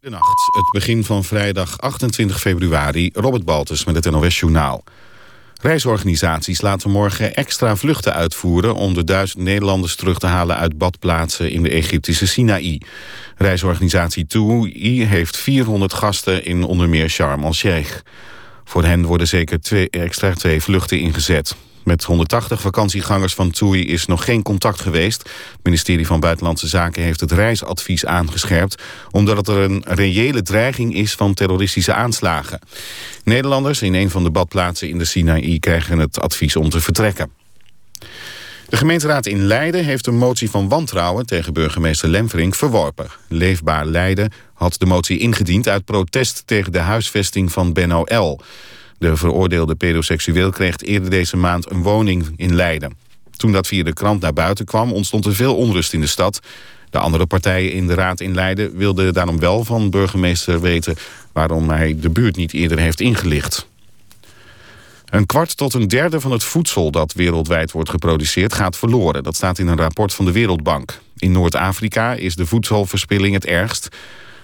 De nacht, het begin van vrijdag 28 februari, Robert Baltus met het NOS Journaal. Reisorganisaties laten morgen extra vluchten uitvoeren... om de duizend Nederlanders terug te halen uit badplaatsen in de Egyptische Sinaï. Reisorganisatie TUI heeft 400 gasten in onder meer Sharm el-Sheikh. Voor hen worden zeker twee, extra twee vluchten ingezet. Met 180 vakantiegangers van TUI is nog geen contact geweest. Het ministerie van Buitenlandse Zaken heeft het reisadvies aangescherpt... omdat er een reële dreiging is van terroristische aanslagen. Nederlanders in een van de badplaatsen in de Sinaï krijgen het advies om te vertrekken. De gemeenteraad in Leiden heeft een motie van wantrouwen tegen burgemeester Lemverink verworpen. Leefbaar Leiden had de motie ingediend uit protest tegen de huisvesting van Benno L. De veroordeelde pedoseksueel kreeg eerder deze maand een woning in Leiden. Toen dat via de krant naar buiten kwam ontstond er veel onrust in de stad. De andere partijen in de raad in Leiden wilden daarom wel van burgemeester weten... waarom hij de buurt niet eerder heeft ingelicht. Een kwart tot een derde van het voedsel dat wereldwijd wordt geproduceerd gaat verloren. Dat staat in een rapport van de Wereldbank. In Noord-Afrika is de voedselverspilling het ergst.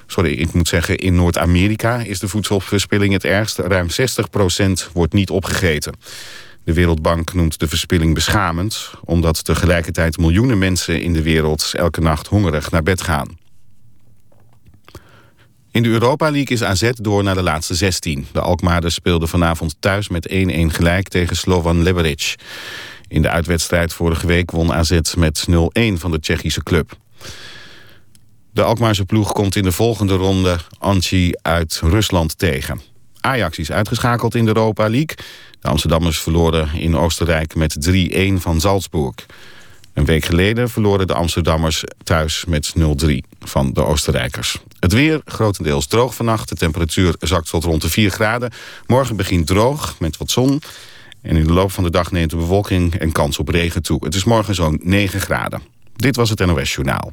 Sorry, ik moet zeggen, in Noord-Amerika is de voedselverspilling het ergst. Ruim 60% wordt niet opgegeten. De Wereldbank noemt de verspilling beschamend... omdat tegelijkertijd miljoenen mensen in de wereld elke nacht hongerig naar bed gaan. In de Europa League is AZ door naar de laatste 16. De Alkmaarders speelden vanavond thuis met 1-1 gelijk tegen Slovan Liberec. In de uitwedstrijd vorige week won AZ met 0-1 van de Tsjechische club. De Alkmaarse ploeg komt in de volgende ronde Anchi uit Rusland tegen. Ajax is uitgeschakeld in de Europa League. De Amsterdammers verloren in Oostenrijk met 3-1 van Salzburg. Een week geleden verloren de Amsterdammers thuis met 0-3 van de Oostenrijkers. Het weer grotendeels droog vannacht. De temperatuur zakt tot rond de 4 graden. Morgen begint droog met wat zon. En in de loop van de dag neemt de bewolking en kans op regen toe. Het is morgen zo'n 9 graden. Dit was het NOS Journaal.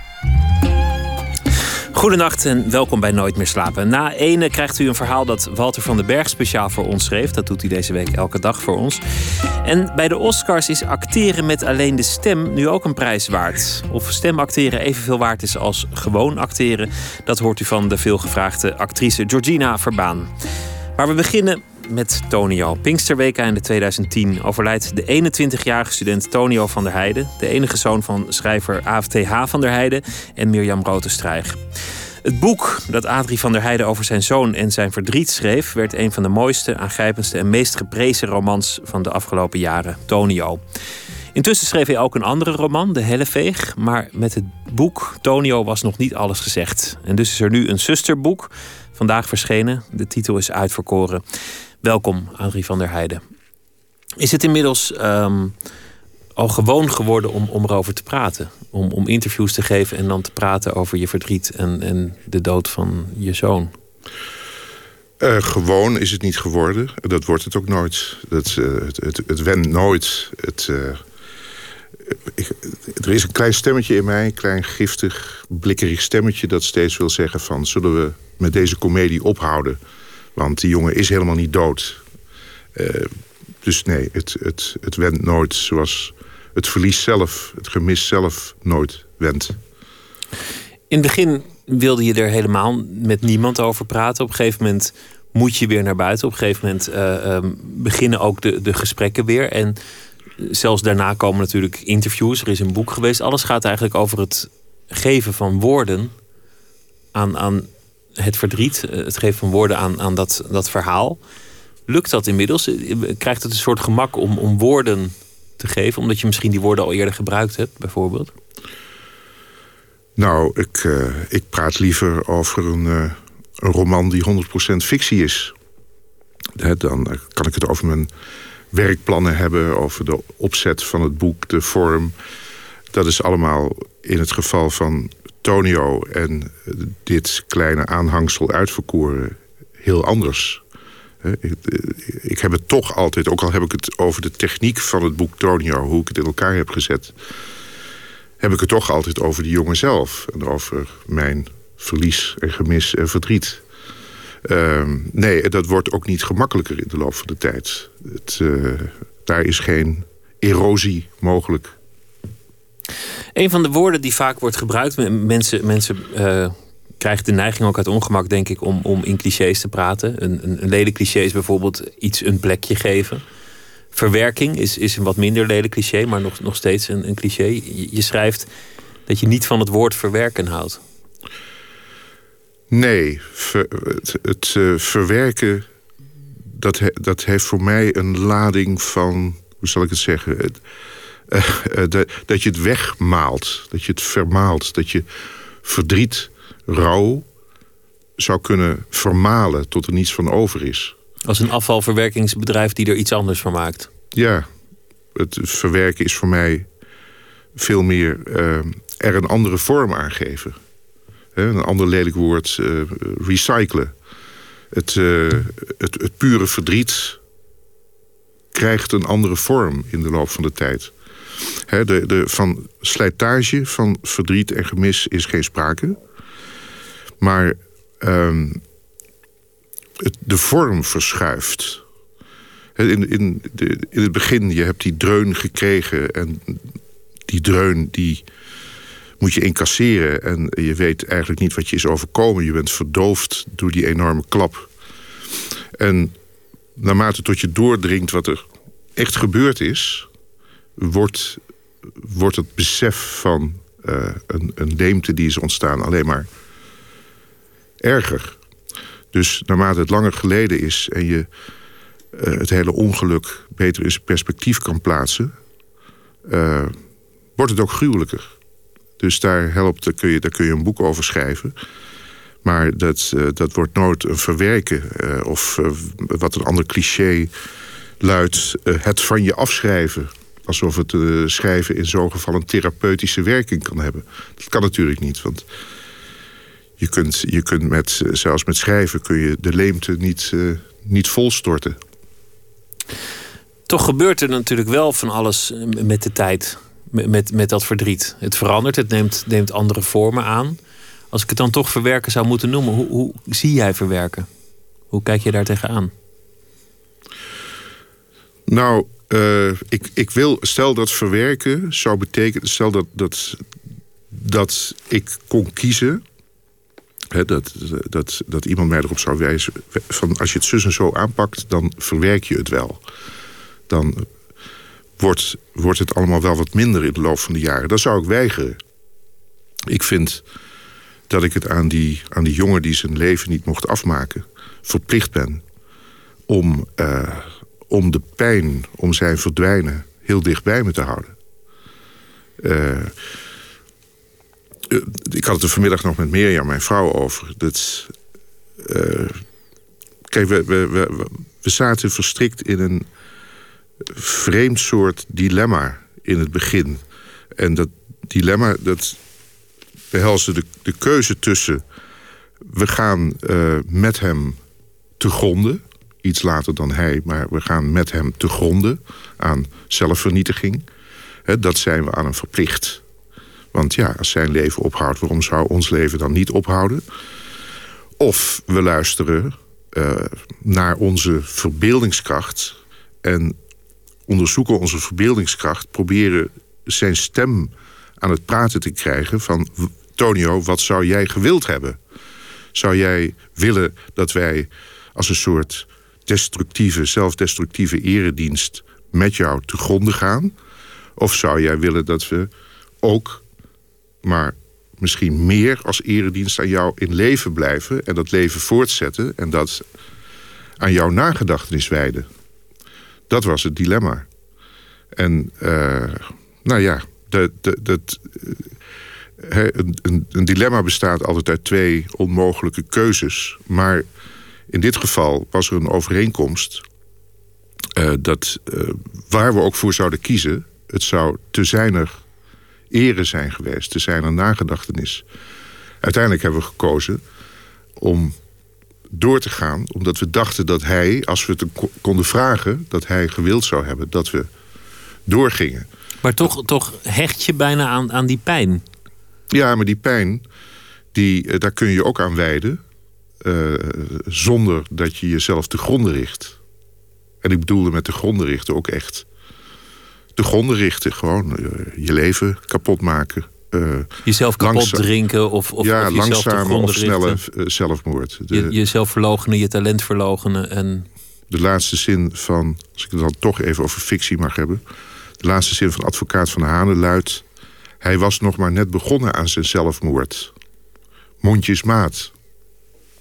Goedenacht en welkom bij Nooit meer slapen. Na ene krijgt u een verhaal dat Walter van den Berg speciaal voor ons schreef. Dat doet hij deze week elke dag voor ons. En bij de Oscars is acteren met alleen de stem nu ook een prijs waard. Of stemacteren evenveel waard is als gewoon acteren... dat hoort u van de veelgevraagde actrice Georgina Verbaan. Maar we beginnen met Tonio. Pinksterweek in 2010 overlijdt de 21-jarige student Tonio van der Heijden... de enige zoon van schrijver AFTH van der Heijden en Mirjam Rotestrijg. Het boek dat Adrie van der Heijden over zijn zoon en zijn verdriet schreef... werd een van de mooiste, aangrijpendste en meest geprezen romans van de afgelopen jaren, Tonio. Intussen schreef hij ook een andere roman, De Helleveeg. Maar met het boek Tonio was nog niet alles gezegd. En dus is er nu een zusterboek, vandaag verschenen. De titel is uitverkoren. Welkom, Adrie van der Heijden. Is het inmiddels ehm, al gewoon geworden om, om erover te praten? Om, om interviews te geven en dan te praten over je verdriet en, en de dood van je zoon? Uh, gewoon is het niet geworden. Dat wordt het ook nooit. Dat, uh, het, het, het wendt nooit. Het, uh, ik, er is een klein stemmetje in mij, een klein giftig, blikkerig stemmetje... dat steeds wil zeggen van, zullen we met deze komedie ophouden? Want die jongen is helemaal niet dood. Uh, dus nee, het, het, het wendt nooit zoals het verlies zelf, het gemis zelf nooit wendt. In het begin wilde je er helemaal met niemand over praten. Op een gegeven moment moet je weer naar buiten. Op een gegeven moment uh, um, beginnen ook de, de gesprekken weer. En zelfs daarna komen natuurlijk interviews. Er is een boek geweest. Alles gaat eigenlijk over het geven van woorden aan, aan het verdriet, eh, het geven van woorden aan, aan dat, dat verhaal. Lukt dat inmiddels? Krijgt het een soort gemak om, om woorden te geven? Omdat je misschien die woorden al eerder gebruikt hebt, bijvoorbeeld? Nou, ik, uh, ik praat liever over een, een roman die 100% fictie is. dan kan ik het over mijn werkplannen hebben... over de opzet van het boek, de vorm. Dat is allemaal in het geval van Tonio en dit kleine aanhangsel uitverkoren heel anders. Ik, heb het toch altijd, ook al heb ik het over de techniek van het boek Tonio... hoe ik het in elkaar heb gezet... heb ik het toch altijd over die jongen zelf. En over mijn verlies en gemis en verdriet. Ehm, nee, dat wordt ook niet gemakkelijker in de loop van de tijd. Het, uh, daar is geen erosie mogelijk. Een van de woorden die vaak wordt gebruikt, mensen, mensen uh, krijgen de neiging ook uit ongemak, denk ik, om, om in clichés te praten. Een, een, een lelijk cliché is bijvoorbeeld iets een plekje geven. Verwerking is, is een wat minder lelijk cliché, maar nog, nog steeds een, een cliché. Je schrijft dat je niet van het woord verwerken houdt. Nee, het, het uh, verwerken, dat, dat heeft voor mij een lading van, hoe zal ik het zeggen, het, uh, uh, dat, dat je het wegmaalt, dat je het vermaalt, dat je verdriet, rouw zou kunnen vermalen tot er niets van over is. Als een afvalverwerkingsbedrijf die er iets anders van maakt. Ja, het verwerken is voor mij veel meer er een andere vorm aan geven. Een ander lelijk woord, uh, recyclen. Het, uh, het, het pure verdriet krijgt een andere vorm in de loop van de tijd. De, de, van slijtage, van verdriet en gemis is geen sprake. Maar um, het, de vorm verschuift. In, in, de, in het begin, je hebt die dreun gekregen... en die dreun die moet je incasseren. En je weet eigenlijk niet wat je is overkomen. Je bent verdoofd door die enorme klap. En naarmate tot je doordringt wat er echt gebeurd is... wordt, wordt het besef van uh, een, een leemte die is ontstaan alleen maar erger. Dus naarmate het langer geleden is en je uh, het hele ongeluk beter in perspectief kan plaatsen... Uh, wordt het ook gruwelijker. Dus daar, helpt, daar, kun je, daar kun je een boek over schrijven. Maar dat, uh, dat wordt nooit een verwerken. Uh, of uh, wat een ander cliché luidt, het van je afschrijven. Alsof het schrijven in zo'n geval een therapeutische werking kan hebben. Dat kan natuurlijk niet, want je kunt, je kunt met, zelfs met schrijven kun je de leemte niet, niet volstorten. Toch gebeurt er natuurlijk wel van alles met de tijd met, met dat verdriet. Het verandert, het neemt, neemt andere vormen aan. Als ik het dan toch verwerken zou moeten noemen, hoe, hoe zie jij verwerken? Hoe kijk je daar tegenaan? Nou, uh, ik, ik wil, stel dat verwerken zou betekenen, stel dat, dat, dat ik kon kiezen, hè, dat, dat, dat iemand mij erop zou wijzen, van als je het zus en zo aanpakt, dan verwerk je het wel. Dan wordt, wordt het allemaal wel wat minder in de loop van de jaren. Dat zou ik weigeren. Ik vind dat ik het aan die, aan die jongen die zijn leven niet mocht afmaken... verplicht ben om, uh, om de pijn, om zijn verdwijnen... heel dicht bij me te houden. Uh, ik had het er vanmiddag nog met Mirjam, mijn vrouw, over. Dat, kijk, we, we, we, we zaten verstrikt in een vreemd soort dilemma in het begin. En dat dilemma, dat behelste de, de keuze tussen... we gaan uh, met hem te gronden, iets later dan hij... maar we gaan met hem te gronden aan zelfvernietiging. Dat zijn we aan hem verplicht. Want ja, als zijn leven ophoudt, waarom zou ons leven dan niet ophouden? Of we luisteren uh, naar onze verbeeldingskracht... en onderzoeken onze verbeeldingskracht... proberen zijn stem aan het praten te krijgen van... Tonio, wat zou jij gewild hebben? Zou jij willen dat wij als een soort destructieve, zelfdestructieve eredienst... met jou te gronden gaan? Of zou jij willen dat we ook, maar misschien meer als eredienst aan jou in leven blijven... en dat leven voortzetten en dat aan jouw nagedachtenis wijden? Dat was het dilemma. En uh, nou ja, dat, uh, een, een, dilemma bestaat altijd uit twee onmogelijke keuzes. Maar in dit geval was er een overeenkomst... Uh, dat waar we ook voor zouden kiezen... het zou te zijner ere zijn geweest, te zijner nagedachtenis. Uiteindelijk hebben we gekozen om door te gaan. Omdat we dachten dat hij, als we het konden vragen... dat hij gewild zou hebben dat we doorgingen. Maar toch, toch hecht je bijna aan, aan die pijn. Ja, maar die pijn, die, eh, daar kun je ook aan wijden. Uh, zonder dat je jezelf te gronden richt. En ik bedoelde met de gronden richten ook echt... de gronden richten, gewoon je leven kapot maken. Uh, jezelf kapot drinken of, of, ja, of langzame of snelle zelfmoord. De, je, jezelf verlogenen, je talent verlogenen. En... De laatste zin van, als ik het dan toch even over fictie mag hebben... de laatste zin van advocaat van Hanen luidt... hij was nog maar net begonnen aan zijn zelfmoord. Mondjesmaat.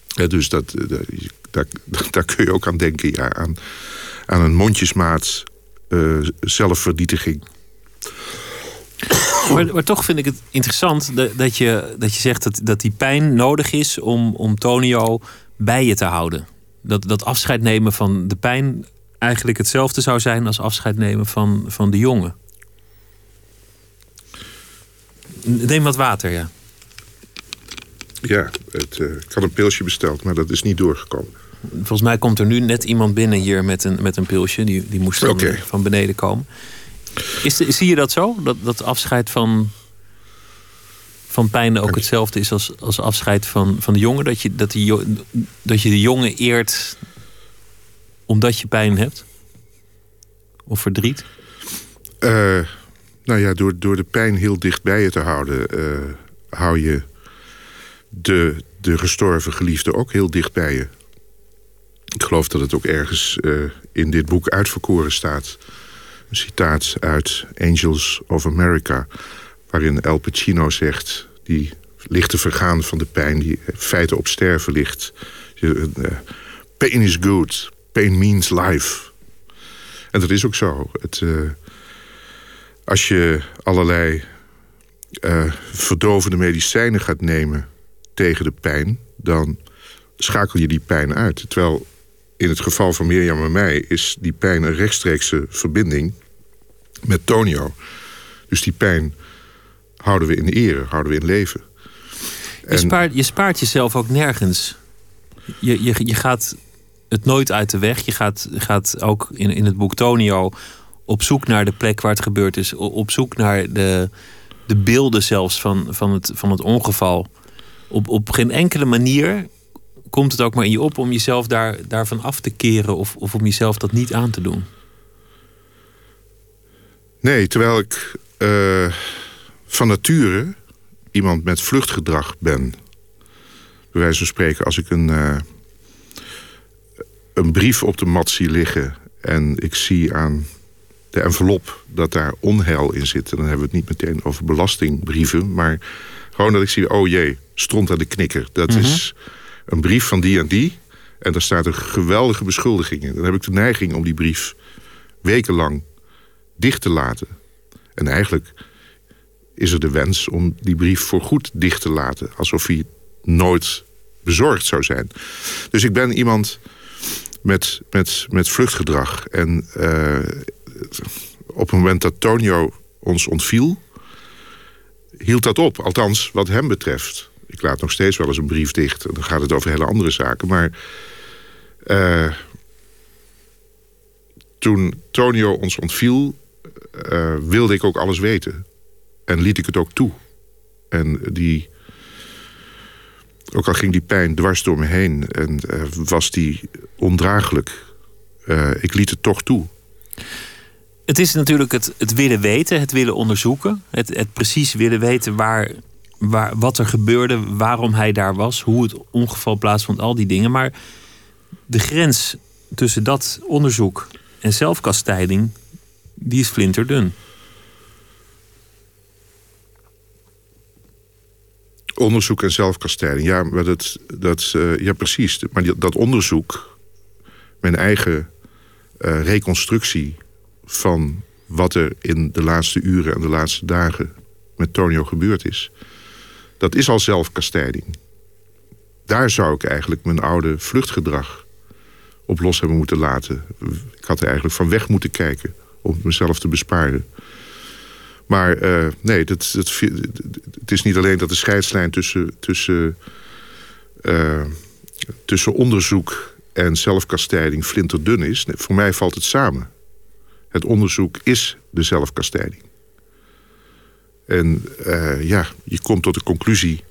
Ja, dus dat, dat, daar, daar kun je ook aan denken, ja, aan, aan een mondjesmaat uh, zelfvernietiging. Maar, maar, toch vind ik het interessant dat, dat, je, dat je zegt dat, dat die pijn nodig is om, om Tonio bij je te houden. Dat, dat afscheid nemen van de pijn eigenlijk hetzelfde zou zijn als afscheid nemen van, van de jongen. Neem wat water, ja. Ja, het, uh, ik had een pilsje besteld, maar dat is niet doorgekomen. Volgens mij komt er nu net iemand binnen hier met een, met een pilsje. Die, die moest okay. van beneden komen. Is, zie je dat zo? Dat, dat afscheid van, van pijn ook hetzelfde is als, als afscheid van, van de jongen? Dat je, dat, die, dat je de jongen eert omdat je pijn hebt? Of verdriet? Uh, nou ja, door, door de pijn heel dicht bij je te houden... Uh, hou je de, de gestorven geliefde ook heel dicht bij je. Ik geloof dat het ook ergens uh, in dit boek uitverkoren staat. Een citaat uit Angels of America... waarin El Pacino zegt... die lichte vergaan van de pijn, die feiten op sterven ligt. Uh, pain is good, pain means life. En dat is ook zo. Het, uh, als je allerlei uh, verdovende medicijnen gaat nemen tegen de pijn... dan schakel je die pijn uit. Terwijl in het geval van Mirjam en mij... is die pijn een rechtstreekse verbinding met Tonio. Dus die pijn houden we in ere, houden we in leven. Je, spaart, je spaart jezelf ook nergens. Je, je, je gaat het nooit uit de weg. Je gaat, gaat ook in, in het boek Tonio op zoek naar de plek waar het gebeurd is. Op zoek naar de, de beelden zelfs van, van, het, van het ongeval. Op, op geen enkele manier komt het ook maar in je op om jezelf daar, daarvan af te keren of, of om jezelf dat niet aan te doen? Nee, terwijl ik uh, van nature iemand met vluchtgedrag ben. Bij wijze van spreken, als ik een, uh, een brief op de mat zie liggen... en ik zie aan de envelop dat daar onheil in zit... dan hebben we het niet meteen over belastingbrieven... maar gewoon dat ik zie, oh jee, stront aan de knikker. Dat mm -hmm. is een brief van die en die. En daar staat een geweldige beschuldiging in. Dan heb ik de neiging om die brief wekenlang dicht te laten. En eigenlijk is er de wens om die brief voorgoed dicht te laten. Alsof hij nooit bezorgd zou zijn. Dus ik ben iemand met, met, met vluchtgedrag. En uh, op het moment dat Tonio ons ontviel... hield dat op, althans wat hem betreft ik laat nog steeds wel eens een brief dicht. Dan gaat het over hele andere zaken. Maar uh, toen Tonio ons ontviel, uh, wilde ik ook alles weten. En liet ik het ook toe. En die... Ook al ging die pijn dwars door me heen en uh, was die ondraaglijk. ik liet het toch toe. Het is natuurlijk het, het willen weten, het willen onderzoeken. Het, het precies willen weten waar waar, wat er gebeurde, waarom hij daar was, hoe het ongeval plaatsvond, al die dingen. Maar de grens tussen dat onderzoek en zelfkastijding, die is flinterdun. Onderzoek en zelfkastijding, ja, maar dat, dat, uh, ja precies. Maar dat onderzoek, mijn eigen uh, reconstructie van wat er in de laatste uren en de laatste dagen met Tonio gebeurd is dat is al zelfkastijding. Daar zou ik eigenlijk mijn oude vluchtgedrag op los hebben moeten laten. Ik had er eigenlijk van weg moeten kijken om mezelf te besparen. Maar uh, nee, dat, het is niet alleen dat de scheidslijn tussen, tussen, uh, tussen onderzoek en zelfkastijding flinterdun is. Voor mij valt het samen. Het onderzoek is de zelfkastijding. En uh, ja, je komt tot de conclusie...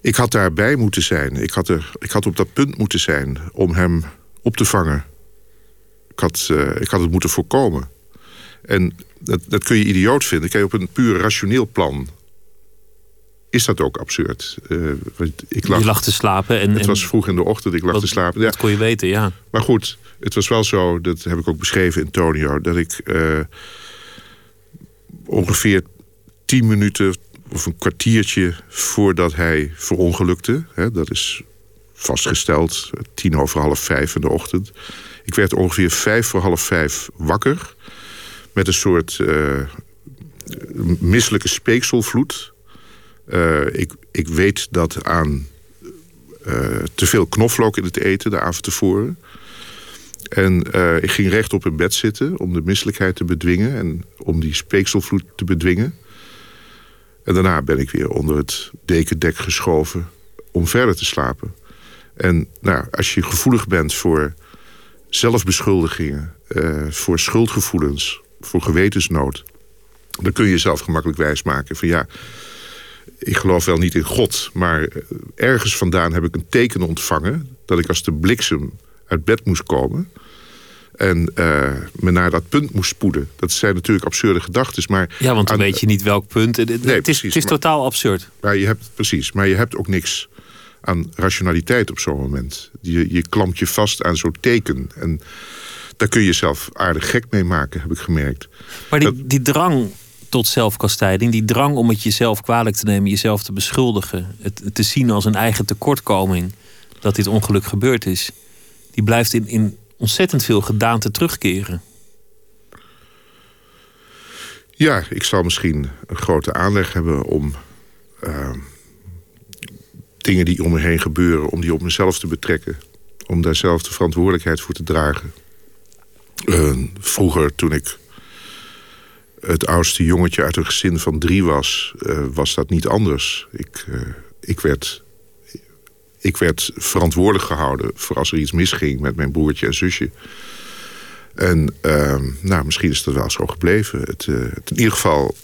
Ik had daarbij moeten zijn. Ik had, er, ik had op dat punt moeten zijn om hem op te vangen. Ik had, uh, ik had het moeten voorkomen. En dat, dat kun je idioot vinden. Kijk, op een puur rationeel plan is dat ook absurd. Uh, ik lag, je lag te slapen. En, het was vroeg in de ochtend, ik lag wat, te slapen. Ja. Dat kon je weten, ja. Maar goed, het was wel zo, dat heb ik ook beschreven in Tonio... dat ik uh, ongeveer tien minuten of een kwartiertje voordat hij verongelukte... Hè, dat is vastgesteld, tien over half vijf in de ochtend... ik werd ongeveer vijf voor half vijf wakker... met een soort uh, misselijke speekselvloed... Uh, ik, ik weet dat aan uh, te veel knoflook in het eten de avond tevoren. En uh, ik ging recht op in bed zitten om de misselijkheid te bedwingen... en om die speekselvloed te bedwingen. En daarna ben ik weer onder het dekendek geschoven om verder te slapen. En nou, als je gevoelig bent voor zelfbeschuldigingen... voor schuldgevoelens, voor gewetensnood... dan kun je jezelf gemakkelijk wijsmaken van ja ik geloof wel niet in God, maar ergens vandaan heb ik een teken ontvangen... dat ik als de bliksem uit bed moest komen... en uh, me naar dat punt moest spoeden. Dat zijn natuurlijk absurde gedachten, maar... Ja, want dan weet je niet welk punt. Het, nee, het is, het is maar, totaal absurd. Maar je hebt, precies, maar je hebt ook niks aan rationaliteit op zo'n moment. Je, je klampt je vast aan zo'n teken. En daar kun je jezelf aardig gek mee maken, heb ik gemerkt. Maar die, die drang tot zelfkastijding. Die drang om het jezelf kwalijk te nemen, jezelf te beschuldigen. Het, te zien als een eigen tekortkoming dat dit ongeluk gebeurd is. Die blijft in, in ontzettend veel gedaante terugkeren. Ja, ik zal misschien een grote aanleg hebben om uh, dingen die om me heen gebeuren, om die op mezelf te betrekken. Om daar zelf de verantwoordelijkheid voor te dragen. Uh, vroeger, toen ik het oudste jongetje uit een gezin van drie was... Uh, was dat niet anders. Ik, uh, ik, werd, ik werd verantwoordelijk gehouden... voor als er iets misging met mijn broertje en zusje. En uh, nou, misschien is dat wel zo gebleven. Het, uh, het, in ieder geval,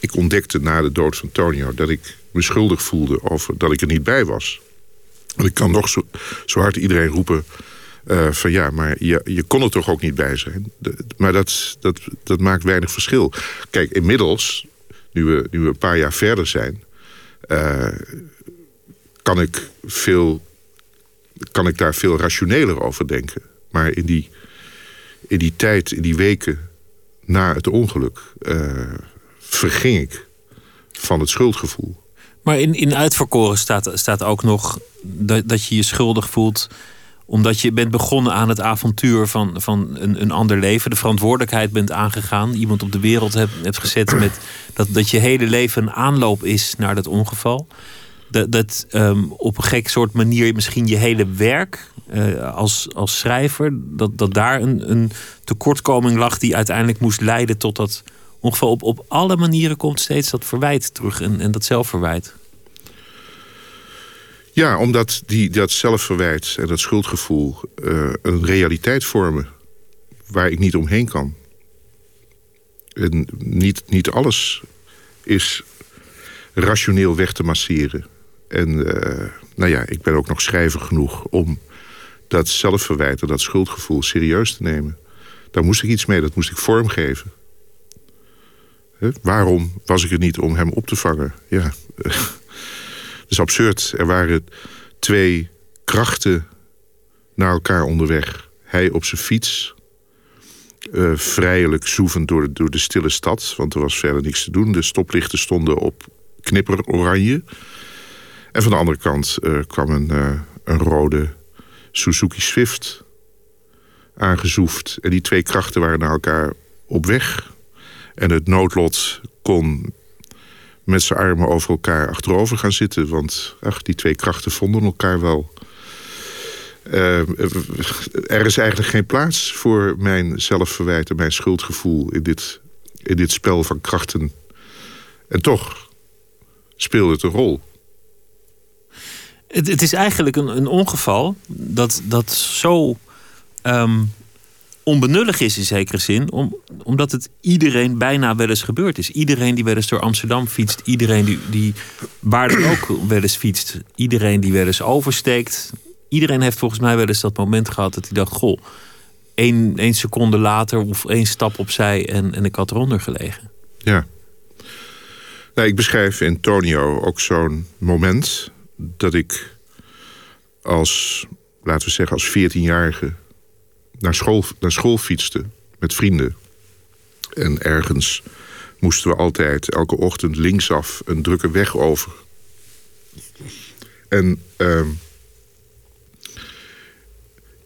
ik ontdekte na de dood van Tonio... dat ik me schuldig voelde over dat ik er niet bij was. Want ik kan nog zo, hard iedereen roepen... Uh, van ja, maar je, je kon er toch ook niet bij zijn. Maar dat, dat, dat maakt weinig verschil. Kijk, inmiddels, nu we, nu we een paar jaar verder zijn... Uh, kan, ik veel, kan ik daar veel rationeler over denken. Maar in die, in die tijd, in die weken na het ongeluk... Uh, verging ik van het schuldgevoel. Maar in, in uitverkoren staat, staat ook nog dat, dat je je schuldig voelt omdat je bent begonnen aan het avontuur van, van een, een ander leven. De verantwoordelijkheid bent aangegaan. Iemand op de wereld hebt, hebt gezet met dat, dat je hele leven een aanloop is naar dat ongeval. Dat, dat um, op een gek soort manier misschien je hele werk uh, als, als schrijver, dat, dat daar een, een tekortkoming lag die uiteindelijk moest leiden tot dat ongeval. Op, op alle manieren komt steeds dat verwijt terug en, en dat zelfverwijt. Ja, omdat die, dat zelfverwijt en dat schuldgevoel uh, een realiteit vormen waar ik niet omheen kan. En niet, niet alles is rationeel weg te masseren. En uh, nou ja, ik ben ook nog schrijver genoeg om dat zelfverwijt en dat schuldgevoel serieus te nemen. Daar moest ik iets mee, dat moest ik vormgeven. Waarom was ik er niet om hem op te vangen? Ja, is absurd. Er waren twee krachten naar elkaar onderweg. Hij op zijn fiets, uh, vrijelijk zoevend door de, door de stille stad... want er was verder niks te doen. De stoplichten stonden op knipper oranje. En van de andere kant uh, kwam een, uh, een rode Suzuki Swift aangezoefd. En die twee krachten waren naar elkaar op weg. En het noodlot kon met zijn armen over elkaar achterover gaan zitten. Want ach, die twee krachten vonden elkaar wel. Uh, er is eigenlijk geen plaats voor mijn zelfverwijt en mijn schuldgevoel in dit, in dit spel van krachten. En toch speelde het een rol. Het, het is eigenlijk een, een ongeval dat, dat zo um, onbenullig is in zekere zin, om, omdat het iedereen bijna wel eens gebeurd is. Iedereen die wel eens door Amsterdam fietst, iedereen die, die waar dan ook wel eens fietst, iedereen die wel eens oversteekt. Iedereen heeft volgens mij wel eens dat moment gehad dat hij dacht: Goh, één, één seconde later of één stap opzij en, en ik had eronder gelegen. Ja. Nou, ik beschrijf in Tonio ook zo'n moment dat ik als, laten we zeggen, als 14-jarige naar school, naar school fietste met vrienden. En ergens moesten we altijd elke ochtend linksaf een drukke weg over. En uh,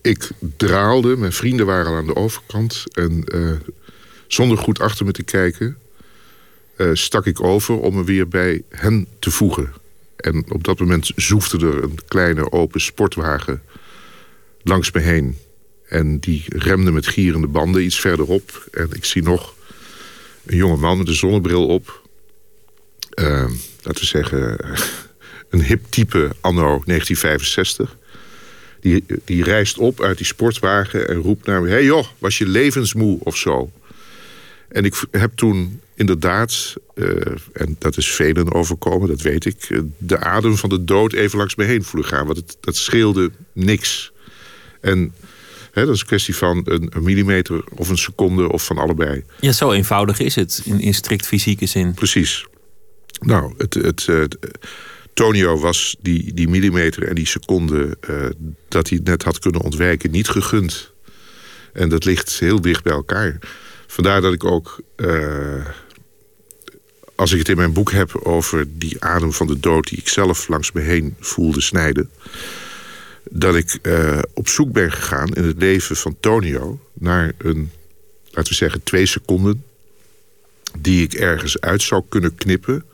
ik draalde, mijn vrienden waren al aan de overkant. En uh, zonder goed achter me te kijken, uh, stak ik over om me weer bij hen te voegen. En op dat moment zoefde er een kleine open sportwagen langs me heen. En die remde met gierende banden iets verderop. En ik zie nog een jonge man met een zonnebril op. Uh, laten we zeggen, een hip type anno 1965. Die, die reist op uit die sportwagen en roept naar me... hey joh, was je levensmoe of zo? En ik heb toen inderdaad, uh, en dat is velen overkomen, dat weet ik... de adem van de dood even langs me heen voelen gaan. Want het, dat scheelde niks. En dat is een kwestie van een, een, millimeter of een seconde of van allebei. Ja, zo eenvoudig is het in, in strikt fysieke zin. Precies. Nou, het, het, het Tonio was die, die millimeter en die seconde dat hij net had kunnen ontwijken niet gegund. En dat ligt heel dicht bij elkaar. Vandaar dat ik ook, uh, als ik het in mijn boek heb over die adem van de dood die ik zelf langs me heen voelde snijden, dat ik uh, op zoek ben gegaan in het leven van Tonio naar een, laten we zeggen, twee seconden die ik ergens uit zou kunnen knippen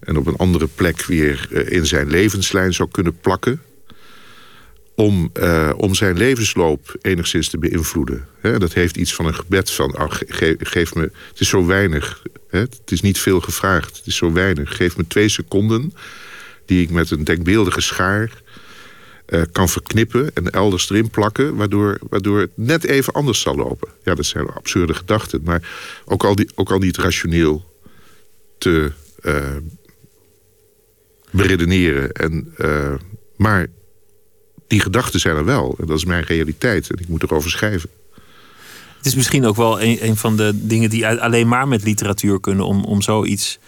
en op een andere plek weer uh, in zijn levenslijn zou kunnen plakken om, uh, om zijn levensloop enigszins te beïnvloeden. Dat heeft iets van een gebed van... Ge geef me, het is zo weinig, he, het is niet veel gevraagd, het is zo weinig. Geef me twee seconden die ik met een denkbeeldige schaar uh, kan verknippen... en elders erin plakken, waardoor, waardoor het net even anders zal lopen. Ja, dat zijn absurde gedachten, maar ook al, die, ook al niet rationeel te uh, beredeneren. En, maar die gedachten zijn er wel. En dat is mijn realiteit. En ik moet erover schrijven. Het is misschien ook wel een, een van de dingen die alleen maar met literatuur kunnen... om, om zoiets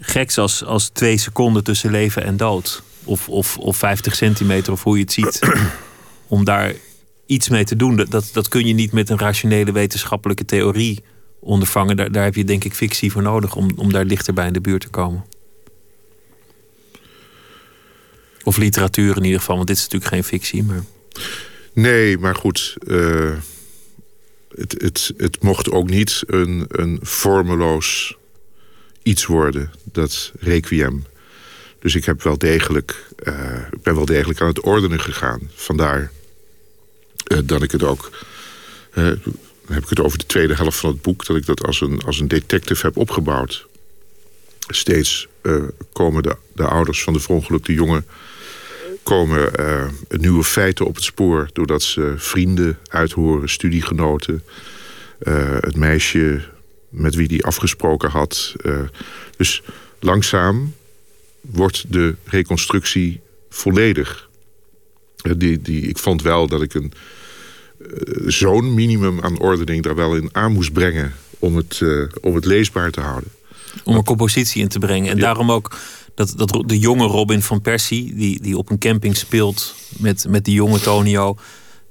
geks als, als twee seconden tussen leven en dood... Of, of, of 50 centimeter, of hoe je het ziet... om daar iets mee te doen. Dat, dat kun je niet met een rationele wetenschappelijke theorie ondervangen. Daar, daar heb je denk ik fictie voor nodig... om, om daar dichterbij in de buurt te komen. Of literatuur in ieder geval, want dit is natuurlijk geen fictie. Maar... Nee, maar goed. Uh, het, het, het mocht ook niet een, een vormeloos iets worden, dat requiem. Dus ik heb wel degelijk, uh, ben wel degelijk aan het ordenen gegaan. Vandaar uh, dat ik het ook... dan heb ik het over de tweede helft van het boek... dat ik dat als een, als een detective heb opgebouwd. Steeds komen de, de ouders van de verongelukte jongen komen uh, nieuwe feiten op het spoor... doordat ze vrienden uithoren, studiegenoten... Uh, het meisje met wie die afgesproken had. Uh, dus langzaam wordt de reconstructie volledig. Die, die, ik vond wel dat ik een zo'n minimum aan ordening... daar wel in aan moest brengen om het, om het leesbaar te houden. Om een compositie in te brengen. En ja. daarom ook dat, dat de jonge Robin van Persie, die, die op een camping speelt met, met die jonge Tonio,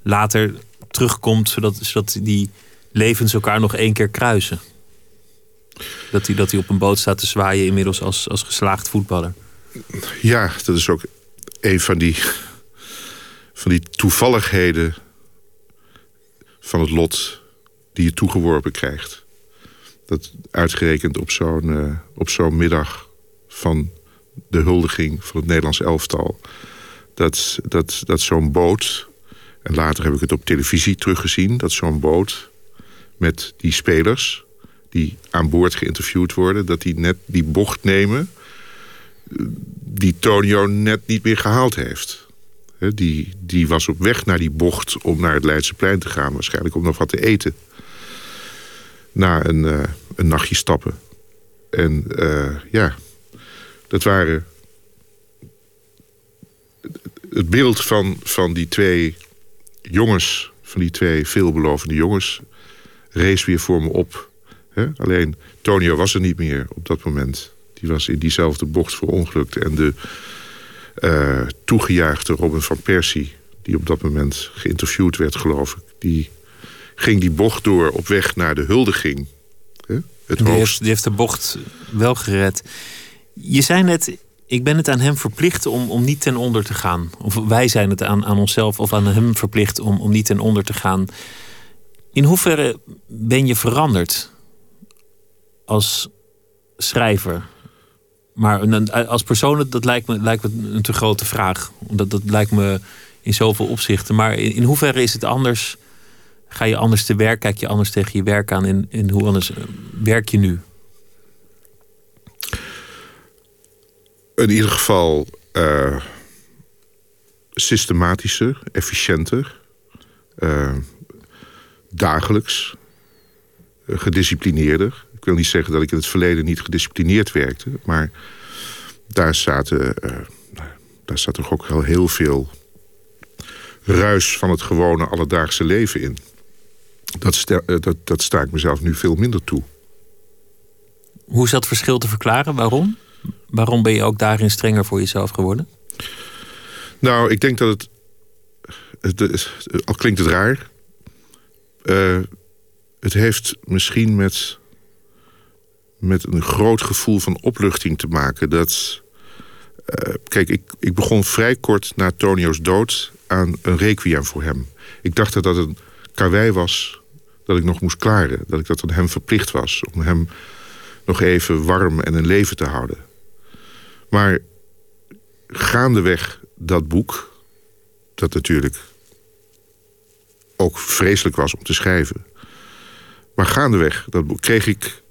later terugkomt, zodat, zodat die levens elkaar nog één keer kruisen. Dat hij, dat hij op een boot staat te zwaaien, inmiddels als, als geslaagd voetballer. Ja, dat is ook een van die, van die toevalligheden van het lot die je toegeworpen krijgt. Dat uitgerekend op zo'n uh, op zo'n middag van de huldiging van het Nederlands elftal. Dat, dat, dat zo'n boot, en later heb ik het op televisie teruggezien... dat zo'n boot met die spelers die aan boord geïnterviewd worden... dat die net die bocht nemen die Tonio net niet meer gehaald heeft. die, die was op weg naar die bocht om naar het Leidseplein te gaan. Waarschijnlijk om nog wat te eten. Na een, uh, een nachtje stappen. En uh, ja, dat waren... Het beeld van, van die twee jongens, van die twee veelbelovende jongens... rees weer voor me op. Alleen Tonio was er niet meer op dat moment. Die was in diezelfde bocht verongelukt. En de uh, toegejuichte Robin van Persie... die op dat moment geïnterviewd werd, geloof ik... die ging die bocht door op weg naar de huldiging. Het die, heeft, die heeft de bocht wel gered. Je zei net, ik ben het aan hem verplicht om, om niet ten onder te gaan. Of wij zijn het aan, aan onszelf of aan hem verplicht om, om niet ten onder te gaan. In hoeverre ben je veranderd als schrijver? Maar als persoon, dat lijkt me, lijkt me een te grote vraag. Dat, dat lijkt me in zoveel opzichten. Maar in, in hoeverre is het anders? Ga je anders te werk? Kijk je anders tegen je werk aan? En, en hoe anders eh, werk je nu? In ieder geval uh, systematischer, efficiënter, uh, dagelijks, gedisciplineerder. Ik wil niet zeggen dat ik in het verleden niet gedisciplineerd werkte, maar daar zaten, uh, daar zat toch ook wel heel veel ruis van het gewone alledaagse leven in. Dat, dat, dat sta ik mezelf nu veel minder toe. Hoe is dat verschil te verklaren? Waarom? Waarom ben je ook daarin strenger voor jezelf geworden? Nou, ik denk dat het. het, al klinkt het raar. Uh, het heeft misschien met met een groot gevoel van opluchting te maken. Dat, uh, kijk, ik, ik begon vrij kort na Tonio's dood aan een requiem voor hem. Ik dacht dat dat een karwei was dat ik nog moest klaren. Dat ik dat aan hem verplicht was. Om hem nog even warm en in leven te houden. Maar gaandeweg dat boek... dat natuurlijk ook vreselijk was om te schrijven... maar gaandeweg dat boek kreeg ik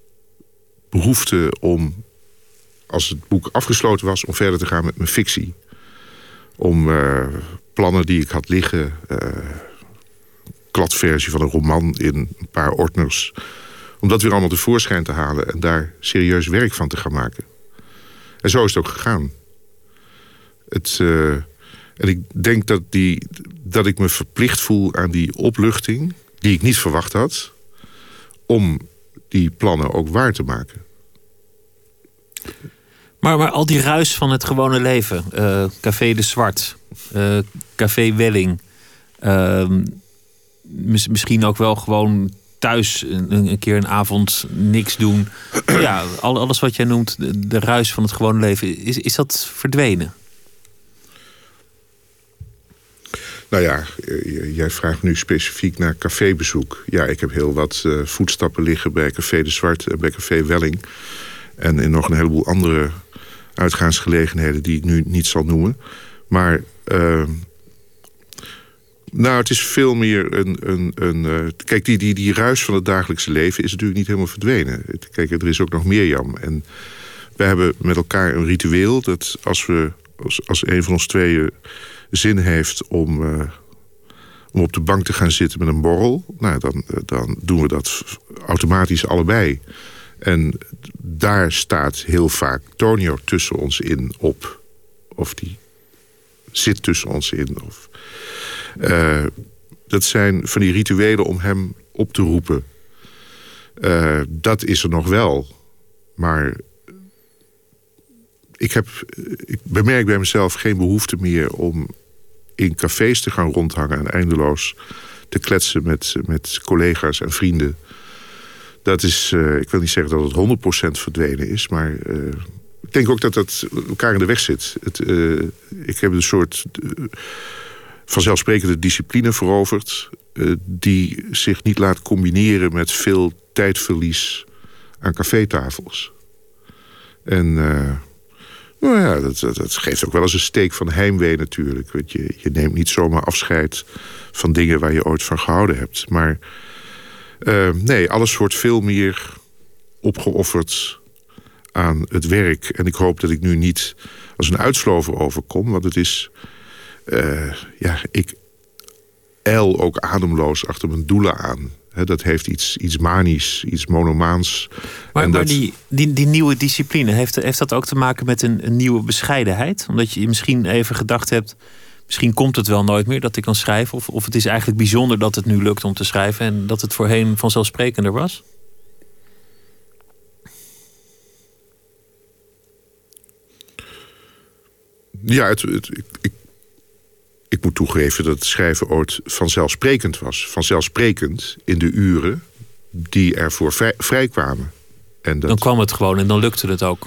behoefte om, als het boek afgesloten was... om verder te gaan met mijn fictie. Om uh, plannen die ik had liggen... Uh, kladversie van een roman in een paar ordners... om dat weer allemaal tevoorschijn te halen... en daar serieus werk van te gaan maken. En zo is het ook gegaan. Het, uh, en ik denk dat, die, dat ik me verplicht voel aan die opluchting... die ik niet verwacht had... om die plannen ook waar te maken. Maar, maar al die ruis van het gewone leven. Uh, Café de Zwart. Uh, Café Welling. Uh, misschien ook wel gewoon thuis een, keer een avond niks doen. ja, alles wat jij noemt, de, ruis van het gewone leven. Is, is dat verdwenen? Nou ja, eh, jij vraagt nu specifiek naar cafébezoek. Ja, ik heb heel wat uh, voetstappen liggen bij Café de Zwart en bij Café Welling. En in nog een heleboel andere uitgaansgelegenheden die ik nu niet zal noemen. Maar uh, nou, het is veel meer een... een, een uh, kijk, die, die, die ruis van het dagelijkse leven is natuurlijk niet helemaal verdwenen. Kijk, er is ook nog meer jam. En we hebben met elkaar een ritueel dat als we als, als een van ons tweeën zin heeft om, uh, om op de bank te gaan zitten met een borrel... Nou, dan, dan doen we dat automatisch allebei. En daar staat heel vaak Tonio tussen ons in op. Of die zit tussen ons in. Of, uh, dat zijn van die rituelen om hem op te roepen. Uh, dat is er nog wel. Maar ik, heb, ik bemerk bij mezelf geen behoefte meer om in cafés te gaan rondhangen... en eindeloos te kletsen met, met collega's en vrienden. Dat is, ik wil niet zeggen dat het 100% verdwenen is, maar ik denk ook dat dat elkaar in de weg zit. Het, ik heb een soort vanzelfsprekende discipline veroverd, die zich niet laat combineren met veel tijdverlies aan cafétafels. En nou ja, dat, dat, geeft ook wel eens een steek van heimwee natuurlijk. Want je, je neemt niet zomaar afscheid van dingen waar je ooit van gehouden hebt. Maar uh, nee, alles wordt veel meer opgeofferd aan het werk. En ik hoop dat ik nu niet als een uitslover overkom. Want het is... uh, ja, ik el ook ademloos achter mijn doelen aan. dat heeft iets, iets manisch, iets monomaans. Maar, en maar die, die, die nieuwe discipline, heeft, heeft dat ook te maken met een, een nieuwe bescheidenheid? Omdat je misschien even gedacht hebt misschien komt het wel nooit meer dat ik kan schrijven. Of, of het is eigenlijk bijzonder dat het nu lukt om te schrijven en dat het voorheen vanzelfsprekender was? Ja, het, ik, ik, moet toegeven dat het schrijven ooit vanzelfsprekend was. Vanzelfsprekend in de uren die ervoor vrij, vrijkwamen. En dat... Dan kwam het gewoon en dan lukte het ook.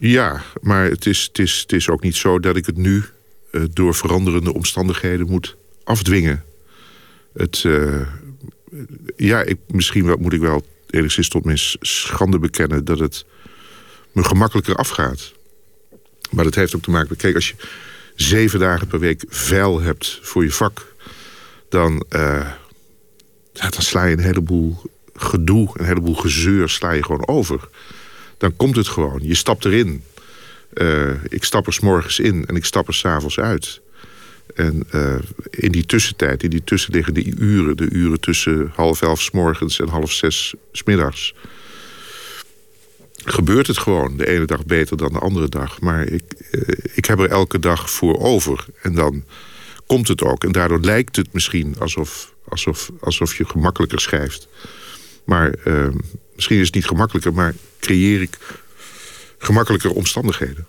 Ja, maar het is, het, is, het is ook niet zo dat ik het nu uh, door veranderende omstandigheden moet afdwingen. Het, uh, ja, ik, misschien moet ik wel enigszins tot mijn schande bekennen... dat het me gemakkelijker afgaat. Maar dat heeft ook te maken met... Kijk, als je zeven dagen per week vuil hebt voor je vak... dan, ja, dan sla je een heleboel gedoe, een heleboel gezeur... sla je gewoon over. Dan komt het gewoon. Je stapt erin. Uh, ik stap er s morgens in en ik stap er s'avonds uit. En uh, in die tussentijd, in die tussenliggende uren... de uren tussen half elf s morgens en half zes s middags... gebeurt het gewoon. De ene dag beter dan de andere dag. Maar ik, uh, ik heb er elke dag voor over. En dan komt het ook. En daardoor lijkt het misschien alsof, alsof, alsof je gemakkelijker schrijft. Maar misschien is het niet gemakkelijker... maar creëer ik gemakkelijker omstandigheden.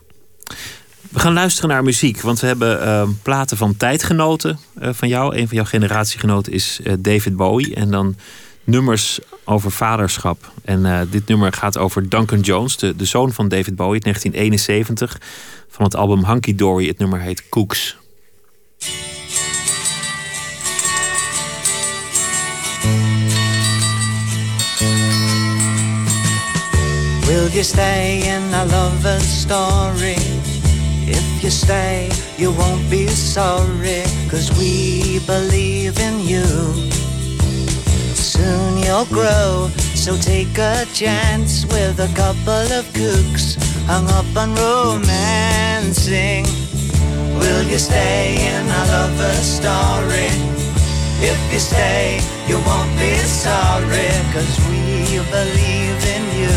We gaan luisteren naar muziek, want we hebben uh, platen van tijdgenoten uh, van jou. Een van jouw generatiegenoten is uh, David Bowie. En dan nummers over vaderschap. En dit nummer gaat over Duncan Jones, de, de zoon van David Bowie, 1971. Van het album Hunky Dory. Het nummer heet Cooks. Will you stay in a story? If you stay, you won't be sorry, cause we believe in you. You'll grow, so take a chance with a couple of cooks hung up on romancing. Will you stay in a lover's story? If you stay, you won't be sorry, cause we believe in you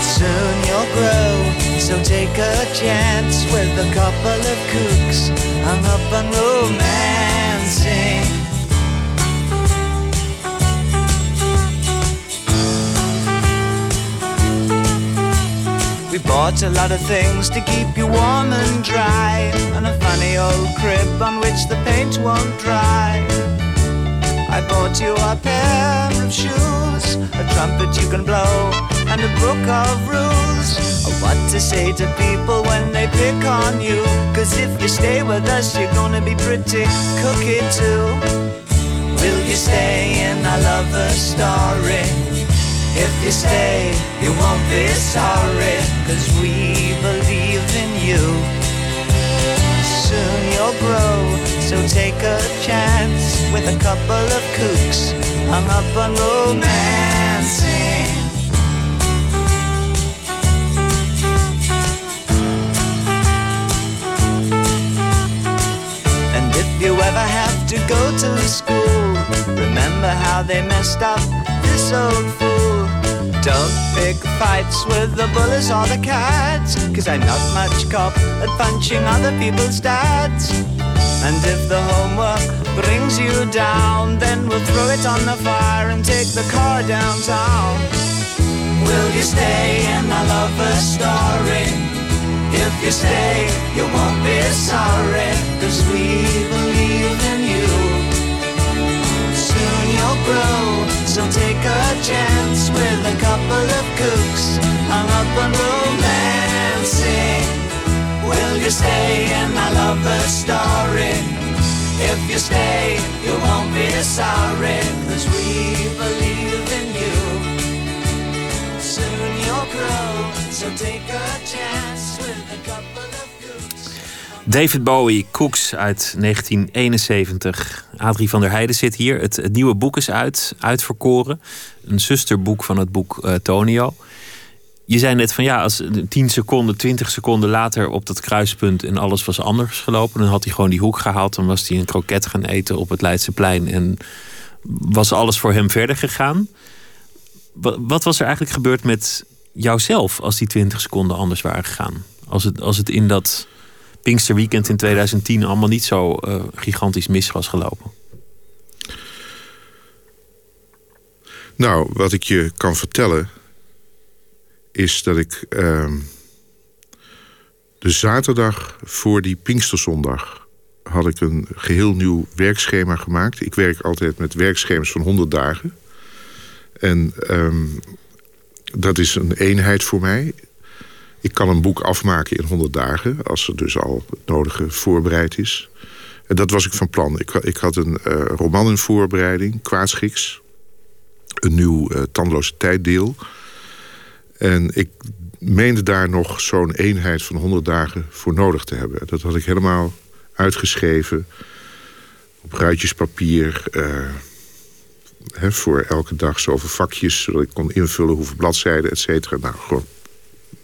soon you'll grow. So take a chance with a couple of kooks hung up on romancing. We bought a lot of things to keep you warm and dry, and a funny old crib on which the paint won't dry. I bought you a pair of shoes, a trumpet you can blow and a book of rules of what to say to people when they pick on you. Cause if you stay with us, you're gonna be pretty cookie too. Will you stay in our lover story? If you stay, you won't be sorry, cause we believe in you. Soon you'll grow, so take a chance with a couple of kooks hung up on romancing. And if you ever have to go to school, remember how they messed up this old fool. Don't pick fights with the bullies or the cats, cause I'm not much cop at punching other people's dads. And if the homework brings you down, then we'll throw it on the fire and take the car downtown. Will you stay in my lover's story? If you stay, you won't be sorry, cause we believe in you. Soon you'll grow, so take a chance with a couple of cooks hung up on romancing. Will you stay in my lover's story? If you stay, you won't be sorry, cause we believe in you. Soon you'll grow, so take a chance. David Bowie, Cooks uit 1971. Adrie van der Heijden zit hier. Het, nieuwe boek is uit, uitverkoren. Een zusterboek van het boek uh, Tonio. je zei net van ja, als 10 seconden, 20 seconden later op dat kruispunt en alles was anders gelopen, dan had hij gewoon die hoek gehaald. Dan was hij een kroket gaan eten op het Leidseplein en was alles voor hem verder gegaan. Wat was er eigenlijk gebeurd met jouzelf als die 20 seconden anders waren gegaan? Als het, als het in dat Pinksterweekend in 2010 allemaal niet zo uh, gigantisch mis was gelopen? Nou, wat ik je kan vertellen is dat ik uh, de zaterdag voor die Pinksterzondag had ik een geheel nieuw werkschema gemaakt. Ik werk altijd met werkschema's van 100 dagen. En um, dat is een eenheid voor mij. Ik kan een boek afmaken in 100 dagen, als er dus al het nodige voorbereid is. En dat was ik van plan. Ik, ik had een uh, roman in voorbereiding, Kwaadschiks. Een nieuw uh, tandloze tijddeel. En ik meende daar nog zo'n eenheid van 100 dagen voor nodig te hebben. Dat had ik helemaal uitgeschreven op ruitjes papier. Uh, hè, voor elke dag zoveel vakjes, zodat ik kon invullen hoeveel bladzijden, et cetera. Nou, gewoon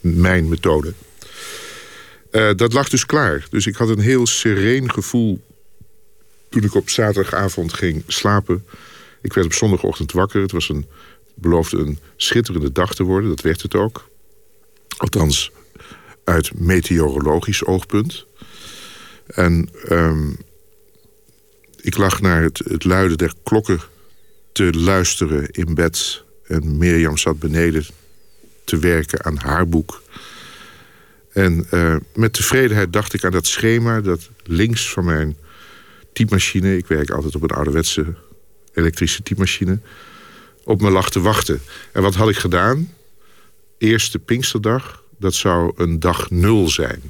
mijn methode. Uh, dat lag dus klaar. Dus ik had een heel sereen gevoel toen ik op zaterdagavond ging slapen. Ik werd op zondagochtend wakker. Het was een, beloofde een schitterende dag te worden. Dat werd het ook. Althans, uit meteorologisch oogpunt. En um, ik lag naar het, het luiden der klokken te luisteren in bed. En Mirjam zat beneden te werken aan haar boek. En uh, met tevredenheid dacht ik aan dat schema dat links van mijn typemachine... ik werk altijd op een ouderwetse elektrische typemachine... op me lag te wachten. En wat had ik gedaan? Eerste Pinksterdag, dat zou een dag nul zijn.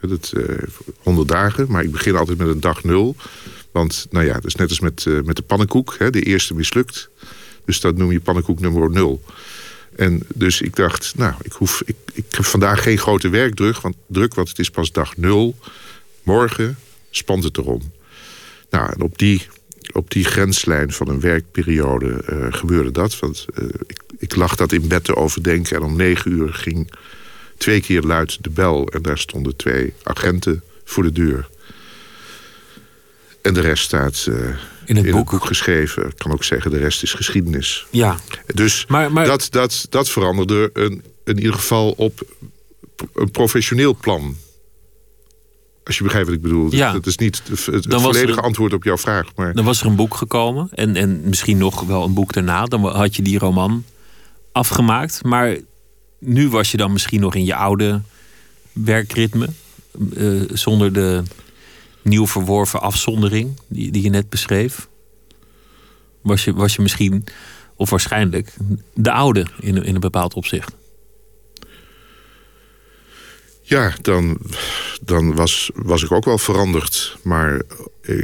Dat, uh, 100 dagen, maar ik begin altijd met een dag nul. Want nou ja, dat is net als met, uh, met de pannenkoek. Hè, de eerste mislukt. Dus dat noem je pannenkoek nummer nul. Dus ik dacht, nou, ik, heb vandaag geen grote werkdruk want, druk, want het is pas dag nul. Morgen spant het erom. Nou, en op die, grenslijn van een werkperiode uh, gebeurde dat. Want uh, ik, ik lag dat in bed te overdenken. En om negen uur ging twee keer luid de bel. En daar stonden twee agenten voor de deur. En de rest staat uh, in, het, in boek. het, boek. geschreven. Ik kan ook zeggen, de rest is geschiedenis. Ja. Dus maar, maar... Dat, dat, dat veranderde een, in ieder geval op een professioneel plan. Als je begrijpt wat ik bedoel. Ja. Dat is niet het, het volledige er, antwoord op jouw vraag. Maar... Dan was er een boek gekomen. En, en misschien nog wel een boek daarna. Dan had je die roman afgemaakt. Maar nu was je dan misschien nog in je oude werkritme. Uh, zonder de nieuw verworven afzondering die, die je net beschreef? Was je, was je misschien, of waarschijnlijk, de oude in, in een bepaald opzicht? Ja, dan, dan was, was ik ook wel veranderd. Maar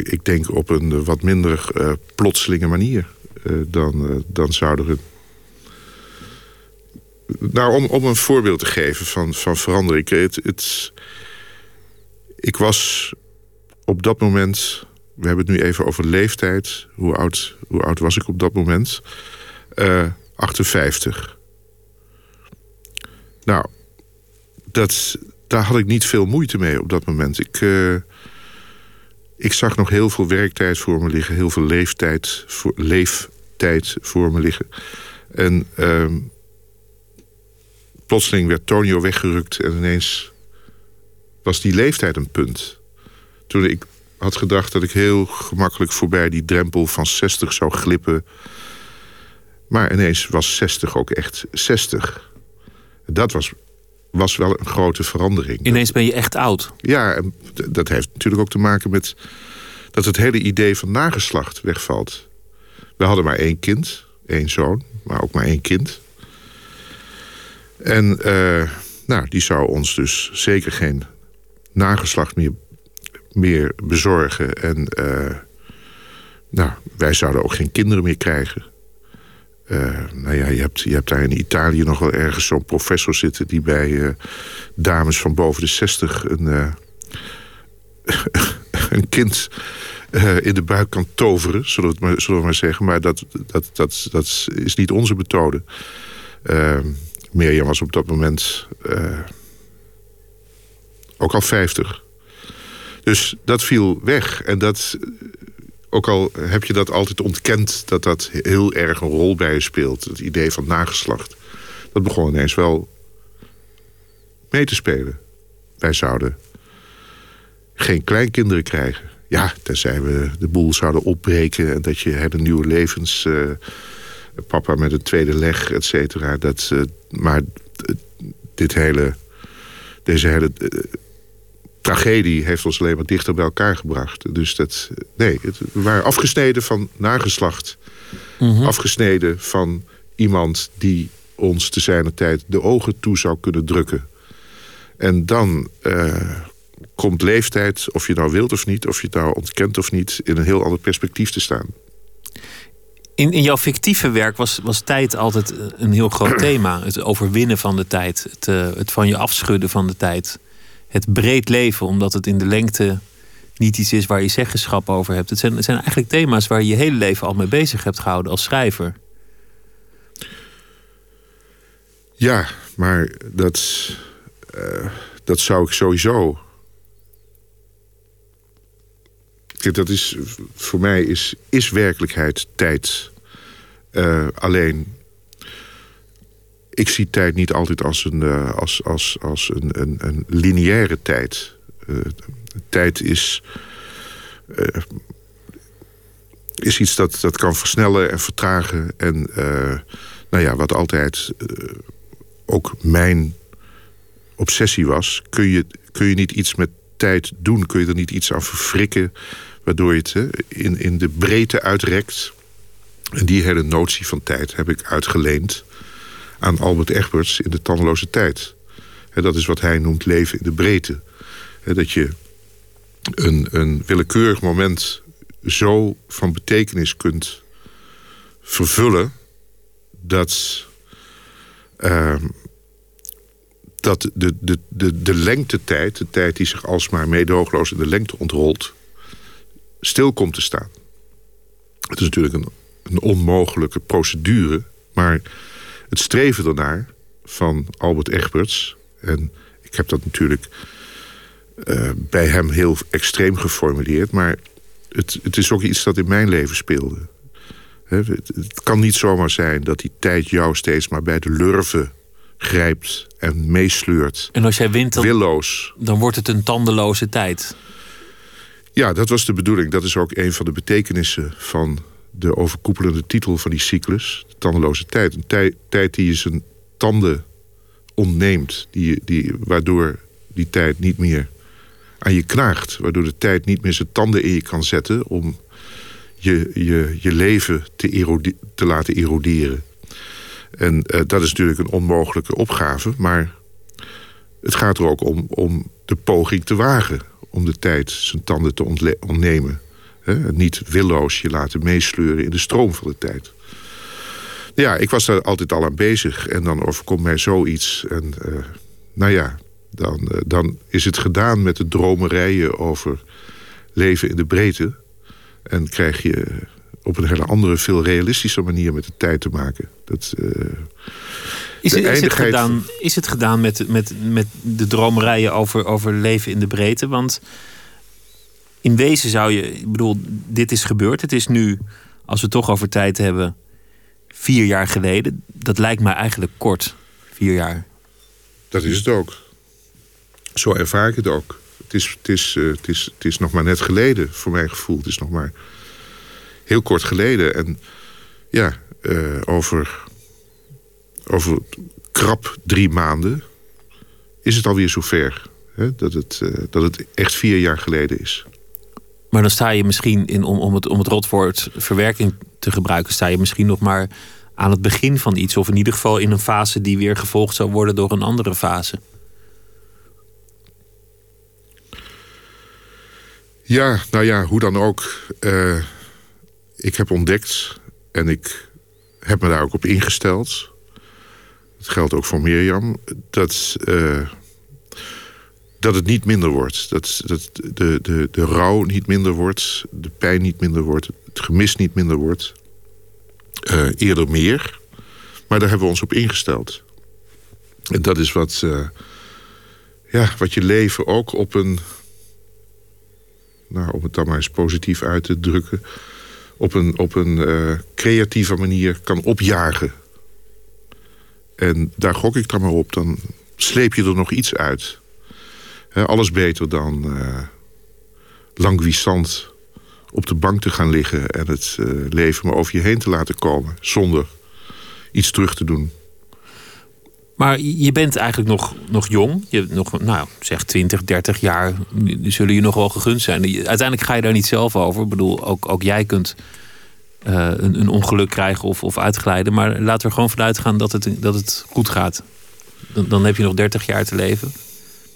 ik denk op een wat minder uh, plotselinge manier. Uh, dan, uh, dan zouden we... Nou, om, om een voorbeeld te geven van, van verandering. Het, het, ik was op dat moment, we hebben het nu even over leeftijd. Hoe oud, hoe oud was ik op dat moment? Uh, 58. Nou, dat, daar had ik niet veel moeite mee op dat moment. Ik, uh, ik zag nog heel veel werktijd voor me liggen. Heel veel leeftijd voor, leeftijd voor me liggen. En uh, plotseling werd Tonio weggerukt en ineens was die leeftijd een punt toen ik had gedacht dat ik heel gemakkelijk voorbij die drempel van 60 zou glippen. Maar ineens was 60 ook echt 60. Dat was, was wel een grote verandering. Ineens ben je echt oud. Ja, en dat heeft natuurlijk ook te maken met dat het hele idee van nageslacht wegvalt. We hadden maar één kind, één zoon, maar ook maar één kind. En uh, nou, die zou ons dus zeker geen nageslacht meer meer bezorgen. En uh, nou, wij zouden ook geen kinderen meer krijgen. Uh, nou ja, je hebt, je hebt daar in Italië nog wel ergens zo'n professor zitten... die bij uh, dames van boven de 60 een, een kind in de buik kan toveren, zullen we, maar, zullen we maar zeggen. Maar dat, dat, dat, dat is niet onze methode. Mirjam was op dat moment ook al 50. Dus dat viel weg. En dat, ook al heb je dat altijd ontkend... dat dat heel erg een rol bij je speelt. Het idee van nageslacht. Dat begon ineens wel mee te spelen. Wij zouden geen kleinkinderen krijgen. Ja, tenzij we de boel zouden opbreken... en dat je hele nieuwe levens... Uh, papa met een tweede leg, et cetera. Dat, uh, maar dit hele, deze hele tragedie heeft ons alleen maar dichter bij elkaar gebracht. Dus dat, nee, het, we waren afgesneden van nageslacht. Mm -hmm. Afgesneden van iemand die ons te zijner tijd de ogen toe zou kunnen drukken. En dan uh, komt leeftijd, of je nou wilt of niet... of je het nou ontkent of niet, in een heel ander perspectief te staan. In, in jouw fictieve werk was, was tijd altijd een heel groot thema. Het overwinnen van de tijd. Het, uh, het van je afschudden van de tijd. Het breed leven, omdat het in de lengte niet iets is waar je zeggenschap over hebt. Het zijn, zijn eigenlijk thema's waar je je hele leven al mee bezig hebt gehouden als schrijver. Ja, maar dat, uh, dat zou ik sowieso. Dat is voor mij is, is werkelijkheid tijd. Uh, alleen, ik zie tijd niet altijd als een, uh, als, als, als een, een, een lineaire tijd. tijd is, is iets dat, dat kan versnellen en vertragen. En nou ja, wat altijd ook mijn obsessie was... kun je, kun je niet iets met tijd doen? Kun je er niet iets aan verfrikken... waardoor je het in, in de breedte uitrekt? En die hele notie van tijd heb ik uitgeleend... aan Albert Egberts in De Tandeloze Tijd. Dat is wat hij noemt leven in de breedte. dat je een, een willekeurig moment zo van betekenis kunt vervullen... dat uh, dat de, de, de, de lengtetijd, de tijd die zich alsmaar meedoogloos in de lengte ontrolt, stil komt te staan. Het is natuurlijk een, een onmogelijke procedure, maar het streven ernaar van Albert Egberts, en ik heb dat natuurlijk uh, bij hem heel extreem geformuleerd, maar het, het is ook iets dat in mijn leven speelde. Het, het, kan niet zomaar zijn dat die tijd jou steeds maar bij de lurven grijpt en meesleurt. En als jij wint, dan, willoos. dan wordt het een tandeloze tijd. Ja, dat was de bedoeling. Dat is ook een van de betekenissen van de overkoepelende titel van die cyclus. De tandeloze tijd. Een tij, tijd die je zijn tanden ontneemt. Die, die, waardoor die tijd niet meer aan je knaagt. Waardoor de tijd niet meer zijn tanden in je kan zetten... om je, je, je leven te, te laten eroderen. En uh, dat is natuurlijk een onmogelijke opgave. Maar het gaat er ook om, om de poging te wagen. Om de tijd zijn tanden te ontnemen. He? Niet willoos je laten meesleuren in de stroom van de tijd. Ja, ik was daar altijd al aan bezig. En dan overkomt mij zoiets. En uh, nou ja, dan, uh, dan is het gedaan met de dromerijen over leven in de breedte. En krijg je op een hele andere, veel realistische manier met de tijd te maken. Dat, uh, is, het, is, het gedaan, is het gedaan met, met, met de dromerijen over, over leven in de breedte? Want in wezen zou je, ik bedoel, dit is gebeurd. Het is nu, als we toch over tijd hebben, vier jaar geleden. Dat lijkt mij eigenlijk kort, vier jaar. Dat is het ook. Zo ervaar ik het ook. Het is, het is, uh, het is, het is nog maar net geleden, voor mijn gevoel. Het is nog maar heel kort geleden. En ja, uh, over, over krap drie maanden is het alweer zover. Hè, dat, het, uh, dat het echt vier jaar geleden is. Maar dan sta je misschien, in, om, om, het, om het rotwoord verwerking te gebruiken... sta je misschien nog maar aan het begin van iets. Of in ieder geval in een fase die weer gevolgd zou worden door een andere fase. Ja, nou ja, hoe dan ook. Uh, ik heb ontdekt en ik heb me daar ook op ingesteld. Het geldt ook voor Mirjam. Dat, uh, dat het niet minder wordt. Dat, de, de, de rouw niet minder wordt. De pijn niet minder wordt. Het gemis niet minder wordt. Uh, eerder meer. Maar daar hebben we ons op ingesteld. En dat is wat, uh, ja, wat je leven ook op een... Nou, om het dan maar eens positief uit te drukken... op een, op een uh, creatieve manier kan opjagen. En daar gok ik dan maar op. Dan sleep je er nog iets uit. Alles beter dan uh, languissant op de bank te gaan liggen... en het uh, leven maar over je heen te laten komen... zonder iets terug te doen. Maar je bent eigenlijk nog, nog jong. Je nog, nou, zeg 20, 30 jaar zullen je nog wel gegund zijn. Uiteindelijk ga je daar niet zelf over. Ik bedoel, ook, ook jij kunt uh, een, een, ongeluk krijgen of, of uitglijden. Maar laten we er gewoon vanuit gaan dat het, dat het goed gaat. Dan, dan heb je nog 30 jaar te leven.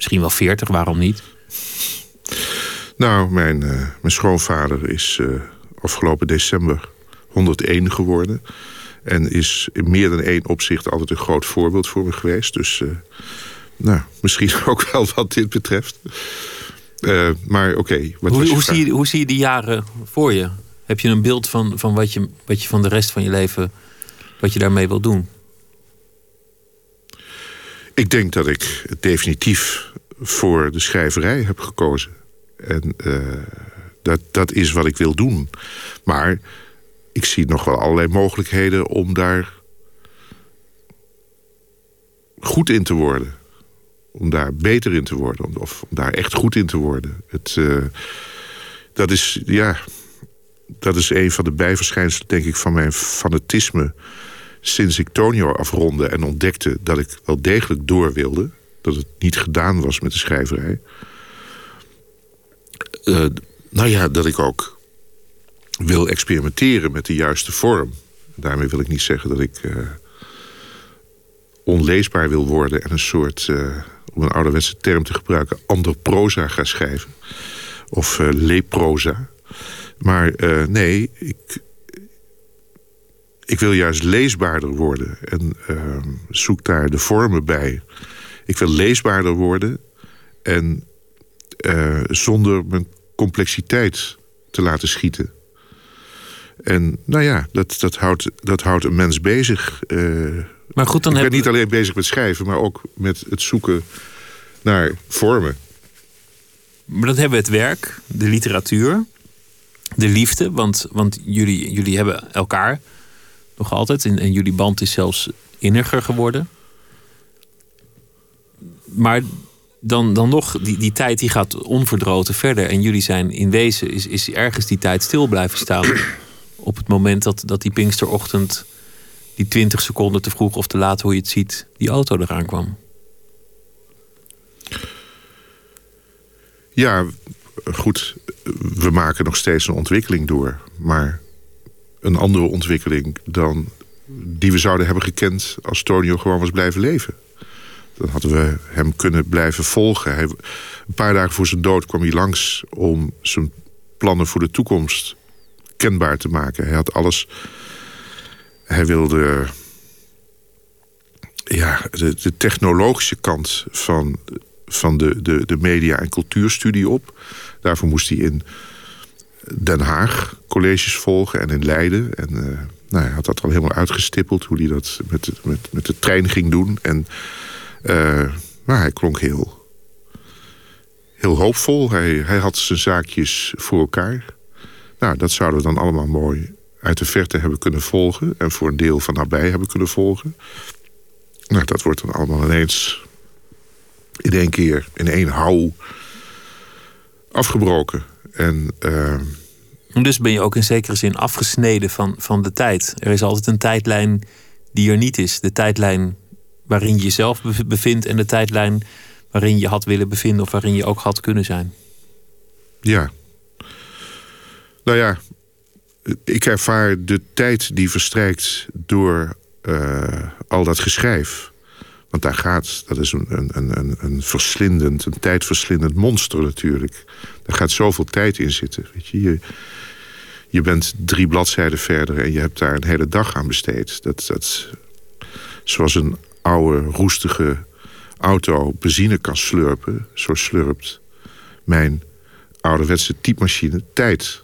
Misschien wel 40, waarom niet? Nou, mijn, uh, mijn schoonvader is uh, afgelopen december 101 geworden. En is in meer dan één opzicht altijd een groot voorbeeld voor me geweest. Dus uh, nou, misschien ook wel wat dit betreft. Maar oké. Okay, hoe, hoe, zie je, hoe zie je die jaren voor je? Heb je een beeld van, van wat, je, wat je van de rest van je leven... wat je daarmee wil doen? Ik denk dat ik definitief voor de schrijverij heb gekozen. En uh, dat, dat is wat ik wil doen. Maar ik zie nog wel allerlei mogelijkheden om daar goed in te worden. Om daar beter in te worden. Of om daar echt goed in te worden. Het, uh, dat, is, ja, dat is een van de bijverschijnselen, denk ik, van mijn fanatisme. Sinds ik Tonio afronde en ontdekte dat ik wel degelijk door wilde. Dat het niet gedaan was met de schrijverij. Uh, nou ja, dat ik ook wil experimenteren met de juiste vorm. Daarmee wil ik niet zeggen dat ik uh, onleesbaar wil worden... en een soort, uh, om een ouderwetse term te gebruiken... androproza ga schrijven. Of leproza. Maar nee, ik, ik wil juist leesbaarder worden. En ehm, zoek daar de vormen bij. Ik wil leesbaarder worden... en zonder mijn complexiteit te laten schieten. En nou ja, dat, dat, houdt, dat houdt een mens bezig. Uh, maar goed, dan ik ben niet alleen bezig met schrijven, maar ook met het zoeken naar vormen. Maar dan hebben we het werk, de literatuur, de liefde. Want, want jullie, jullie hebben elkaar nog altijd. En, en jullie band is zelfs inniger geworden. Maar dan, dan nog, die, die tijd die gaat onverdroten verder. En jullie zijn in wezen, is, is ergens die tijd stil blijven staan op het moment dat, dat die Pinksterochtend, die 20 seconden te vroeg of te laat, hoe je het ziet, die auto eraan kwam? Ja, goed. We maken nog steeds een ontwikkeling door. Maar een andere ontwikkeling dan die we zouden hebben gekend als Tonio gewoon was blijven leven. Dan hadden we hem kunnen blijven volgen. Hij, een paar dagen voor zijn dood kwam hij langs om zijn plannen voor de toekomst kenbaar te maken. Hij had alles... Hij wilde ja, de, technologische kant van, van de, de, de media- en cultuurstudie op. Daarvoor moest hij in Den Haag colleges volgen en in Leiden. En uh, nou, hij had dat al helemaal uitgestippeld... hoe hij dat met, met, met de trein ging doen. En, maar hij klonk heel, heel hoopvol. Hij, hij had zijn zaakjes voor elkaar... Nou, dat zouden we dan allemaal mooi uit de verte hebben kunnen volgen... en voor een deel van nabij hebben kunnen volgen. Nou, dat wordt dan allemaal ineens in één keer, in één hou afgebroken. En, uh... Dus ben je ook in zekere zin afgesneden van, van de tijd. Er is altijd een tijdlijn die er niet is. De tijdlijn waarin je jezelf bevindt... en de tijdlijn waarin je had willen bevinden... of waarin je ook had kunnen zijn. Ja, nou ja, ik ervaar de tijd die verstrijkt door uh, al dat geschrijf. Want daar gaat, dat is een, een, een, een verslindend, een tijdverslindend monster natuurlijk. Daar gaat zoveel tijd in zitten. Weet je, je, je bent drie bladzijden verder en je hebt daar een hele dag aan besteed. Dat, dat, zoals een oude, roestige auto benzine kan slurpen, zo slurpt mijn ouderwetse typemachine tijd.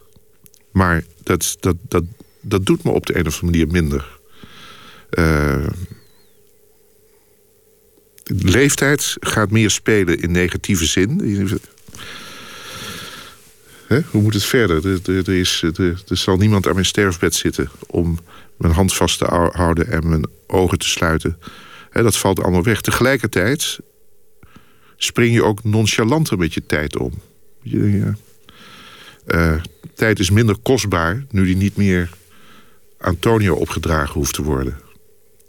Maar dat, dat, dat, dat doet me op de een of andere manier minder. Uh, leeftijd gaat meer spelen in negatieve zin. Hoe moet het verder? Er, er, is, er, zal niemand aan mijn sterfbed zitten om mijn hand vast te houden en mijn ogen te sluiten. Dat valt allemaal weg. Tegelijkertijd spring je ook nonchalanter met je tijd om. Je, uh, tijd is minder kostbaar nu die niet meer Antonio opgedragen hoeft te worden.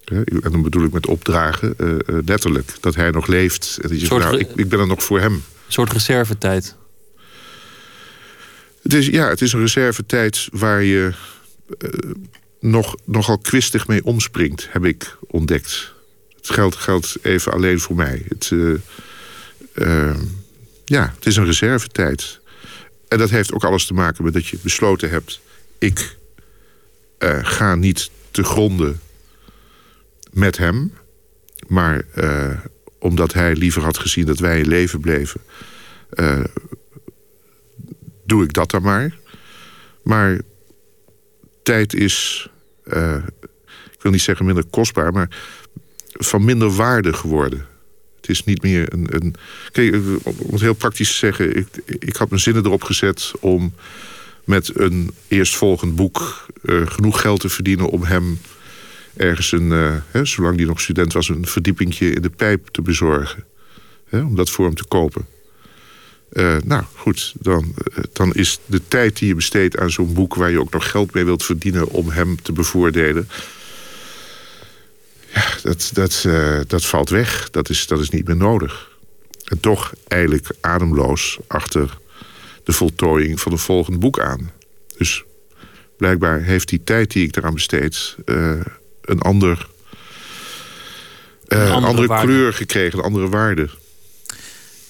En dan bedoel ik met opdragen uh, letterlijk. Dat hij nog leeft. En dat je nou, ik, ik ben er nog voor hem. Een soort reservetijd. Het is, ja, het is een reservetijd waar je uh, nog, nogal kwistig mee omspringt, heb ik ontdekt. Het geldt, geldt even alleen voor mij. Het, ja, het is een reservetijd. En dat heeft ook alles te maken met dat je besloten hebt... ik ga niet te gronden met hem. Maar uh, omdat hij liever had gezien dat wij in leven bleven... Doe ik dat dan maar. Maar tijd is, ik wil niet zeggen minder kostbaar... maar van minder waarde geworden. Het is niet meer een... een kijk, om het heel praktisch te zeggen... Ik, ik had mijn zinnen erop gezet om met een eerstvolgend boek... genoeg geld te verdienen om hem ergens een, uh, hè, zolang hij nog student was, een verdiepingje in de pijp te bezorgen. Hè, om dat voor hem te kopen. Nou goed, dan, dan is de tijd die je besteedt aan zo'n boek... waar je ook nog geld mee wilt verdienen om hem te bevoordelen... ja, dat, dat, dat valt weg. Dat is, dat is niet meer nodig. En toch eigenlijk ademloos achter de voltooiing van een volgend boek aan. Dus blijkbaar heeft die tijd die ik eraan besteed een, ander, uh, een andere, andere kleur gekregen, een andere waarde.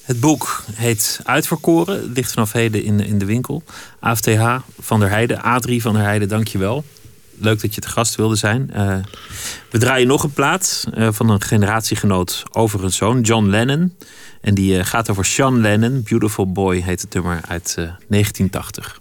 Het boek heet Uitverkoren, ligt vanaf heden in, in de winkel. AFTH van der Heijden, A3 van der Heijden, dankjewel. Leuk dat je te gast wilde zijn. Uh, we draaien nog een plaat uh, van een generatiegenoot over een zoon, John Lennon. En die uh, gaat over Sean Lennon, Beautiful Boy heet het nummer uit 1980.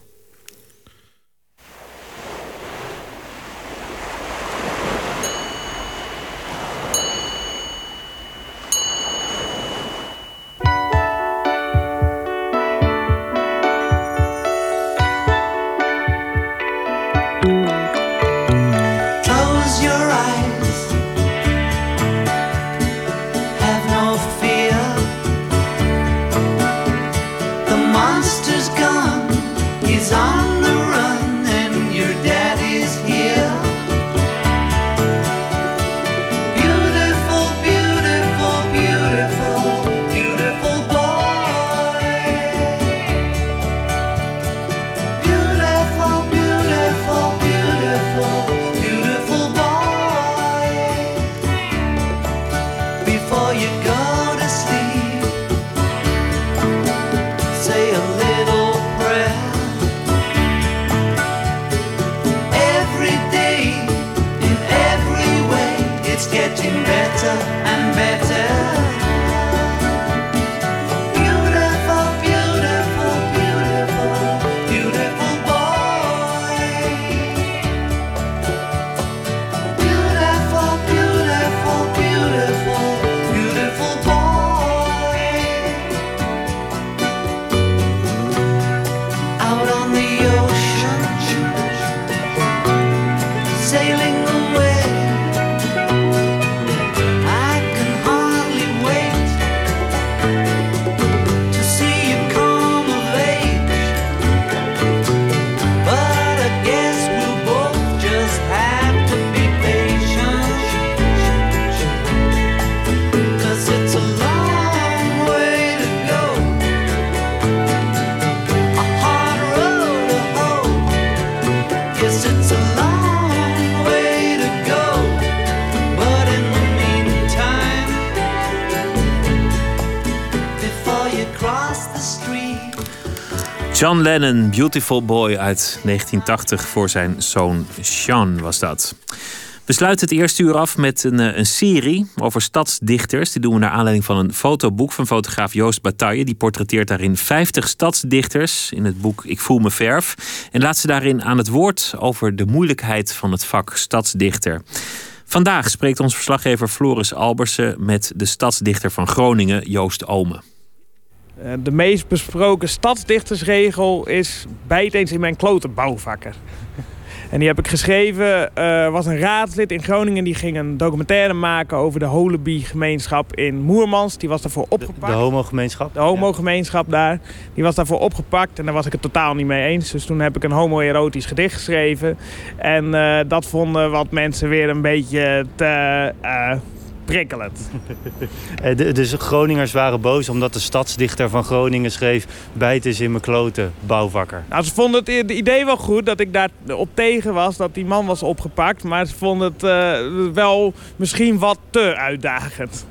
Lennon, Beautiful Boy uit 1980 voor zijn zoon Sean was dat. We sluiten het eerste uur af met een, eh, een, serie over stadsdichters. Die doen we naar aanleiding van een fotoboek van fotograaf Joost Bataille. Die portretteert daarin 50 stadsdichters in het boek Ik voel me verf. En laat ze daarin aan het woord over de moeilijkheid van het vak stadsdichter. Vandaag spreekt ons verslaggever Floris Albersen met de stadsdichter van Groningen, Joost Omen. Eh, de meest besproken stadsdichtersregel is bijt eens in mijn klote bouwvakker. En die heb ik geschreven. Er was een raadslid in Groningen die ging een documentaire maken over de Holeby-gemeenschap in Moermans. Die was daarvoor opgepakt. De, de homogemeenschap? De homogemeenschap daar. Die was daarvoor opgepakt en daar was ik het totaal niet mee eens. Dus toen heb ik een homoerotisch gedicht geschreven. En uh, dat vonden wat mensen weer een beetje te, uh, prikkelend. Eh, dus Groningers waren boos omdat de stadsdichter van Groningen schreef... bijt is in mijn kloten, bouwvakker. Nou, ze vonden het idee wel goed dat ik daar op tegen was... dat die man was opgepakt. Maar ze vonden het uh, wel misschien wat te uitdagend.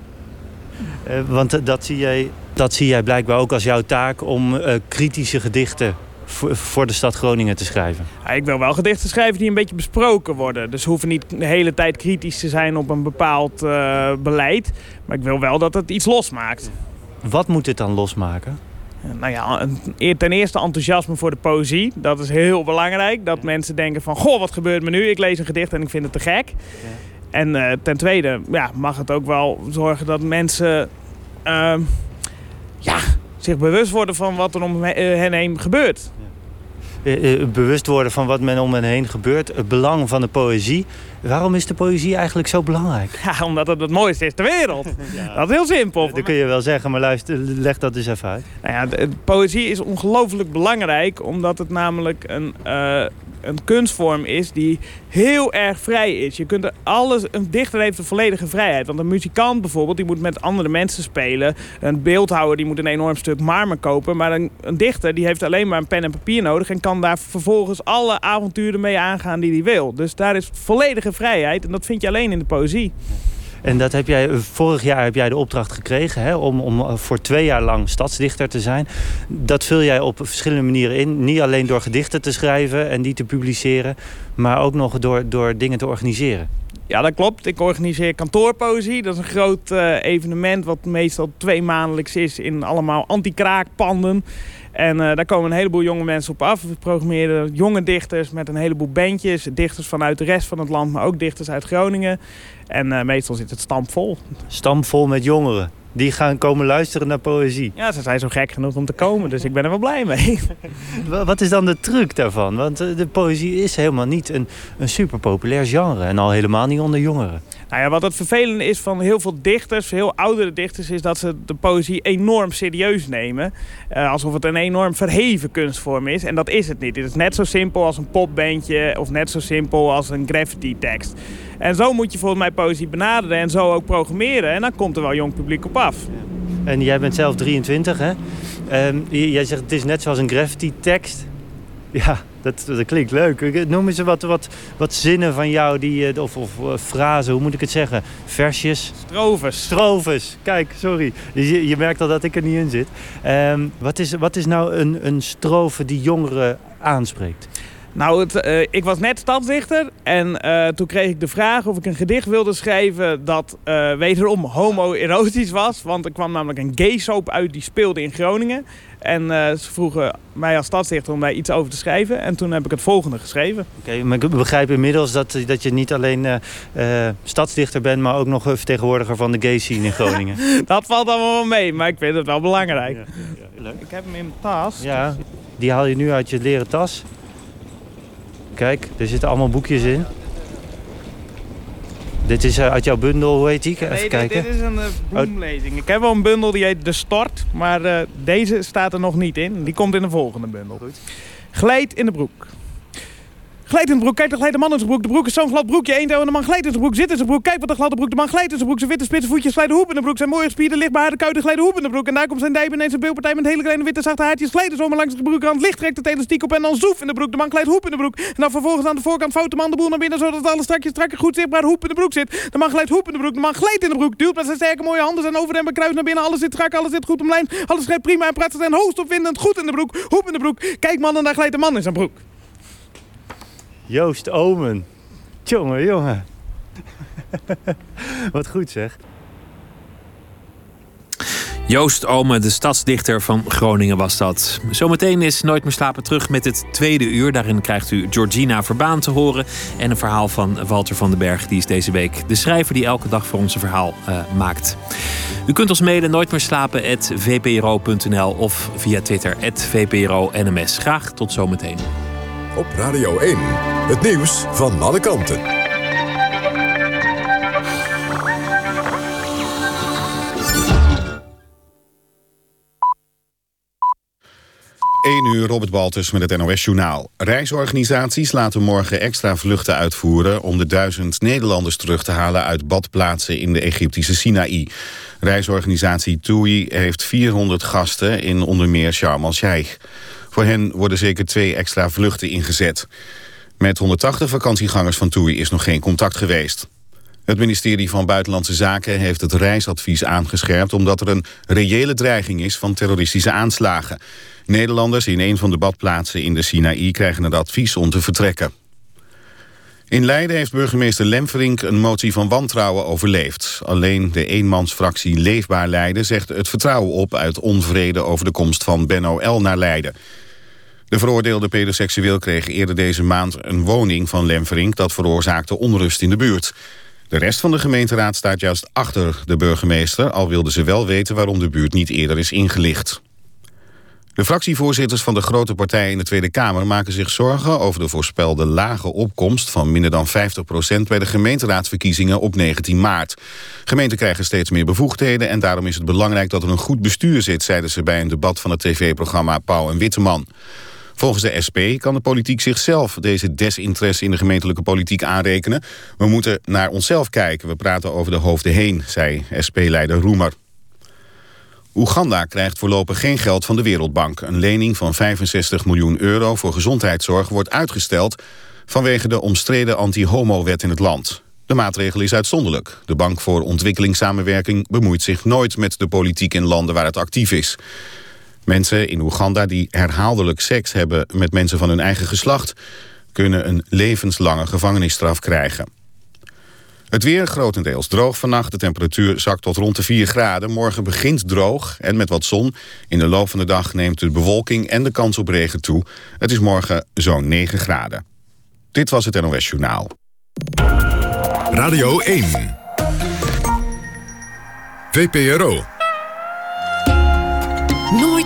Uh, want dat zie, jij, dat zie jij blijkbaar ook als jouw taak... om uh, kritische gedichten voor de stad Groningen te schrijven? Ja, ik wil wel gedichten schrijven die een beetje besproken worden. Dus hoeven niet de hele tijd kritisch te zijn op een bepaald uh, beleid. Maar ik wil wel dat het iets losmaakt. Wat moet dit dan losmaken? Nou ja, ten eerste enthousiasme voor de poëzie. Dat is heel belangrijk. Dat mensen denken van, goh, wat gebeurt me nu? Ik lees een gedicht en ik vind het te gek. Ja. En uh, ten tweede ja, mag het ook wel zorgen dat mensen... Uh, ja, zich bewust worden van wat er om hen heen gebeurt. Ja. Bewust worden van wat men om hen heen gebeurt. Het belang van de poëzie. Waarom is de poëzie eigenlijk zo belangrijk? Ja, omdat het het mooiste is ter wereld. ja. Dat is heel simpel. Dat kun je wel zeggen, maar luister, leg dat eens even uit. Nou ja, de, de poëzie is ongelooflijk belangrijk. Omdat het namelijk een... Uh, een kunstvorm is die heel erg vrij is. Je kunt er alles, een dichter heeft een volledige vrijheid. Want een muzikant bijvoorbeeld, die moet met andere mensen spelen. Een beeldhouwer die moet een enorm stuk marmer kopen. Maar een, een dichter die heeft alleen maar een pen en papier nodig. En kan daar vervolgens alle avonturen mee aangaan die hij wil. Dus daar is volledige vrijheid. En dat vind je alleen in de poëzie. En dat heb jij, vorig jaar heb jij de opdracht gekregen hè, om, om voor twee jaar lang stadsdichter te zijn. Dat vul jij op verschillende manieren in. Niet alleen door gedichten te schrijven en die te publiceren, maar ook nog door, door dingen te organiseren. Ja, dat klopt. Ik organiseer kantoorpoëzie. Dat is een groot uh, evenement wat meestal twee maandelijks is in allemaal anti-kraakpanden. En uh, daar komen een heleboel jonge mensen op af. We programmeren jonge dichters met een heleboel bandjes. Dichters vanuit de rest van het land, maar ook dichters uit Groningen. En uh, meestal zit het stampvol. Stampvol met jongeren? Die gaan komen luisteren naar poëzie? Ja, ze zijn zo gek genoeg om te komen, dus ik ben er wel blij mee. Wat is dan de truc daarvan? Want de poëzie is helemaal niet een, een super populair genre. En al helemaal niet onder jongeren. Nou ja, wat het vervelende is van heel veel dichters, heel oudere dichters... is dat ze de poëzie enorm serieus nemen. Uh, alsof het een enorm verheven kunstvorm is. En dat is het niet. Het is net zo simpel als een popbandje... of net zo simpel als een graffiti-tekst. En zo moet je volgens mij poëzie benaderen en zo ook programmeren. En dan komt er wel jong publiek op af. En jij bent zelf 23, hè? Um, jij zegt het is net zoals een graffiti-tekst. Ja, dat, dat klinkt leuk. Noem eens wat, wat, wat zinnen van jou, die, of, of uh, frasen, hoe moet ik het zeggen? Versjes? Strofes. Strofes, kijk, sorry. Je, je merkt al dat ik er niet in zit. Um, wat, is, wat is nou een, een strofe die jongeren aanspreekt? Nou, het, uh, ik was net stadsdichter en uh, toen kreeg ik de vraag of ik een gedicht wilde schrijven dat uh, wederom homoerotisch was. Want er kwam namelijk een gay soap uit die speelde in Groningen. En ze vroegen mij als stadsdichter om daar iets over te schrijven. En toen heb ik het volgende geschreven. Oké, okay, maar ik begrijp inmiddels dat, dat je niet alleen stadsdichter bent... maar ook nog vertegenwoordiger van de gay scene in Groningen. dat valt allemaal wel mee, maar ik vind het wel belangrijk. Ja, ja, ja, ik heb hem in mijn tas. Ja, die haal je nu uit je leren tas. Kijk, er zitten allemaal boekjes in. Dit is uit jouw bundel, hoe heet die? Even nee, kijken. dit is een uh, bloemlezing. Ik heb wel een bundel die heet De Stort, maar uh, deze staat er nog niet in. Die komt in de volgende bundel. Goed. In de broek. Glijdt in de broek, kijk, er glijdt de man in zijn broek. De broek is zo'n glad broekje, en de man glijdt in zijn broek, zit in zijn broek. Kijk wat een gladde broek, de man glijdt in zijn broek. Zijn witte spitse voetjes glijden hoep in de broek. Zijn mooie spieren, lichtbehaarde kuiten glijden hoep in de broek. En daar komt zijn dijben en zijn beelpartij met hele kleine witte zachte haartjes. Glijden zomaar langs de broekrand, licht trekt het elastiek op en dan zoef in de broek. De man glijdt hoep in de broek. En dan vervolgens aan de voorkant vouwt de man de boel naar binnen, zodat alles strakjes strakker goed zichtbaar hoep in de broek zit. De man glijdt hoep in de broek, de man glijdt in de broek. Duwt met zijn sterke mooie handen zijn over en kruis naar binnen. Alles zit strak, alles zit goed omlijnd. Alles prima en praat zijn hoogst opwindend goed in de broek. Hoep in de broek. Kijk man, daar glijdt de man in zijn broek. Joost Omen. Jongen, jongen. Wat goed zeg. Joost Ome, de stadsdichter van Groningen was dat. Zometeen is Nooit meer slapen terug met het tweede uur. Daarin krijgt u Georgina Verbaan te horen. En een verhaal van Walter van den Berg. Die is deze week de schrijver die elke dag voor ons een verhaal uh, maakt. U kunt ons mailen nooit meer slapen vpro.nl of via Twitter @vpro_nms. Graag tot zometeen. Op Radio 1, het nieuws van alle kanten. 1 uur Robert Baltus met het NOS-journaal. Reisorganisaties laten morgen extra vluchten uitvoeren... om de duizend Nederlanders terug te halen uit badplaatsen in de Egyptische Sinaï. Reisorganisatie TUI heeft 400 gasten in onder meer Sharm el-Sheikh. Voor hen worden zeker twee extra vluchten ingezet. Met 180 vakantiegangers van TUI is nog geen contact geweest. Het ministerie van Buitenlandse Zaken heeft het reisadvies aangescherpt... omdat er een reële dreiging is van terroristische aanslagen. Nederlanders in een van de badplaatsen in de Sinaï krijgen het advies om te vertrekken. In Leiden heeft burgemeester Lemferink een motie van wantrouwen overleefd. Alleen de eenmansfractie Leefbaar Leiden zegt het vertrouwen op... uit onvrede over de komst van Benno L. naar Leiden. De veroordeelde pedoseksueel kreeg eerder deze maand een woning van Lemferink... dat veroorzaakte onrust in de buurt. De rest van de gemeenteraad staat juist achter de burgemeester... al wilden ze wel weten waarom de buurt niet eerder is ingelicht. De fractievoorzitters van de grote partijen in de Tweede Kamer maken zich zorgen over de voorspelde lage opkomst van minder dan 50% bij de gemeenteraadsverkiezingen op 19 maart. Gemeenten krijgen steeds meer bevoegdheden en daarom is het belangrijk dat er een goed bestuur zit, zeiden ze bij een debat van het tv-programma Pauw en Witteman. Volgens de SP kan de politiek zichzelf deze desinteresse in de gemeentelijke politiek aanrekenen. We moeten naar onszelf kijken, we praten over de hoofden heen, zei SP-leider Roemer. Oeganda krijgt voorlopig geen geld van de Wereldbank. Een lening van 65 miljoen euro voor gezondheidszorg wordt uitgesteld... vanwege de omstreden anti-homo-wet in het land. De maatregel is uitzonderlijk. De Bank voor Ontwikkelingssamenwerking bemoeit zich nooit met de politiek in landen waar het actief is. Mensen in Oeganda die herhaaldelijk seks hebben met mensen van hun eigen geslacht... kunnen een levenslange gevangenisstraf krijgen. Het weer grotendeels droog vannacht. De temperatuur zakt tot rond de 4 graden. Morgen begint droog en met wat zon. In de loop van de dag neemt de bewolking en de kans op regen toe. Het is morgen zo'n 9 graden. Dit was het NOS Journaal. Radio 1. VPRO.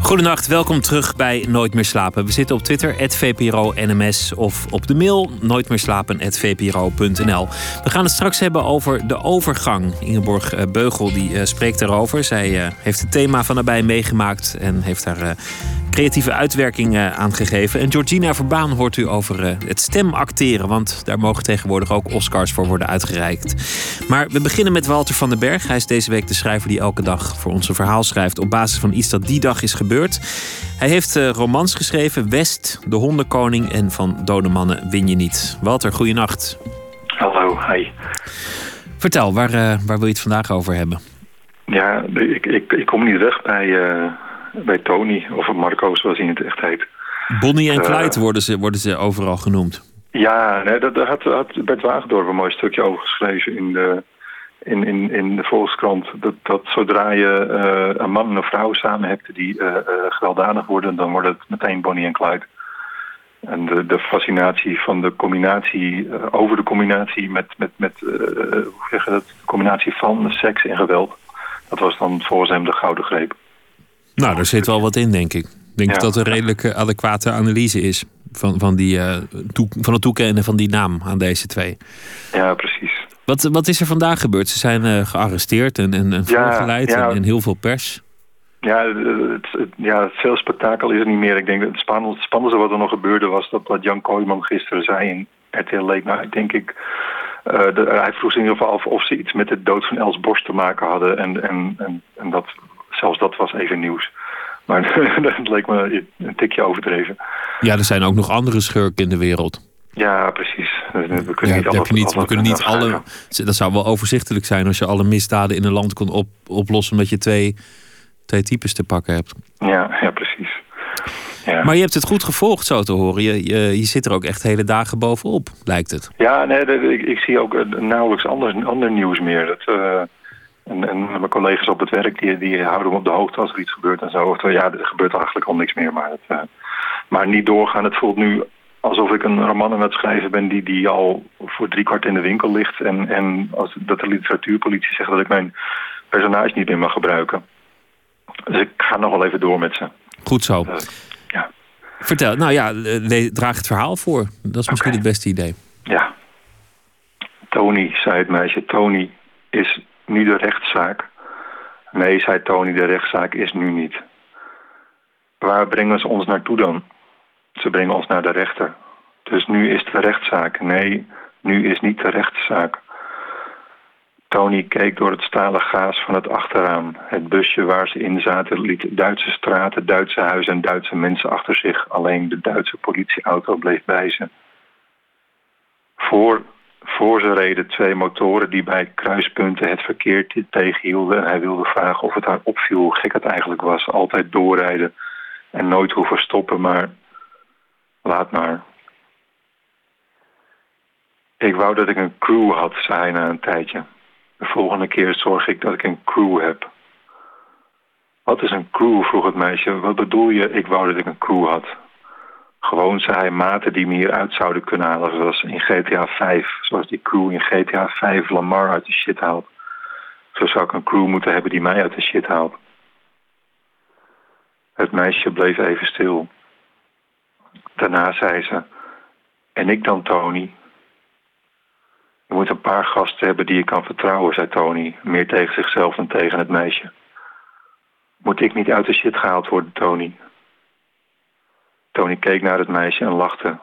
Goedenacht, welkom terug bij Nooit meer slapen. We zitten op Twitter, @vpro_nms of op de mail nooitmeerslapen@vpro.nl. We gaan het straks hebben over de overgang. Ingeborg eh, Beugel die, uh, spreekt daarover. Zij uh, heeft het thema van nabij meegemaakt en heeft daar creatieve uitwerking uh, aangegeven. En Georgina Verbaan hoort u over het stemacteren, want daar mogen tegenwoordig ook Oscars voor worden uitgereikt. Maar we beginnen met Walter van den Berg. Hij is deze week de schrijver die elke dag voor ons een verhaal schrijft op basis van iets dat die dag is gebeurd. Hij heeft uh, romans geschreven, West, De Hondenkoning en Van Dode Mannen win je niet. Walter, goeienacht. Hallo, hi. Vertel, waar, waar wil je het vandaag over hebben? Ja, ik, ik, ik kom niet weg bij bij Tony, of Marco zoals hij in het echt heet. Bonnie en eh, Clyde worden, ze, worden ze overal genoemd. Ja, nee, daar had, had Bert Wagendorp een mooi stukje over geschreven in de, in, in, in de Volkskrant. Dat, dat zodra je uh, een man en een vrouw samen hebt die uh, gewelddadig worden, dan wordt het meteen Bonnie en Clyde. En de, de fascinatie van de combinatie, over de combinatie met, met, met hoe zeg je dat, de combinatie van seks en geweld. Dat was dan volgens hem de gouden greep. Nou, daar zit wel wat in, denk ik. Ik denk dat dat een redelijk eh, adequate analyse is van, van, die, uh, van het toekennen van die naam aan deze twee. Ja, precies. Wat, wat is er vandaag gebeurd? Ze zijn uh, gearresteerd en, en, en voorgeleid ja, En, heel veel pers. Ja, het, het, ja, veel spektakel is er niet meer. Ik denk dat het spannendste, spannendste wat er nog gebeurde was dat wat Jan Kooijman gisteren zei in RTL Late Night, denk ik. de, hij vroeg in ieder geval af of ze iets met de dood van Els Borst te maken hadden. En, en, en, en dat zelfs dat was even nieuws. Maar dat leek me een tikje overdreven. Ja, er zijn ook nog andere schurken in de wereld. Ja, precies. We kunnen niet, niet, we kunnen niet alle. Dat zou wel overzichtelijk zijn als je alle misdaden in een land kon op, oplossen omdat je twee, twee types te pakken hebt. Ja, ja precies. Ja. Maar je hebt het goed gevolgd, zo te horen. Je, je, je zit er ook echt hele dagen bovenop, lijkt het. Ja, nee, ik, ik zie ook eh, nauwelijks ander, ander nieuws meer. Dat, eh, en, en mijn collega's op het werk die, die houden me op de hoogte als er iets gebeurt en zo. Oftewel, ja, er gebeurt eigenlijk al niks meer. Maar, het, eh, maar niet doorgaan. Het voelt nu alsof ik een roman aan het schrijven ben die, die al voor driekwart in de winkel ligt. En, en als, dat de literatuurpolitie zegt dat ik mijn personage niet meer mag gebruiken. Dus ik ga nog wel even door met ze. Goed zo. Eh, ja. Vertel, nou ja, draag het verhaal voor. Dat is misschien het beste idee. Ja. Tony, zei het meisje. Tony is nu de rechtszaak. Nee, zei Tony, de rechtszaak is nu niet. Waar brengen ze ons naartoe dan? Ze brengen ons naar de rechter. Dus nu is de rechtszaak. Nee, nu is niet de rechtszaak. Tony keek door het stalen gaas van het achterraam. Het busje waar ze in zaten liet Duitse straten, Duitse huizen en Duitse mensen achter zich. Alleen de Duitse politieauto bleef bij ze. Voor, voor ze reden twee motoren die bij kruispunten het verkeer te- tegenhielden. Hij wilde vragen of het haar opviel hoe gek het eigenlijk was. Altijd doorrijden en nooit hoeven stoppen, maar laat maar. Ik wou dat ik een crew had, zei hij na een tijdje. De volgende keer zorg ik dat ik een crew heb. Wat is een crew? vroeg het meisje. Wat bedoel je? Ik wou dat ik een crew had. Gewoon zei hij maten die me hier uit zouden kunnen halen. Zoals in GTA 5. Zoals die crew in GTA 5 Lamar uit de shit haalt. Zo zou ik een crew moeten hebben die mij uit de shit haalt. Het meisje bleef even stil. Daarna zei ze... En ik dan, Tony? Je moet een paar gasten hebben die je kan vertrouwen, zei Tony. Meer tegen zichzelf dan tegen het meisje. Moet ik niet uit de shit gehaald worden, Tony? Tony keek naar het meisje en lachte.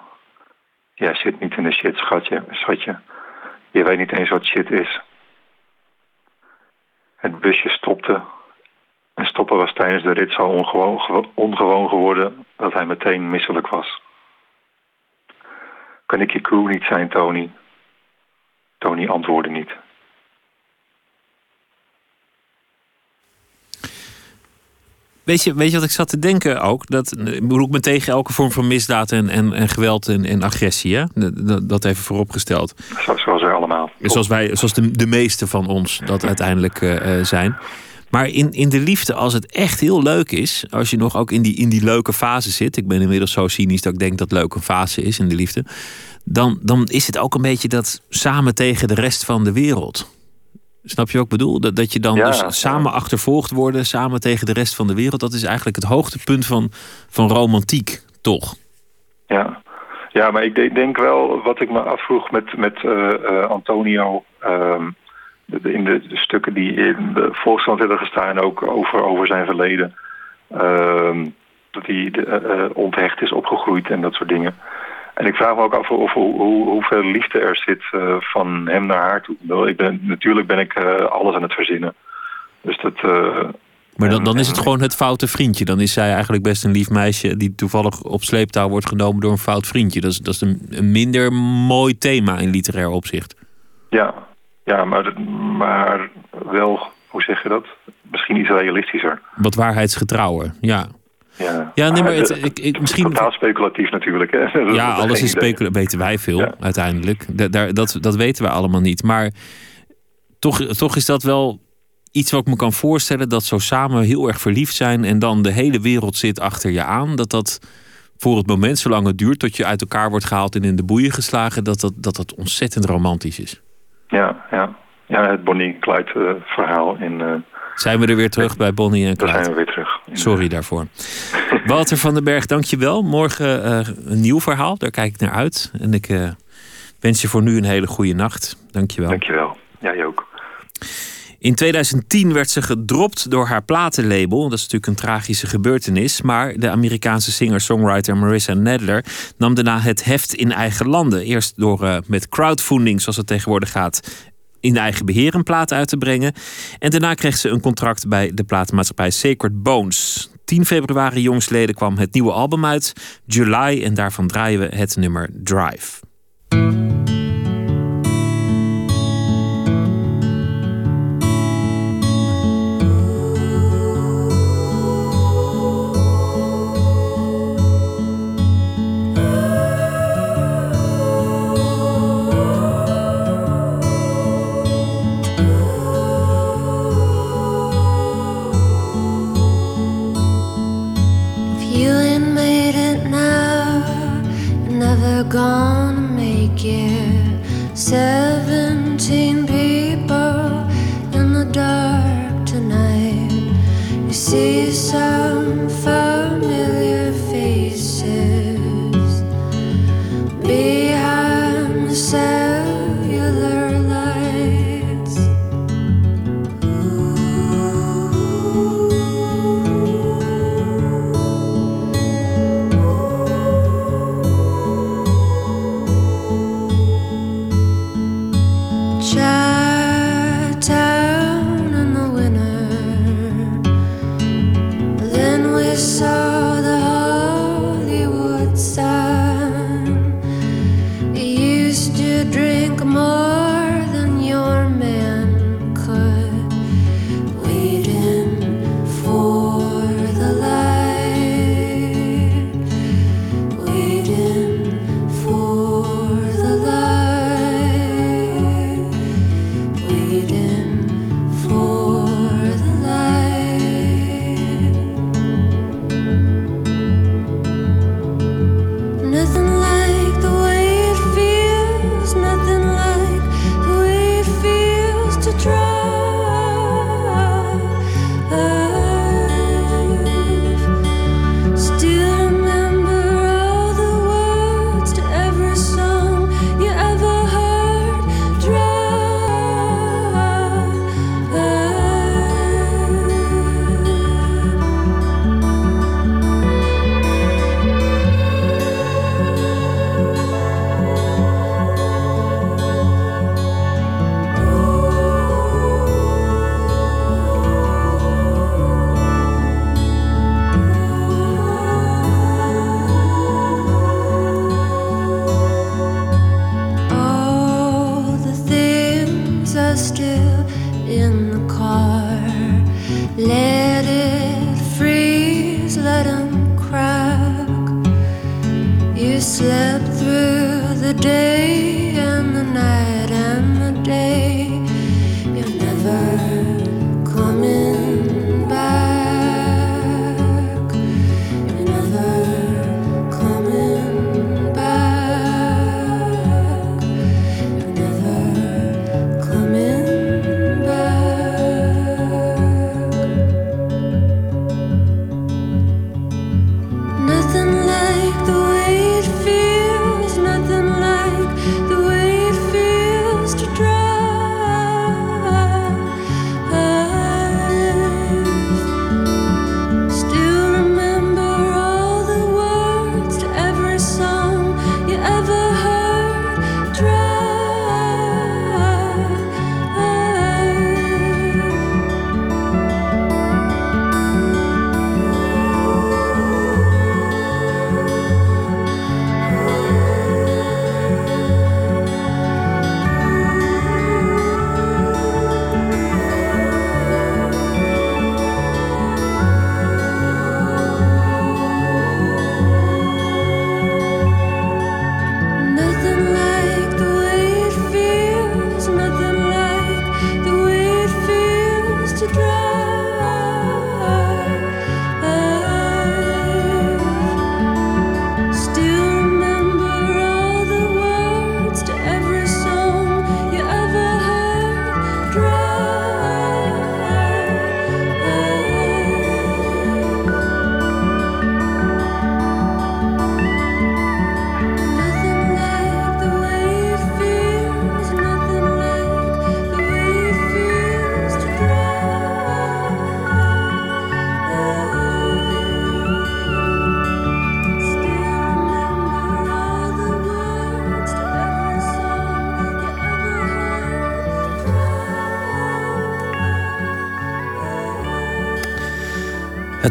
Jij zit niet in de shit, schatje, schatje. Je weet niet eens wat shit is. Het busje stopte. En stoppen was tijdens de rit zo ongewoon, gewo- ongewoon geworden dat hij meteen misselijk was. Kan ik je crew niet zijn, Tony? Tony antwoordde niet. Weet je, weet je wat ik zat te denken ook? Dat ik bedoel ik me tegen elke vorm van misdaad en, en, en geweld en, en agressie. Hè? Dat- Dat, even vooropgesteld. Zo, zoals wij allemaal. Zoals, wij, zoals de, de meeste van ons dat uiteindelijk eh, eh, zijn. Maar in, in de liefde, als het echt heel leuk is, als je nog ook in die, in die leuke fase zit. Ik ben inmiddels zo cynisch dat ik denk dat leuk een fase is in de liefde. Dan, dan is het ook een beetje dat samen tegen de rest van de wereld. Snap je wat ik bedoel? Dat, dat je dan Ja, dus ja. samen achtervolgd worden, samen tegen de rest van de wereld. Dat is eigenlijk het hoogtepunt van, van romantiek, toch? Ja, ja maar ik de- denk wel wat ik me afvroeg met, met eh, eh, Antonio. ehm, in de, de stukken die in de Volkskrant hebben gestaan, ook over, over zijn verleden. ehm, dat hij eh, onthecht is opgegroeid en dat soort dingen. En ik vraag me ook af of, hoe, hoe, hoeveel liefde er zit eh, van hem naar haar toe. Ik ben, natuurlijk ben ik alles aan het verzinnen. Dus dat, Maar dan, dan is het gewoon het foute vriendje. Dan is zij eigenlijk best een lief meisje die toevallig op sleeptouw wordt genomen door een fout vriendje. Dat is, dat is een, een minder mooi thema in literair opzicht. Ja, ja maar, maar wel, hoe zeg je dat? Misschien iets realistischer. Wat waarheidsgetrouwer, ja. Ja, Ja, nee, maar het- ik- ik- misschien- Totaal speculatief natuurlijk. Hè? Ja, alles is idee. speculatie. weten wij veel Ja. uiteindelijk. Da- daar, dat, dat weten wij allemaal niet. Maar toch, toch is dat wel iets wat ik me kan voorstellen. Dat zo samen heel erg verliefd zijn. En dan de hele wereld zit achter je aan. Dat dat voor het moment, zolang het duurt, tot je uit elkaar wordt gehaald en in de boeien geslagen. Dat dat, dat, dat ontzettend romantisch is. Ja, ja. ja, het Bonnie Clyde eh, verhaal. In, eh, Zijn we er weer terug bij Bonnie en daar zijn Clyde? we weer terug. Sorry daarvoor. Walter van den Berg, dankjewel. Morgen eh, een nieuw verhaal, daar kijk ik naar uit. En ik wens je voor nu een hele goede nacht. Dankjewel. Dankjewel. Jij ook. In 2010 werd ze gedropt door haar platenlabel. Dat is natuurlijk een tragische gebeurtenis. Maar de Amerikaanse singer-songwriter Marissa Nadler nam daarna het heft in eigen landen. Eerst door eh, met crowdfunding, zoals het tegenwoordig gaat, in eigen beheer een plaat uit te brengen. En daarna kreeg ze een contract bij de platenmaatschappij Sacred Bones. 10 februari jongstleden kwam het nieuwe album uit, July. En daarvan draaien we het nummer Drive. Gonna make it. Seventeen people in the dark tonight. You see some familiar faces behind the cellular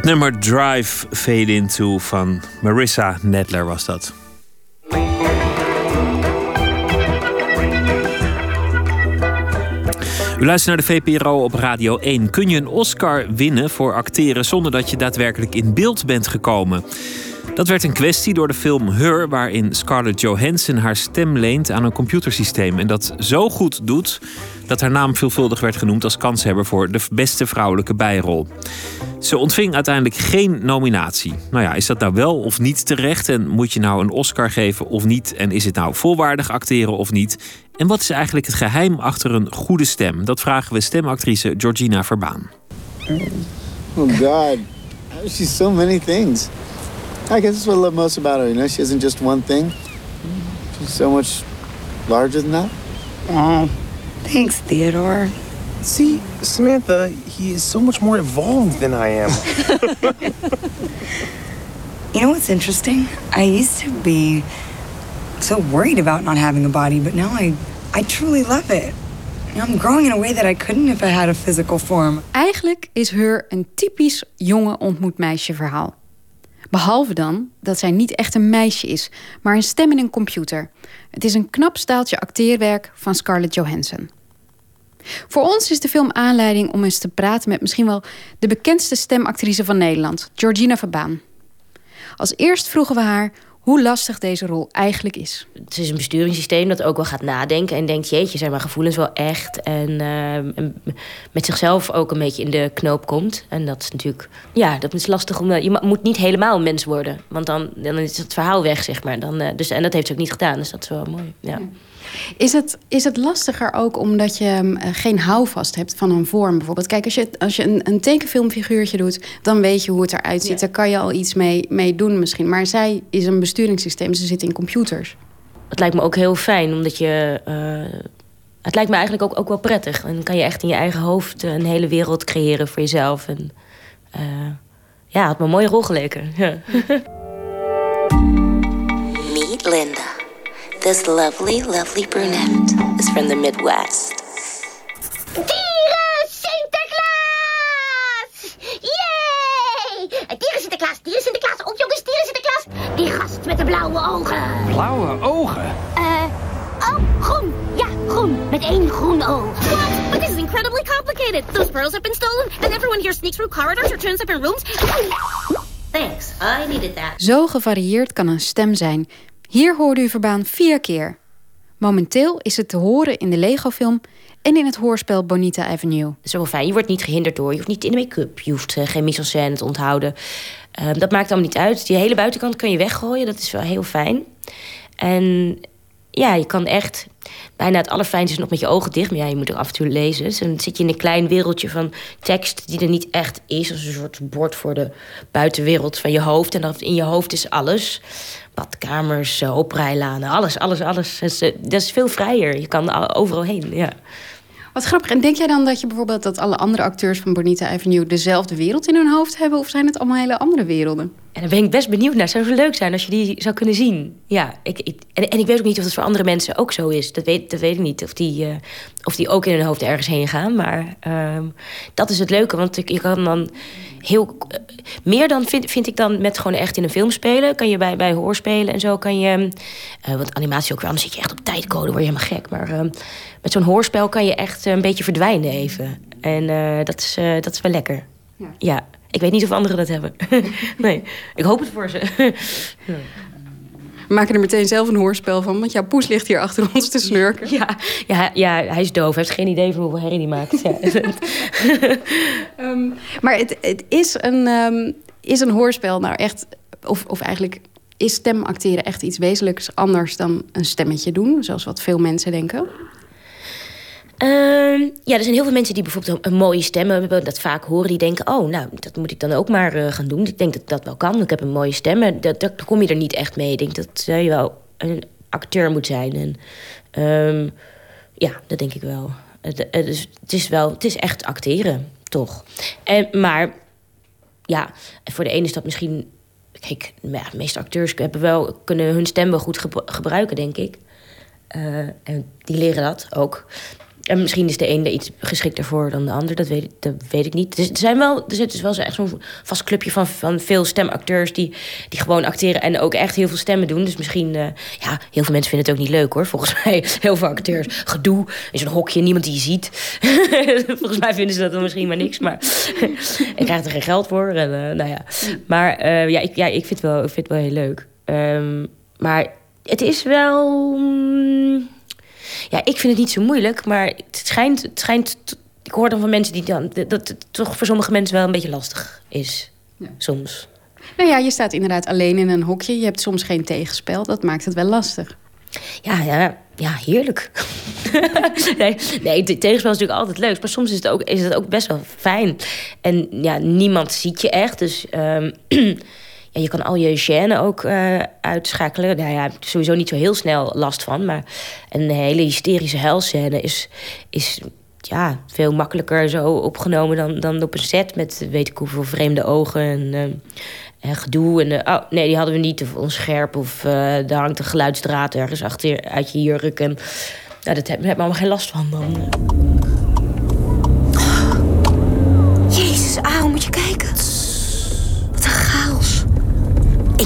Nummer Drive Fade Into van Marissa Nedler was dat. U luistert naar de VPRO op Radio 1. Kun je een Oscar winnen voor acteren zonder dat je daadwerkelijk in beeld bent gekomen? Dat werd een kwestie door de film Her, waarin Scarlett Johansson haar stem leent aan een computersysteem. En dat zo goed doet dat haar naam veelvuldig werd genoemd als kanshebber voor de beste vrouwelijke bijrol. Ze ontving uiteindelijk geen nominatie. Nou ja, is dat nou wel of niet terecht? En moet je nou een Oscar geven of niet? En is het nou volwaardig acteren of niet? En wat is eigenlijk het geheim achter een goede stem? Dat vragen we stemactrice Georgina Verbaan. Oh God, she's so many things. I guess that's what I love most about her. You know, she isn't just one thing. She's so much larger than that. Oh, thanks, Theodore. See, Samantha, he is so much more evolved than I am. You know what's interesting? I used to be so worried about not having a body, but now I, I truly love it. I'm growing in a way that I couldn't if I had a physical form. Eigenlijk is Her een typisch jonge ontmoet meisje verhaal. Behalve dan dat zij niet echt een meisje is, maar een stem in een computer. Het is een knap staaltje acteerwerk van Scarlett Johansson. Voor ons is de film aanleiding om eens te praten met misschien wel de bekendste stemactrice van Nederland, Georgina Verbaan. Als eerst vroegen we haar hoe lastig deze rol eigenlijk is. Het is een besturingssysteem dat ook wel gaat nadenken en denkt: jeetje, zijn mijn gevoelens wel echt? En, eh, en met zichzelf ook een beetje in de knoop komt. En dat is natuurlijk, ja, dat is lastig om. Je moet niet helemaal een mens worden, want dan, dan is het verhaal weg, zeg maar. Dan, eh, dus, en dat heeft ze ook niet gedaan, dus dat is wel mooi. Ja. Is het, is het lastiger ook omdat je eh, geen houvast hebt van een vorm bijvoorbeeld? Kijk, als je, als je een, een tekenfilmfiguurtje doet, dan weet je hoe het eruit ziet. Daar kan je al iets mee, mee doen misschien. Maar zij is een besturingssysteem, ze zit in computers. Het lijkt me ook heel fijn, omdat je. eh, het lijkt me eigenlijk ook, ook wel prettig. En dan kan je echt in je eigen hoofd eh, een hele wereld creëren voor jezelf. En eh, ja, had me een mooie rol geleken. Ja. Meet Linda. This lovely, lovely brunette is from the Midwest. Dieren Sinterklaas! Yay! Dieren Sinterklaas, dieren Sinterklaas. Op jongens, dieren Sinterklaas. Die gast met de blauwe ogen. Blauwe ogen? Eh, oh, groen. Ja, groen. Met één groen oog. What? But this is incredibly complicated. Those pearls have been stolen, and everyone here sneaks through corridors or turns up in rooms. Thanks, I needed that. Zo gevarieerd kan een stem zijn. Hier hoorde u Verbaan vier keer. Momenteel is het te horen in de Lego-film en in het hoorspel Bonita Avenue. Wel fijn. Je wordt niet gehinderd door. Je hoeft niet in de make-up. Je hoeft eh, geen mise-en-scène te onthouden. Ehm, dat maakt allemaal niet uit. Die hele buitenkant kun je weggooien. Dat is wel heel fijn. En ja, je kan echt... Bijna het allerfijnste nog met je ogen dicht. Maar ja, je moet er af en toe lezen. Dus dan zit je in een klein wereldje van tekst die er niet echt is. Als een soort bord voor de buitenwereld van je hoofd. En dan in je hoofd is alles. Badkamers, eh, oprijlanen, alles, alles, alles. Dat is, eh, dat is veel vrijer. Je kan overal heen, ja. Wat grappig. En denk jij dan dat je bijvoorbeeld dat alle andere acteurs van Bonita Avenue dezelfde wereld in hun hoofd hebben? Of zijn het allemaal hele andere werelden? En daar ben ik best benieuwd naar. Het zou zo leuk zijn als je die zou kunnen zien. Ja, ik, en, en ik weet ook niet of het voor andere mensen ook zo is. Dat weet, dat weet ik niet. Of die, eh, of die ook in hun hoofd ergens heen gaan. Maar ehm, dat is het leuke. Want je kan dan heel... eh, meer dan vind, vind ik dan met gewoon echt in een film spelen. Kan je bij, bij hoorspelen en zo kan je... eh, want animatie ook wel, dan zit je echt op tijdcode. word je helemaal gek. Maar ehm, met zo'n hoorspel kan je echt eh, een beetje verdwijnen even. En eh, dat, is, eh, dat is wel lekker. ja. Ik weet niet of anderen dat hebben. nee, ik hoop het voor ze. We maken er meteen zelf een hoorspel van, want jouw poes ligt hier achter ons te snurken. Ja, ja, ja hij is doof. Hij heeft geen idee van hoeveel herrie hij maakt. Ja. Ehm, maar het, het is, een, ehm, is een hoorspel nou echt... Of, of eigenlijk is stemacteren echt iets wezenlijks anders dan een stemmetje doen? Zoals wat veel mensen denken. Ehm, ja, er zijn heel veel mensen die bijvoorbeeld een, mooie stem hebben. Dat vaak horen. Die denken, oh, nou, dat moet ik dan ook maar eh, gaan doen. Ik denk dat dat wel kan. Ik heb een mooie stem. Dat, kom je er niet echt mee. Ik denk dat eh, je wel een acteur moet zijn. Ehm, ja, dat denk ik wel. Het, het, is, wel, het is echt acteren, toch. En, maar ja, voor de ene is dat misschien... Kijk, de meeste acteurs wel, kunnen hun stem wel goed gebru- gebruiken, denk ik. Eh, en die leren dat ook. En misschien is de een er iets geschikter voor dan de ander. Dat weet, dat weet ik niet. Er, zijn wel, er zit dus wel echt zo'n vast clubje van, van veel stemacteurs... Die, die gewoon acteren en ook echt heel veel stemmen doen. Dus misschien... eh, ja, heel veel mensen vinden het ook niet leuk, hoor. Volgens mij heel veel acteurs. Gedoe in zo'n hokje, niemand die je ziet. Volgens mij vinden ze dat dan misschien maar niks. Maar ik krijg er geen geld voor. En, eh, nou ja. Maar eh, ja, ik, ja, ik, vind het wel, ik vind het wel heel leuk. Ehm, maar het is wel... mm, ja, ik vind het niet zo moeilijk, maar het schijnt, het schijnt ik hoor dan van mensen die dan... dat het toch voor sommige mensen wel een beetje lastig is. Soms. Nou ja, je staat inderdaad alleen in een hokje. Je hebt soms geen tegenspel. Dat maakt het wel lastig. Ja, ja, ja heerlijk. nee, nee, tegenspel is natuurlijk altijd leuk. Maar soms is het ook, is het ook best wel fijn. En ja, niemand ziet je echt. Dus ehm, ja, je kan al je gêne ook eh, uitschakelen. Nou ja, sowieso niet zo heel snel last van. Maar een hele hysterische huilscène is, is ja, veel makkelijker zo opgenomen dan, dan op een set met weet ik hoeveel vreemde ogen en, en gedoe. En, eh, oh nee, die hadden we niet of onscherp of uh, er hangt een geluidsdraad ergens achter uit je jurk. En, nou, dat heb ik allemaal geen last van dan.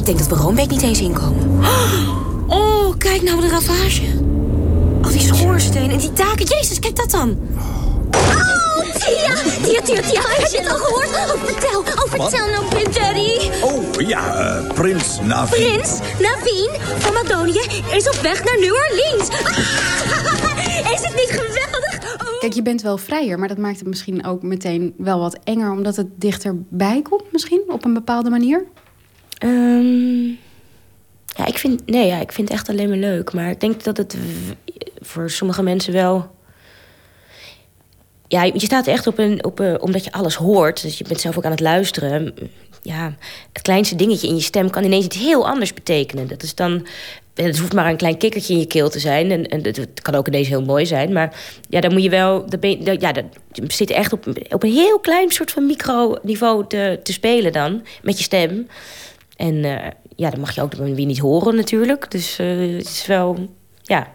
Denk dat we Roombeek niet eens inkomen. Oh, kijk nou de ravage. Al die schoorstenen en die daken. Jezus, kijk dat dan. Oh, Tia! Tia, Tia, Tia, heb je het al gehoord? Oh, vertel, oh, vertel nou, Prince Daddy. Oh, ja, eh, Prins Navi. Prins Naveen van Macedonië is op weg naar New Orleans. Ah, is het niet geweldig? Oh. Kijk, je bent wel vrijer, maar dat maakt het misschien ook meteen wel wat enger... omdat het dichterbij komt misschien, op een bepaalde manier? Ehm, ja, ik vind, nee, ja, ik vind het echt alleen maar leuk. Maar ik denk dat het voor sommige mensen wel... Ja, je staat echt op een, op. Omdat je alles hoort, dus je bent zelf ook aan het luisteren. Ja, het kleinste dingetje in je stem kan ineens iets heel anders betekenen. Dat is dan... Het hoeft maar een klein kikkertje in je keel te zijn. En, en het, kan ook ineens heel mooi zijn. Maar ja, dan moet je wel... Dan je, ja, dan, je zit echt op, op een heel klein soort van microniveau te, te spelen dan. Met je stem. En eh, ja, dan mag je ook weer niet horen natuurlijk. Dus eh, het is wel... Ja,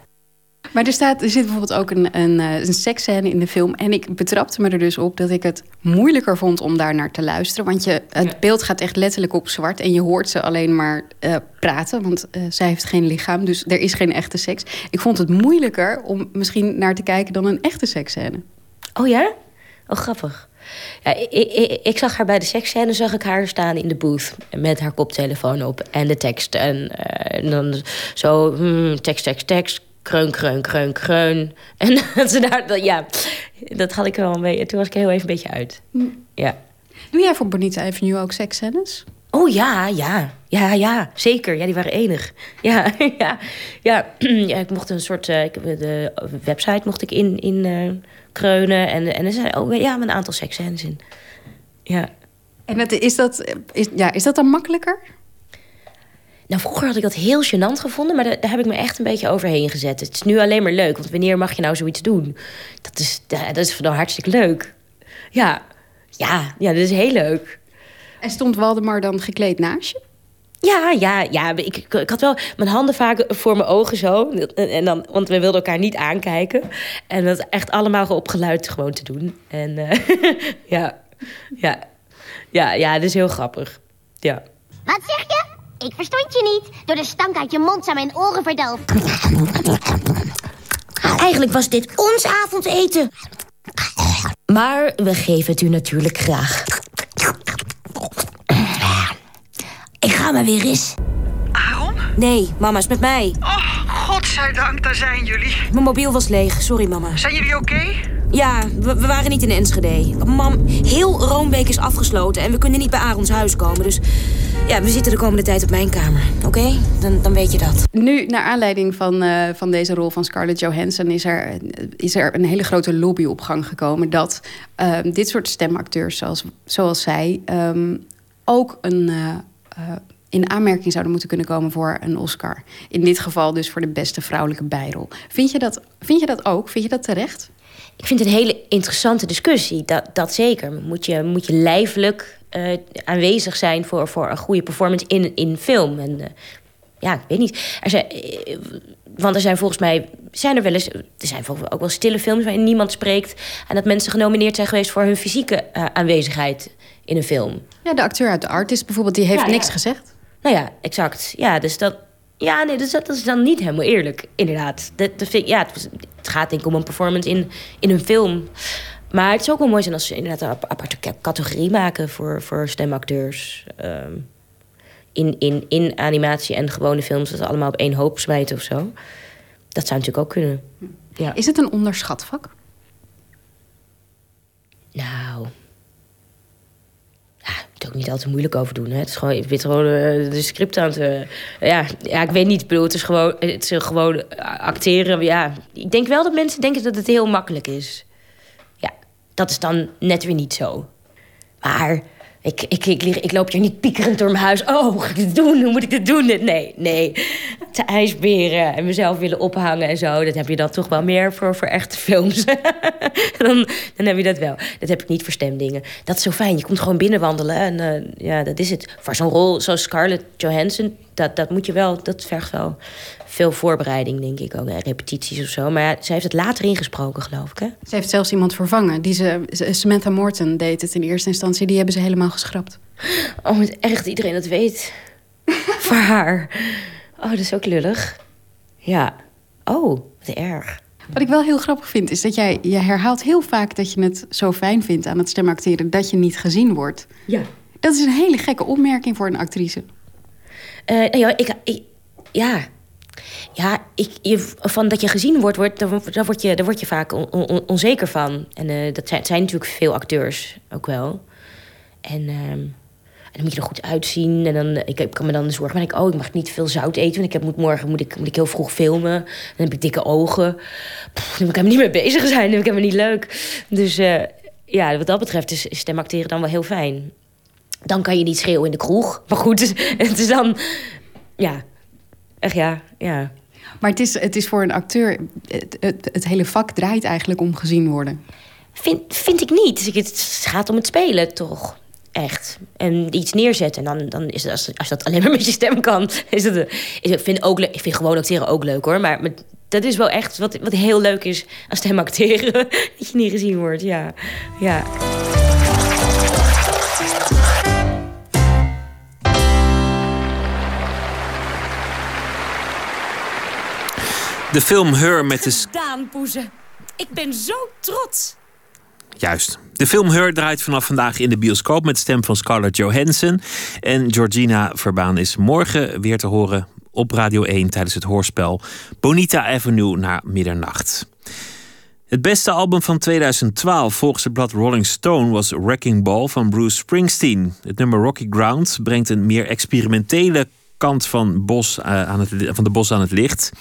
Maar er, staat, er zit bijvoorbeeld ook een, een, eh, een seksscène in de film. En ik betrapte me er dus op dat ik het moeilijker vond om daar naar te luisteren. Want je, het beeld gaat echt letterlijk op zwart. En je hoort ze alleen maar praten. Want zij heeft geen lichaam. Dus er is geen echte seks. Ik vond het moeilijker om misschien naar te kijken dan een echte seksscène. Oh ja? Oh, grappig. Ja, ik, ik, ik zag haar bij de seksscène, zag ik haar staan in de booth. Met haar koptelefoon op en de tekst. En, eh, en dan zo, hmm, tekst, tekst, tekst. Kreun, kreun, kreun, kreun. En dat ze daar, dat, ja, dat had ik wel een beetje. Toen was ik heel even een beetje uit. Ja. Doe jij voor Bonita Avenue ook seksscènes? Oh ja, ja. Ja, ja, zeker. Ja, die waren enig. Ja, ja, ja. ja ik mocht een soort... eh, ik, de website mocht ik in, in eh, kreunen. En, en er zijn ook ja, een aantal seksscènes in. Ja. En dat, is, dat, is, ja, is dat dan makkelijker? Nou, vroeger had ik dat heel gênant gevonden, maar daar, daar heb ik me echt een beetje overheen gezet. Het is nu alleen maar leuk, want wanneer mag je nou zoiets doen? Dat is, dat is dan hartstikke leuk. Ja, ja, ja, dat is heel leuk. En stond Waldemar dan gekleed naast je? Ja, ja, ja. Ik, ik, ik had wel mijn handen vaak voor mijn ogen zo. En, en dan, want we wilden elkaar niet aankijken. En dat echt allemaal op geluid gewoon te doen. En eh, ja, ja, ja, ja, dat is heel grappig. Ja. Wat zeg je? Ik verstond je niet. Door de stank uit je mond zijn mijn oren verdoofd. Eigenlijk was dit ons avondeten. Maar we geven het u natuurlijk graag. Ik ga maar weer eens. Aaron? Nee, mama is met mij. Oh, godzijdank, daar zijn jullie. Mijn mobiel was leeg. Sorry, mama. Zijn jullie oké? Ja, we, we waren niet in Enschede. Mam, heel Roombeek is afgesloten en we kunnen niet bij Arons huis komen. Dus ja, we zitten de komende tijd op mijn kamer. Oké? Dan, dan weet je dat. Nu, naar aanleiding van, eh, van deze rol van Scarlett Johansson... is er, is er een hele grote lobby op gang gekomen... dat eh, dit soort stemacteurs zoals, zoals zij... ehm, ook een, eh, eh, in aanmerking zouden moeten kunnen komen voor een Oscar. In dit geval dus voor de beste vrouwelijke bijrol. Vind je dat, vind je dat ook? Vind je dat terecht? Ik vind het een hele interessante discussie, dat, dat zeker. Moet je, moet je lijfelijk eh, aanwezig zijn voor, voor een goede performance in, in film? En, eh, ja, ik weet niet. Er zijn, want er zijn volgens mij, zijn er wel eens, er zijn ook wel stille films waarin niemand spreekt. En dat mensen genomineerd zijn geweest voor hun fysieke eh, aanwezigheid in een film. Ja, de acteur uit de Artist bijvoorbeeld, die heeft Ja, niks gezegd. Nou ja, exact. Ja, dus dat. Ja, nee, dus dat, dat is dan niet helemaal eerlijk, inderdaad. Dat, dat vind ja, het, gaat denk ik om een performance in, in een film. Maar het zou ook wel mooi zijn als ze inderdaad een ap- aparte ca- categorie maken voor, voor stemacteurs. ehm, in, in, in animatie en gewone films, dat ze allemaal op één hoop smijten of zo. Dat zou natuurlijk ook kunnen. Ja. Is het een onderschat vak? Nou. Ja, ik moet ook niet al te moeilijk over doen. Hè. Het is gewoon, ik ben gewoon eh, de script aan het. eh, ja, ja, ik weet niet. Ik bedoel, het is gewoon, het is gewoon eh, acteren. Ja, ik denk wel dat mensen denken dat het heel makkelijk is. Ja, dat is dan net weer niet zo. Maar ik, ik, ik, ik loop hier niet piekerend door mijn huis. Oh, ga ik dit doen? Hoe moet ik dit doen? Nee, nee. Te ijsberen en mezelf willen ophangen en zo. Dat heb je dan toch wel meer voor, voor echte films. dan, dan heb je dat wel. Dat heb ik niet voor stemdingen. Dat is zo fijn. Je komt gewoon binnenwandelen en eh, ja, dat is het. Voor zo'n rol zoals Scarlett Johansson, dat, dat moet je wel, dat vergt wel veel voorbereiding, denk ik ook. En repetities of zo. Maar ja, zij heeft het later ingesproken, geloof ik, hè? Ze heeft zelfs iemand vervangen. Die ze, Samantha Morton deed het in eerste instantie. Die hebben ze helemaal geschrapt. Oh, echt iedereen dat weet. Voor haar. Oh, dat is ook lullig. Ja. Oh, wat erg. Wat ik wel heel grappig vind, is dat jij je herhaalt heel vaak dat je het zo fijn vindt aan het stemacteren dat je niet gezien wordt. Ja. Dat is een hele gekke opmerking voor een actrice. Eh, nee, ja, ik, ik- ja. Ja, ik, je, van dat je gezien wordt, wordt daar, word je, daar word je vaak on- on- onzeker van. En eh, dat zijn, natuurlijk veel acteurs ook wel. En, ehm, en dan moet je er goed uitzien. En dan, ik, kan me dan zorgen, ben ik, oh, ik mag niet veel zout eten. Want ik heb, moet morgen moet ik, moet ik heel vroeg filmen. Dan heb ik dikke ogen. Dan moet ik helemaal niet mee bezig zijn. Dan vind ik helemaal niet leuk. Dus eh, ja, wat dat betreft is stemacteren dan wel heel fijn. Dan kan je niet schreeuwen in de kroeg. Maar goed, het is dan... Ja, echt ja, ja. Maar het is, het is voor een acteur, het, het, het hele vak draait eigenlijk om gezien worden. Vind, vind ik niet. Dus Het gaat om het spelen, toch? Echt. En iets neerzetten. En dan, dan is het, als, als dat alleen maar met je stem kan, is het. Is, ik, vind ook, ik vind gewoon acteren ook leuk hoor. Maar, maar dat is wel echt wat, wat heel leuk is aan stem acteren. dat je niet gezien wordt, ja. ja. De film Her met de... Daan Poeze. Ik ben zo trots. Juist. De film Her draait vanaf vandaag in de bioscoop met de stem van Scarlett Johansson. En Georgina Verbaan is morgen weer te horen op Radio 1 tijdens het hoorspel Bonita Avenue na middernacht. Het beste album van 2012 volgens het blad Rolling Stone was Wrecking Ball van Bruce Springsteen. Het nummer Rocky Ground brengt een meer experimentele kant van, bos, eh, aan het, van de bos aan het licht.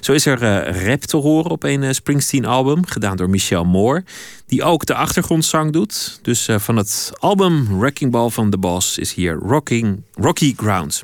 Zo is er eh, rap te horen op een eh, Springsteen-album, gedaan door Michelle Moore, die ook de achtergrondzang doet. Dus van het album Wrecking Ball van The Boss is hier Rocking, Rocky Ground.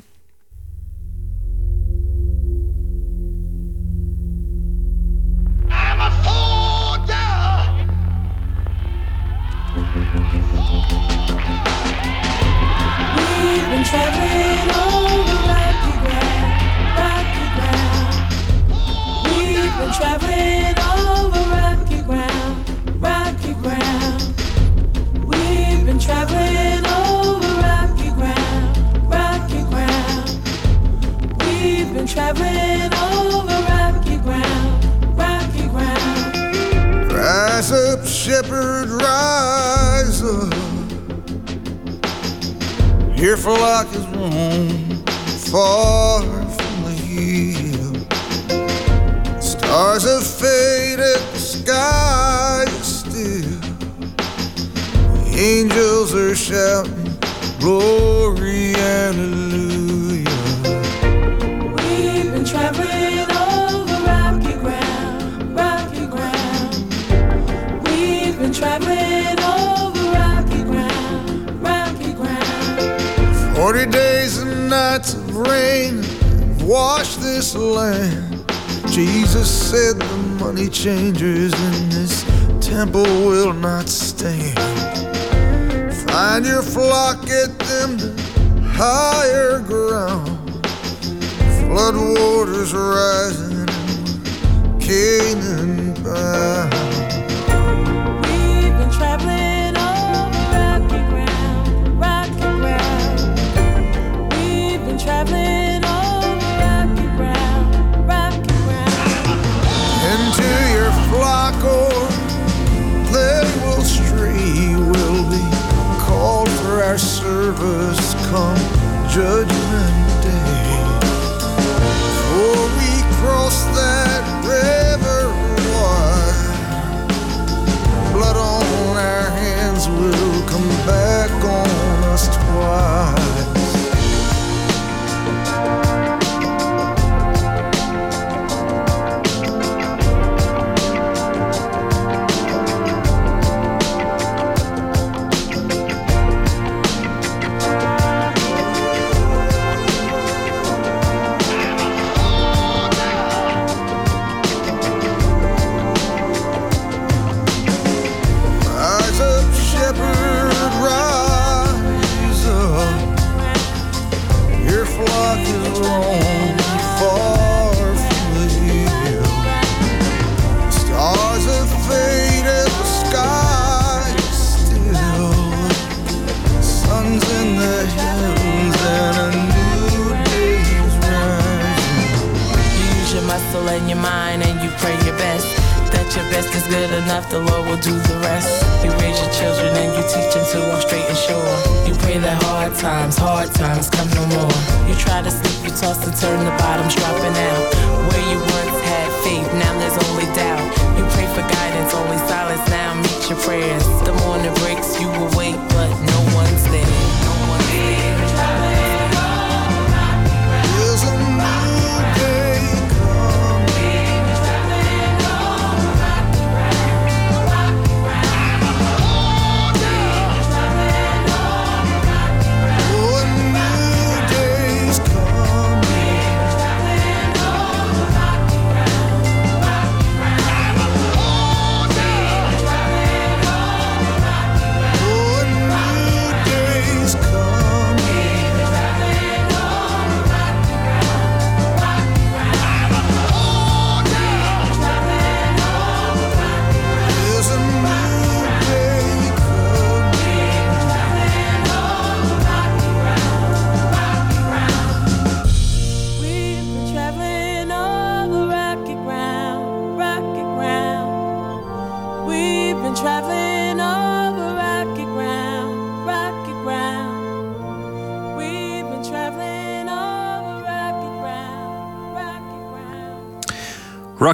Traveling over rocky ground, rocky ground. Rise up, shepherd, rise up. Your flock is roam far from the hill. Stars have faded, the sky is still. Angels are shouting, Glory, hallelujah. Changers in this temple will not stand. Find your flock, get them to higher ground. Flood waters rising, Canaan bound. We've been traveling over rocky ground, rocky ground. We've been traveling over rocky ground, rocky ground. into your flock, or they will stray, will be called for our service come judgment cross that river wide. Blood on our hands will come back on us twice.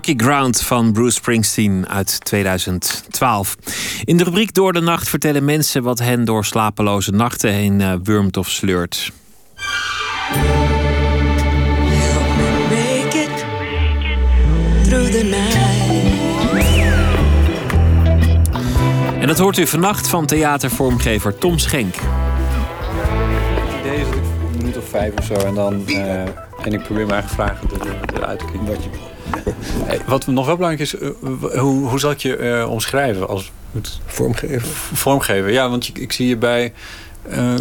Rocky Ground van Bruce Springsteen uit 2012. In de rubriek Door de Nacht vertellen mensen wat hen door slapeloze nachten heen eh, wurmt of sleurt. En dat hoort u vannacht van theatervormgever Tom Schenk. Het idee is dat ik een minuut of vijf of zo en dan. eh, en ik probeer mijn eigen vragen er- eruit te kiezen. Wat, je... wat nog wel belangrijk is, eh, hoe, hoe zal ik je eh, omschrijven als. Vormgever. Vormgever, ja, want je- ik zie je bij eh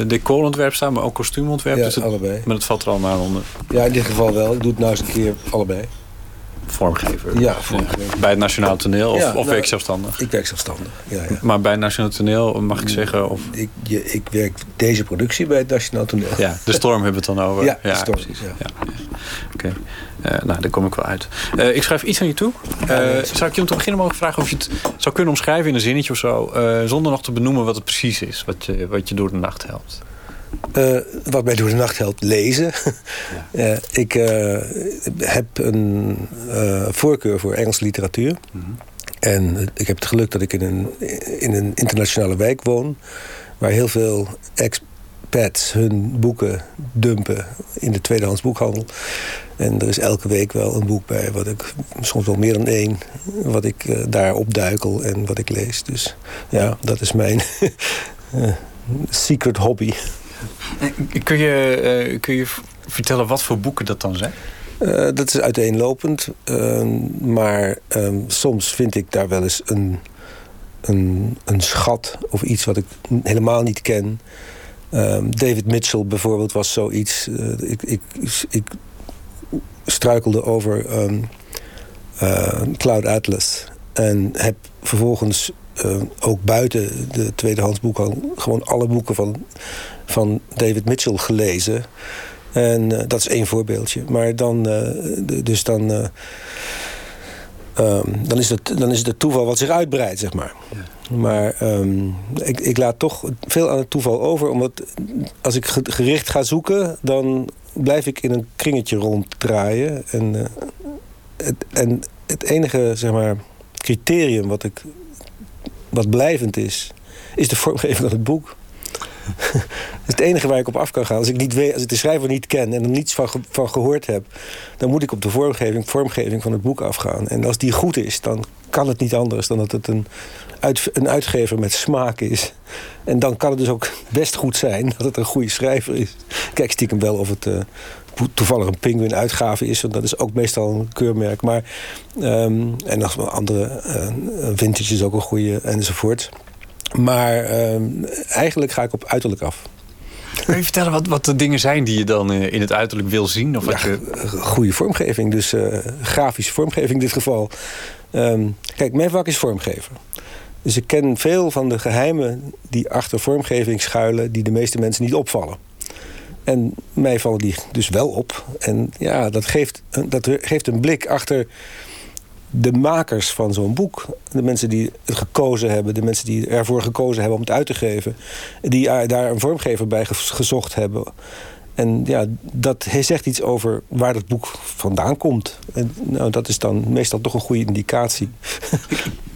eh, decorontwerp staan, maar ook kostuumontwerp. Ja, dus het- allebei. Maar dat valt er allemaal onder. Ja, in dit geval wel. Ik doe het nou eens een keer allebei. Vormgever. Ja, vormgever. Bij het Nationaal Toneel of, Ja, of nou, werk zelfstandig? Ik werk zelfstandig, ja. ja. Maar bij het Nationaal Toneel mag ik zeggen. Of... Ik, je, ik werk deze productie bij het Nationaal Toneel. Ja, de storm hebben we het dan over. Ja, de storm, precies. Ja. Oké, Eh, nou, daar kom ik wel uit. Eh, ik schrijf iets aan je toe. Eh, zou ik je om te beginnen mogen vragen of je het zou kunnen omschrijven in een zinnetje of zo, eh, zonder nog te benoemen wat het precies is, wat je, wat je door de nacht helpt? Eh, wat mij door de nacht helpt, lezen. Eh, ik eh, heb een eh, voorkeur voor Engelse literatuur. En eh, ik heb het geluk dat ik in een, in een internationale wijk woon... waar heel veel hun boeken dumpen in de tweedehands boekhandel. En er is elke week wel een boek bij, wat ik, soms wel meer dan één... wat ik eh, daar opduikel en wat ik lees. Dus ja, dat is mijn eh, secret hobby. Kun je, eh, kun je vertellen wat voor boeken dat dan zijn? Eh, dat is uiteenlopend. eh, maar ehm, soms vind ik daar wel eens een, een, een schat of iets wat ik helemaal niet ken. Ehm, David Mitchell bijvoorbeeld was zoiets. eh, ik, ik, ik struikelde over eh, Cloud Atlas. En heb vervolgens eh, ook buiten de tweedehands boekhandel... gewoon alle boeken van, van David Mitchell gelezen. En dat is één voorbeeldje. Maar dan, dus dan, eh, ehm, dan, is het, dan is het het toeval wat zich uitbreidt, zeg maar. Maar ehm, ik, ik laat toch veel aan het toeval over. Omdat als ik ge- gericht ga zoeken, dan blijf ik in een kringetje ronddraaien. En, eh, het, en het enige, zeg maar, criterium wat, ik, wat blijvend is, is de vormgeving van het boek. Dat is het enige waar ik op af kan gaan. Als ik, niet weet, als ik de schrijver niet ken en er niets van, van gehoord heb... dan moet ik op de vormgeving, vormgeving van het boek afgaan. En als die goed is, dan kan het niet anders... dan dat het een, uit, een uitgever met smaak is. En dan kan het dus ook best goed zijn dat het een goede schrijver is. Kijk stiekem wel of het eh, toevallig een Penguin uitgave is... want dat is ook meestal een keurmerk. Maar, ehm, en als andere eh, vintage is ook een goede enzovoort... Maar ehm, eigenlijk ga ik op uiterlijk af. Kun je vertellen wat, wat de dingen zijn die je dan eh, in het uiterlijk wil zien? Of wat je... Goede vormgeving, dus eh, grafische vormgeving in dit geval. Ehm, kijk, mijn vak is vormgever. Dus ik ken veel van de geheimen die achter vormgeving schuilen... die de meeste mensen niet opvallen. En mij vallen die dus wel op. En ja, dat geeft, dat geeft een blik achter de makers van zo'n boek. De mensen die het gekozen hebben, de mensen die ervoor gekozen hebben om het uit te geven. Die daar een vormgever bij gezocht hebben. En ja, dat hij zegt iets over waar dat boek vandaan komt. En nou, dat is dan meestal toch een goede indicatie.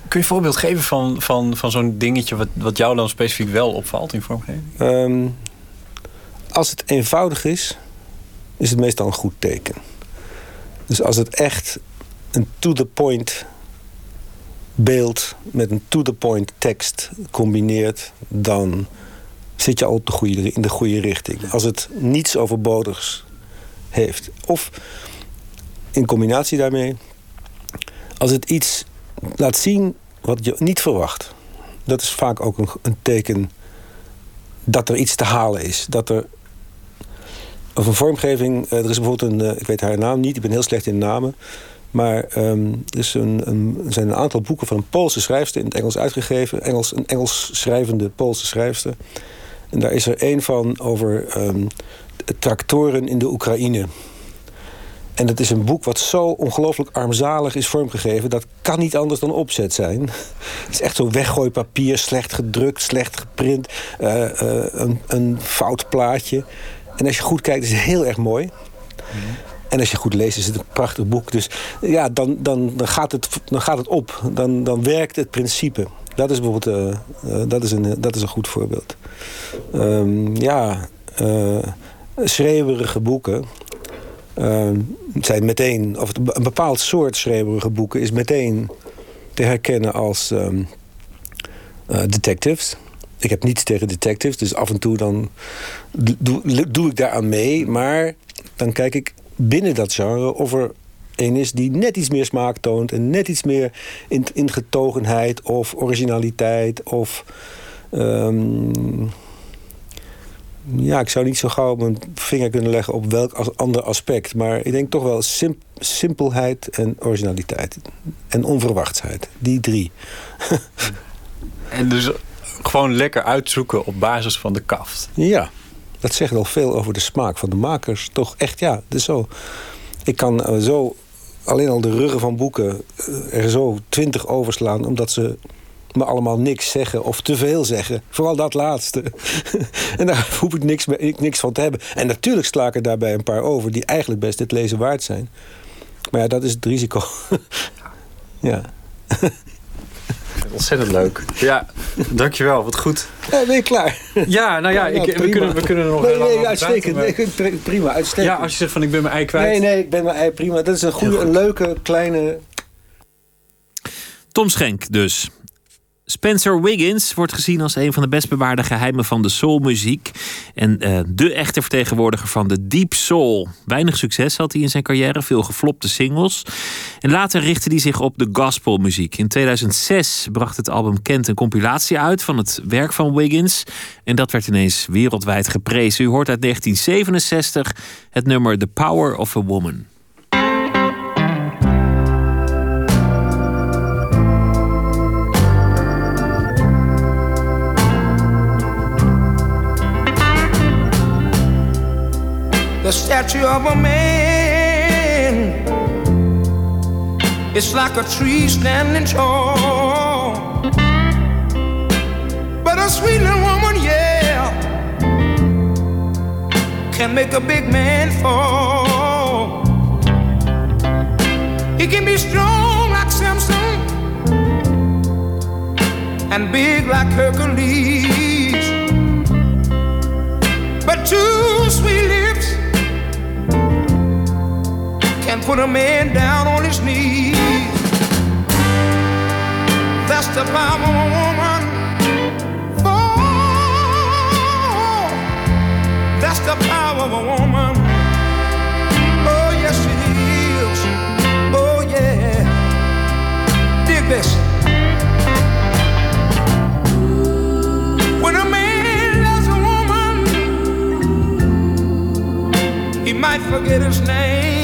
Kun je een voorbeeld geven van, van, van zo'n dingetje wat, wat jou dan specifiek wel opvalt in vormgeving? Ehm, als het eenvoudig is, is het meestal een goed teken. Dus als het echt een to-the-point beeld met een to-the-point tekst combineert, dan zit je al op de goede, in de goede richting. Als het niets overbodigs heeft. Of in combinatie daarmee, als het iets laat zien wat je niet verwacht. Dat is vaak ook een, een teken dat er iets te halen is. Dat er. Of een vormgeving. eh, er is bijvoorbeeld een. eh, ik weet haar naam niet, ik ben heel slecht in namen. Maar ehm, er, is een, een- zijn een aantal boeken van een Poolse schrijfster in het Engels uitgegeven. Engels, een Engels schrijvende Poolse schrijfster. En daar is er één van over ehm, tractoren in de Oekraïne. En dat is een boek wat zo ongelooflijk armzalig is vormgegeven. Dat kan niet anders dan opzet zijn. Het is echt zo weggooipapier, slecht gedrukt, slecht geprint. eh, eh, een, een fout plaatje. En als je goed kijkt, is het heel erg mooi. En als je goed leest, is het een prachtig boek. Dus ja, dan, dan, dan, gaat, het, dan gaat het op. Dan, dan werkt het principe. Dat is bijvoorbeeld eh, eh, dat is een, dat is een goed voorbeeld. Ehm, ja, eh schreeuwerige boeken ehm, zijn meteen, of een bepaald soort schreeuwerige boeken is meteen te herkennen als ehm, eh, detectives. Ik heb niets tegen detectives, dus af en toe dan doe, doe ik daaraan mee. Maar dan kijk ik binnen dat genre of er een is die net iets meer smaak toont... en net iets meer in, ingetogenheid of originaliteit of... ehm, ja, ik zou niet zo gauw mijn vinger kunnen leggen op welk as- ander aspect. Maar ik denk toch wel sim- simpelheid en originaliteit. En onverwachtsheid. Die drie. En dus gewoon lekker uitzoeken op basis van de kaft. Ja, dat zegt al veel over de smaak van de makers. Toch echt, ja, is zo. Ik kan eh, zo alleen al de ruggen van boeken eh, er zo twintig overslaan... omdat ze me allemaal niks zeggen of te veel zeggen. Vooral dat laatste. en daar hoef ik niks, mee- ik niks van te hebben. En natuurlijk sla ik er daarbij een paar over... die eigenlijk best het lezen waard zijn. Maar ja, dat is het risico. ja. Ontzettend leuk. Ja, dankjewel. Wat goed. Ja, ben je klaar? Ja, nou ja, ik, we, kunnen, we kunnen er nog nee, nee, uitstekend. praten, prima, uitstekend. Ja, als je zegt van ik ben mijn ei kwijt. Nee, nee, ik ben mijn ei prima. Dat is een goede, een leuke, kleine... Tom Schenk dus. Spencer Wiggins wordt gezien als een van de best bewaarde geheimen van de soulmuziek. En eh, de echte vertegenwoordiger van de deep soul. Weinig succes had hij in zijn carrière, veel geflopte singles. En later richtte hij zich op de gospelmuziek. In 2006 bracht het album Kent een compilatie uit van het werk van Wiggins. En dat werd ineens wereldwijd geprezen. U hoort uit 1967 het nummer The Power of a Woman. Statue of a man. It's like a tree standing tall. But a sweet little woman, yeah, can make a big man fall. He can be strong like Samson and big like Hercules. But two sweet can put a man down on his knees. That's the power of a woman. Oh, that's the power of a woman. Oh, yes, it is. Oh, yeah. Dig this. When a man loves a woman, he might forget his name.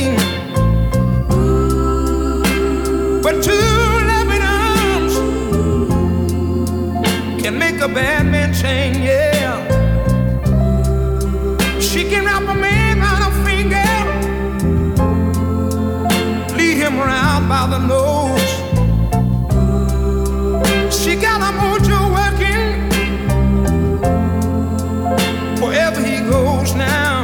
But two loving arms can make a bad man change, yeah. She can wrap a man on a finger, lead him around by the nose. She got a mojo working wherever he goes now.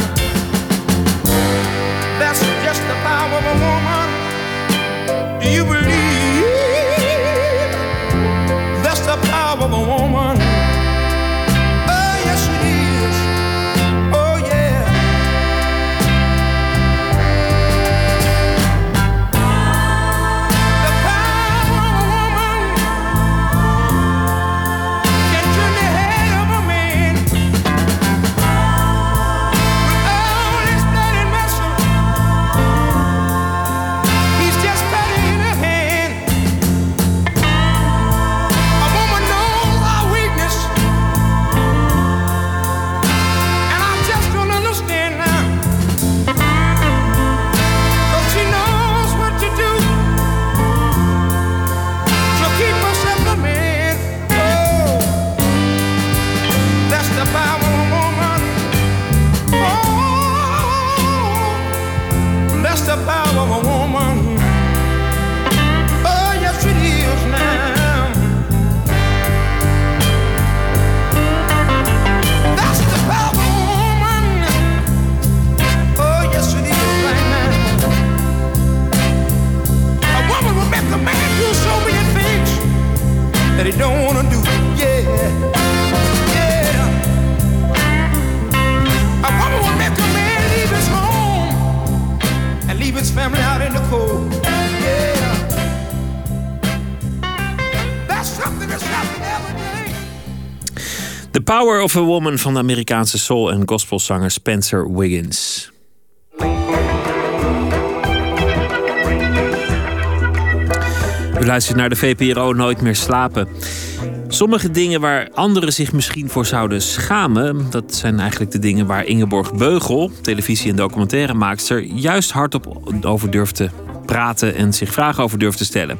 Power of a Woman van de Amerikaanse soul- en gospelzanger Spencer Wiggins. U luistert naar de VPRO Nooit meer slapen. Sommige dingen waar anderen zich misschien voor zouden schamen, dat zijn eigenlijk de dingen waar Ingeborg Beugel, televisie- en documentairemaakster, juist hardop over durft te praten en zich vragen over durft te stellen.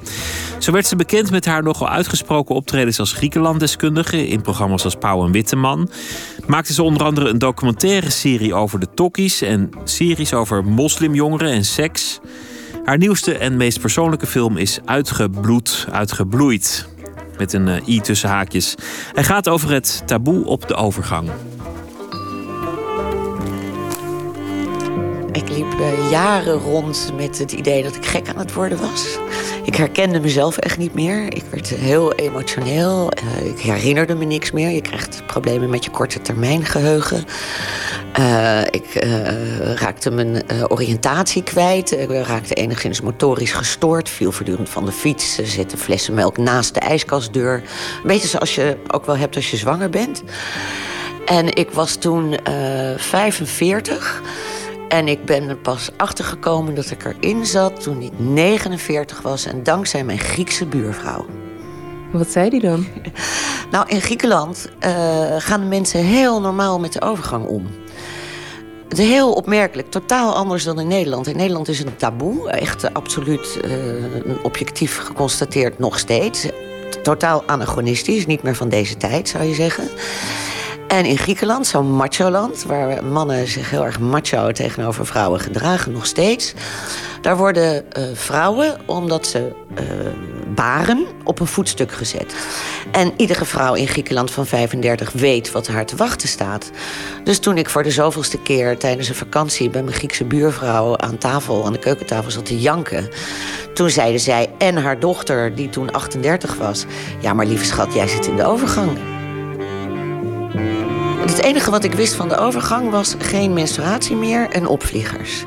Zo werd ze bekend met haar nogal uitgesproken optredens als Griekenlanddeskundige in programma's als Pauw en Witteman. Maakte ze onder andere een documentaire serie over de tokkies en series over moslimjongeren en seks. Haar nieuwste en meest persoonlijke film is Uitgebloed, Uitgebloeid. Met een eh, i tussen haakjes. Hij gaat over het taboe op de overgang. Ik liep eh, jaren rond met het idee dat ik gek aan het worden was. Ik herkende mezelf echt niet meer. Ik werd heel emotioneel. Eh, ik herinnerde me niks meer. Je krijgt problemen met je korte termijn geheugen. Eh, ik raakte mijn oriëntatie kwijt. Ik raakte enigszins motorisch gestoord. Viel voortdurend van de fiets. eh, Zette flessen melk naast de ijskastdeur. Een beetje zoals je ook wel hebt als je zwanger bent. En ik was toen eh 45. En ik ben er pas achtergekomen dat ik erin zat toen ik 49 was. En dankzij mijn Griekse buurvrouw. Wat zei die dan? Nou, in Griekenland eh, gaan de mensen heel normaal met de overgang om. Het is heel opmerkelijk, totaal anders dan in Nederland. In Nederland is het een taboe, echt absoluut eh, objectief geconstateerd nog steeds. Totaal anachronistisch, niet meer van deze tijd zou je zeggen. En in Griekenland, zo'n macho-land, waar mannen zich heel erg macho tegenover vrouwen gedragen, nog steeds. Daar worden eh, vrouwen, omdat ze eh, baren, op een voetstuk gezet. En iedere vrouw in Griekenland van 35 weet wat haar te wachten staat. Dus toen ik voor de zoveelste keer tijdens een vakantie bij mijn Griekse buurvrouw aan tafel, aan de keukentafel zat te janken. Toen zeiden zij en haar dochter, die toen 38 was: Ja, maar lieve schat, jij zit in de overgang. Het enige wat ik wist van de overgang was geen menstruatie meer en opvliegers.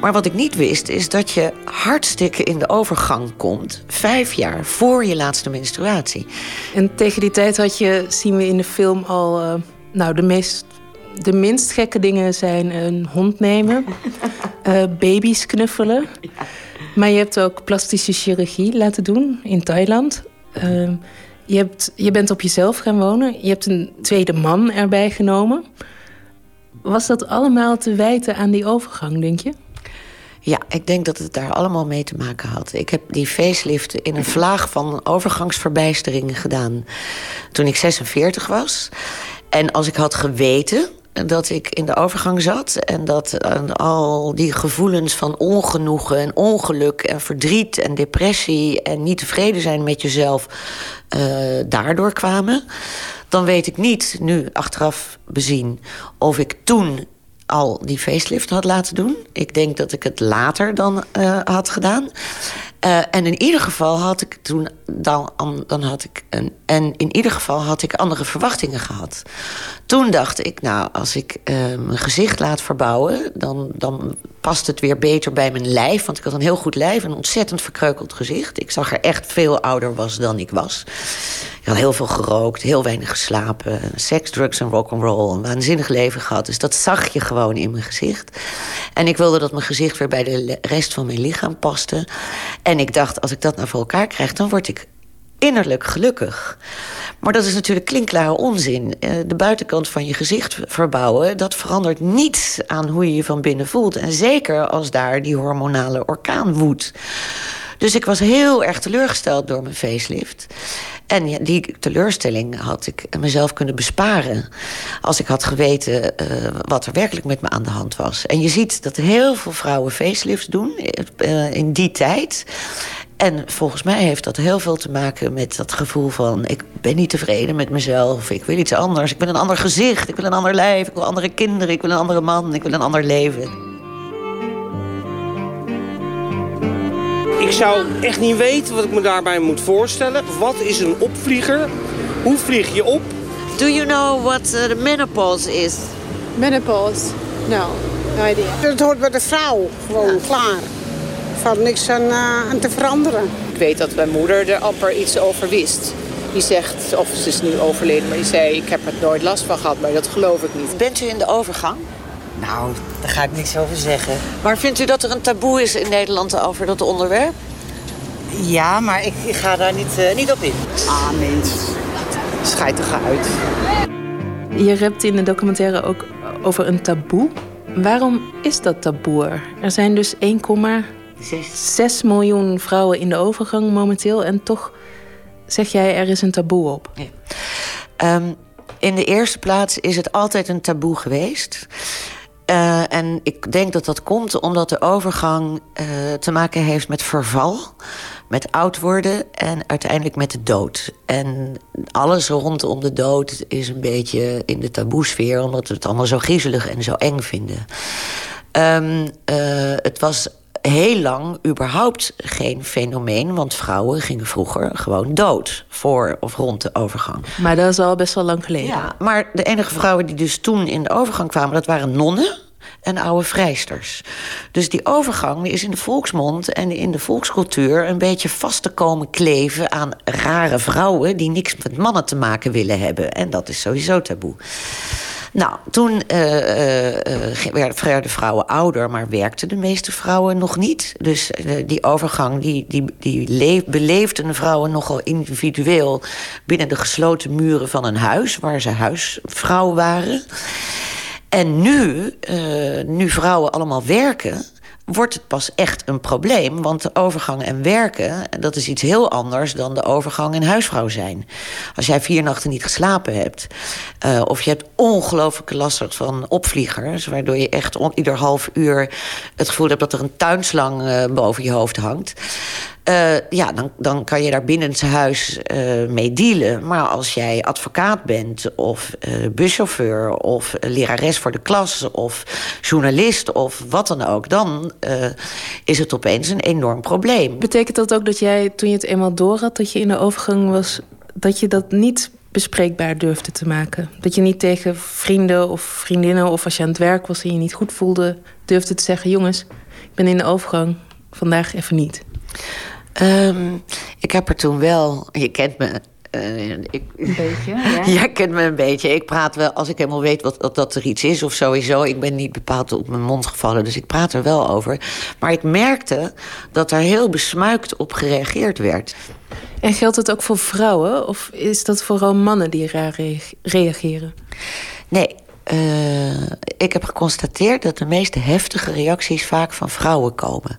Maar wat ik niet wist is dat je hartstikke in de overgang komt... vijf jaar voor je laatste menstruatie. En tegen die tijd had je, zien we in de film al... eh, nou, de, meest, de minst gekke dingen zijn een hond nemen... eh, baby's knuffelen. Maar je hebt ook plastische chirurgie laten doen in Thailand. Eh, je, hebt, je bent op jezelf gaan wonen. Je hebt een tweede man erbij genomen. Was dat allemaal te wijten aan die overgang, denk je? Ja, ik denk dat het daar allemaal mee te maken had. Ik heb die facelift in een vlaag van overgangsverbijstering gedaan toen ik 46 was. En als ik had geweten dat ik in de overgang zat. En dat eh, al die gevoelens van ongenoegen en ongeluk en verdriet en depressie en niet tevreden zijn met jezelf eh, daardoor kwamen. Dan weet ik niet, nu achteraf bezien, of ik toen al die facelift had laten doen. Ik denk dat ik het later dan eh, had gedaan. Uh, en in ieder geval had ik toen dan, dan had ik een, en in ieder geval had ik andere verwachtingen gehad. Toen dacht ik, nou, als ik uh, mijn gezicht laat verbouwen, dan, dan past het weer beter bij mijn lijf. Want ik had een heel goed lijf, een ontzettend verkreukeld gezicht. Ik zag er echt veel ouder was dan ik was. Ik had heel veel gerookt, heel weinig geslapen, seks, drugs en rock'n'roll, een waanzinnig leven gehad. Dus dat zag je gewoon in mijn gezicht. En ik wilde dat mijn gezicht weer bij de rest van mijn lichaam paste. En ik dacht, als ik dat nou voor elkaar krijg, dan word ik innerlijk gelukkig. Maar dat is natuurlijk klinkklare onzin. De buitenkant van je gezicht verbouwen... dat verandert niets aan hoe je je van binnen voelt. En zeker als daar die hormonale orkaan woedt. Dus ik was heel erg teleurgesteld door mijn facelift. En die teleurstelling had ik mezelf kunnen besparen... als ik had geweten uh, wat er werkelijk met me aan de hand was. En je ziet dat heel veel vrouwen facelifts doen uh, in die tijd... En volgens mij heeft dat heel veel te maken met dat gevoel van... ik ben niet tevreden met mezelf, ik wil iets anders. Ik wil een ander gezicht, ik wil een ander lijf, ik wil andere kinderen... ik wil een andere man, ik wil een ander leven. Ik zou echt niet weten wat ik me daarbij moet voorstellen. Wat is een opvlieger? Hoe vlieg je op? Do you know what the menopause is? Menopause? No, no idea. Het hoort bij de vrouw, gewoon ja. klaar. Er valt niks aan, uh, aan te veranderen. Ik weet dat mijn moeder er amper iets over wist. Die zegt, of ze is nu overleden, maar die zei... ik heb er nooit last van gehad, maar dat geloof ik niet. Bent u in de overgang? Nou, daar ga ik niks over zeggen. Maar vindt u dat er een taboe is in Nederland over dat onderwerp? Ja, maar ik, ik ga daar niet, uh, niet op in. Ah, mens. Schijt er uit. Je hebt in de documentaire ook over een taboe. Waarom is dat taboe er? Er zijn dus 1,6 miljoen vrouwen in de overgang momenteel. En toch zeg jij er is een taboe op. Ja. Um, in de eerste plaats is het altijd een taboe geweest. Uh, en ik denk dat dat komt omdat de overgang uh, te maken heeft met verval, met oud worden en uiteindelijk met de dood. En alles rondom de dood is een beetje in de taboesfeer, omdat we het allemaal zo griezelig en zo eng vinden. Um, uh, het was heel lang überhaupt geen fenomeen. Want vrouwen gingen vroeger gewoon dood voor of rond de overgang. Maar dat is al best wel lang geleden. Ja, maar de enige vrouwen die dus toen in de overgang kwamen... dat waren nonnen en oude vrijsters. Dus die overgang is in de volksmond en in de volkscultuur... een beetje vast te komen kleven aan rare vrouwen... die niks met mannen te maken willen hebben. En dat is sowieso taboe. Nou, toen uh, uh, werden vrouwen ouder, maar werkten de meeste vrouwen nog niet. Dus die overgang, die, die, die leef, beleefden vrouwen nogal individueel... binnen de gesloten muren van een huis, waar ze huisvrouw waren. En nu, nu vrouwen allemaal werken wordt het pas echt een probleem. Want de overgang en werken, dat is iets heel anders dan de overgang en huisvrouw zijn. Als jij vier nachten niet geslapen hebt, uh, of je hebt ongelooflijke last van opvliegers, waardoor je echt ieder half uur het gevoel hebt dat er een tuinslang uh, boven je hoofd hangt. Uh, ja, dan, dan kan je daar binnen het huis uh, mee dealen. Maar als jij advocaat bent, of uh, buschauffeur... of lerares voor de klas, of journalist, of wat dan ook... dan is het opeens een enorm probleem. Betekent dat ook dat jij, toen je het eenmaal door had... dat je in de overgang was, dat je dat niet bespreekbaar durfde te maken? Dat je niet tegen vrienden of vriendinnen... of als je aan het werk was en je niet goed voelde... durfde te zeggen, jongens, ik ben in de overgang, vandaag even niet... Um, ik heb er toen wel, je kent me. Uh, ik, een beetje, ja. Jij kent me een beetje. Ik praat wel, als ik helemaal weet wat, dat, dat er iets is of sowieso. Ik ben niet bepaald op mijn mond gevallen, dus ik praat er wel over. Maar ik merkte dat er heel besmuikt op gereageerd werd. En geldt het ook voor vrouwen? Of is dat vooral mannen die raar reageren? Nee, uh, ik heb geconstateerd dat de meest heftige reacties vaak van vrouwen komen.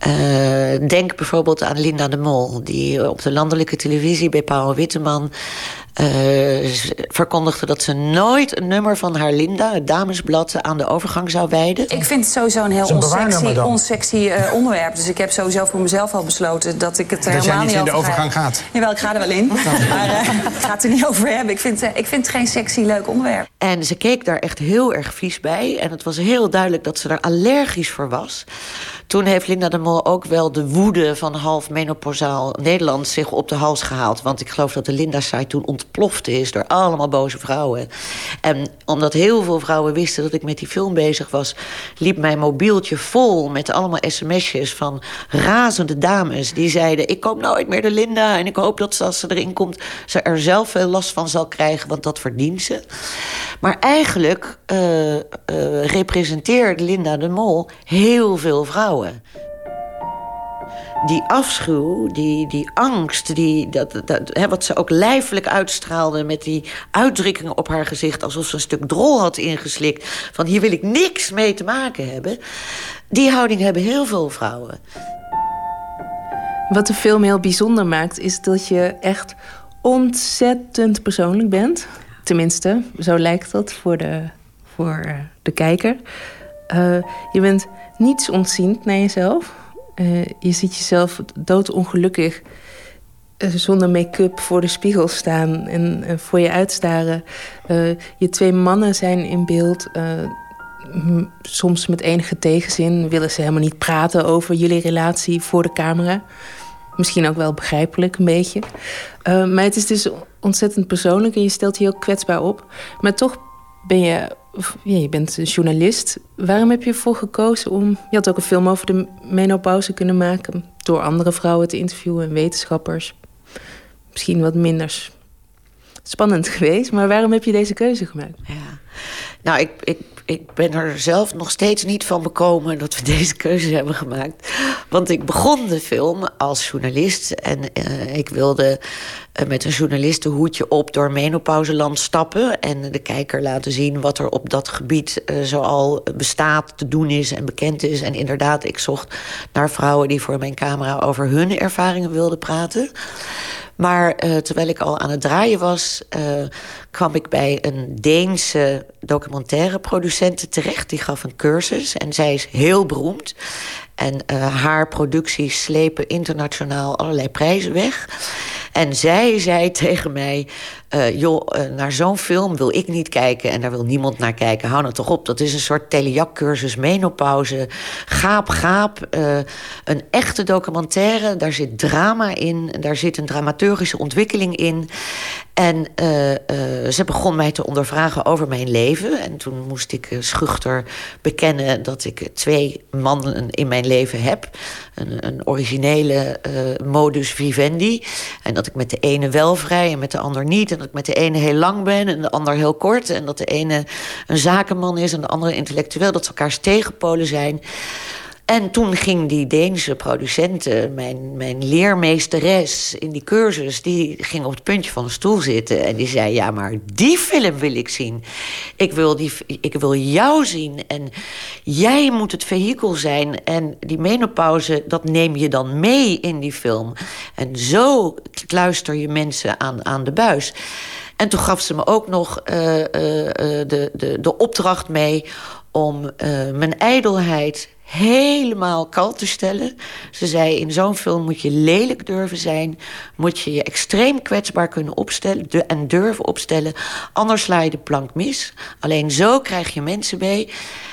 Eh, denk bijvoorbeeld aan Linda de Mol, die op de landelijke televisie bij Paul Witteman eh, verkondigde dat ze nooit een nummer van haar Linda, het damesblad, aan de overgang zou wijden. Ik vind het sowieso een heel onsexy, onsexy eh, onderwerp. Dus ik heb sowieso voor mezelf al besloten dat ik het er Dat helemaal niet in de over ga- overgang gaat. Jawel, ik ga er wel in. Maar eh, ik ga het er niet over hebben. Ik vind, ik vind het geen sexy, leuk onderwerp. En ze keek daar echt heel erg vies bij. En het was heel duidelijk dat ze er allergisch voor was. Toen heeft Linda de Mol ook wel de woede van half menopausaal Nederland zich op de hals gehaald. Want ik geloof dat de Linda-site toen ontplofte is door allemaal boze vrouwen. En omdat heel veel vrouwen wisten dat ik met die film bezig was, liep mijn mobieltje vol met allemaal sms'jes van razende dames. Die zeiden: Ik koop nooit meer de Linda. En ik hoop dat als ze erin komt, ze er zelf veel last van zal krijgen, want dat verdient ze. Maar eigenlijk eh, representeert Linda de Mol heel veel vrouwen. Die afschuw, die, die angst, die, dat, dat, hè, wat ze ook lijfelijk uitstraalde... met die uitdrukkingen op haar gezicht... alsof ze een stuk drol had ingeslikt... van hier wil ik niks mee te maken hebben... die houding hebben heel veel vrouwen. Wat de film heel bijzonder maakt, is dat je echt ontzettend persoonlijk bent. Tenminste, zo lijkt dat voor de, voor eh, de kijker. Eh, je bent niets ontziend naar jezelf. Eh, je ziet jezelf doodongelukkig eh, zonder make-up voor de spiegel staan en voor je uitstaren. Eh, je twee mannen zijn in beeld. soms met enige tegenzin willen ze helemaal niet praten over jullie relatie voor de camera. Misschien ook wel begrijpelijk een beetje. Maar het is dus ontzettend persoonlijk en je stelt je heel kwetsbaar op. Maar toch ben je, ja, je bent een journalist. Waarom heb je ervoor gekozen om... Je had ook een film over de menopauze kunnen maken... door andere vrouwen te interviewen en wetenschappers. Misschien wat minder spannend geweest. Maar waarom heb je deze keuze gemaakt? Nou, ik, ik, ik ben er zelf nog steeds niet van bekomen dat we deze keuze hebben gemaakt. Want ik begon de film als journalist en eh, ik wilde eh, met een journalistenhoedje op door menopauzeland stappen en de kijker laten zien wat er op dat gebied eh, zoal bestaat, te doen is en bekend is. En inderdaad, ik zocht naar vrouwen die voor mijn camera over hun ervaringen wilden praten. Maar eh, terwijl ik al aan het draaien was, eh, kwam ik bij een Deense documentaireproducente terecht. Die gaf een cursus en zij is heel beroemd. En eh, haar producties slepen internationaal allerlei prijzen weg. En zij zei tegen mij: eh, joh, eh, naar zo'n film wil ik niet kijken en daar wil niemand naar kijken. Hou nou toch op. Dat is een soort telejak-cursus menopauze. Gaap, gaap. eh, een echte documentaire. Daar zit drama in. Daar zit een dramaturgische ontwikkeling in. En ze begon mij te ondervragen over mijn leven. En toen moest ik schuchter bekennen dat ik twee mannen in mijn leven heb. Een, een originele modus vivendi. En dat ik met de ene wel vrij en met de ander niet. Dat ik met de ene heel lang ben en de ander heel kort. En dat de ene een zakenman is en de andere intellectueel. Dat ze elkaars tegenpolen zijn. En toen ging die Deense producenten, mijn, mijn leermeesteres in die cursus... die ging op het puntje van de stoel zitten en die zei... ja, maar die film wil ik zien. Ik wil, die, ik wil jou zien en jij moet het vehikel zijn. En die menopauze, dat neem je dan mee in die film. En zo kluister je mensen aan, aan de buis. En toen gaf ze me ook nog eh, eh, eh, de, de, de opdracht mee om eh, mijn ijdelheid helemaal kalt te stellen. Ze zei, in zo'n film moet je lelijk durven zijn... moet je je extreem kwetsbaar kunnen opstellen en durven opstellen... anders sla je de plank mis. Alleen zo krijg je mensen mee.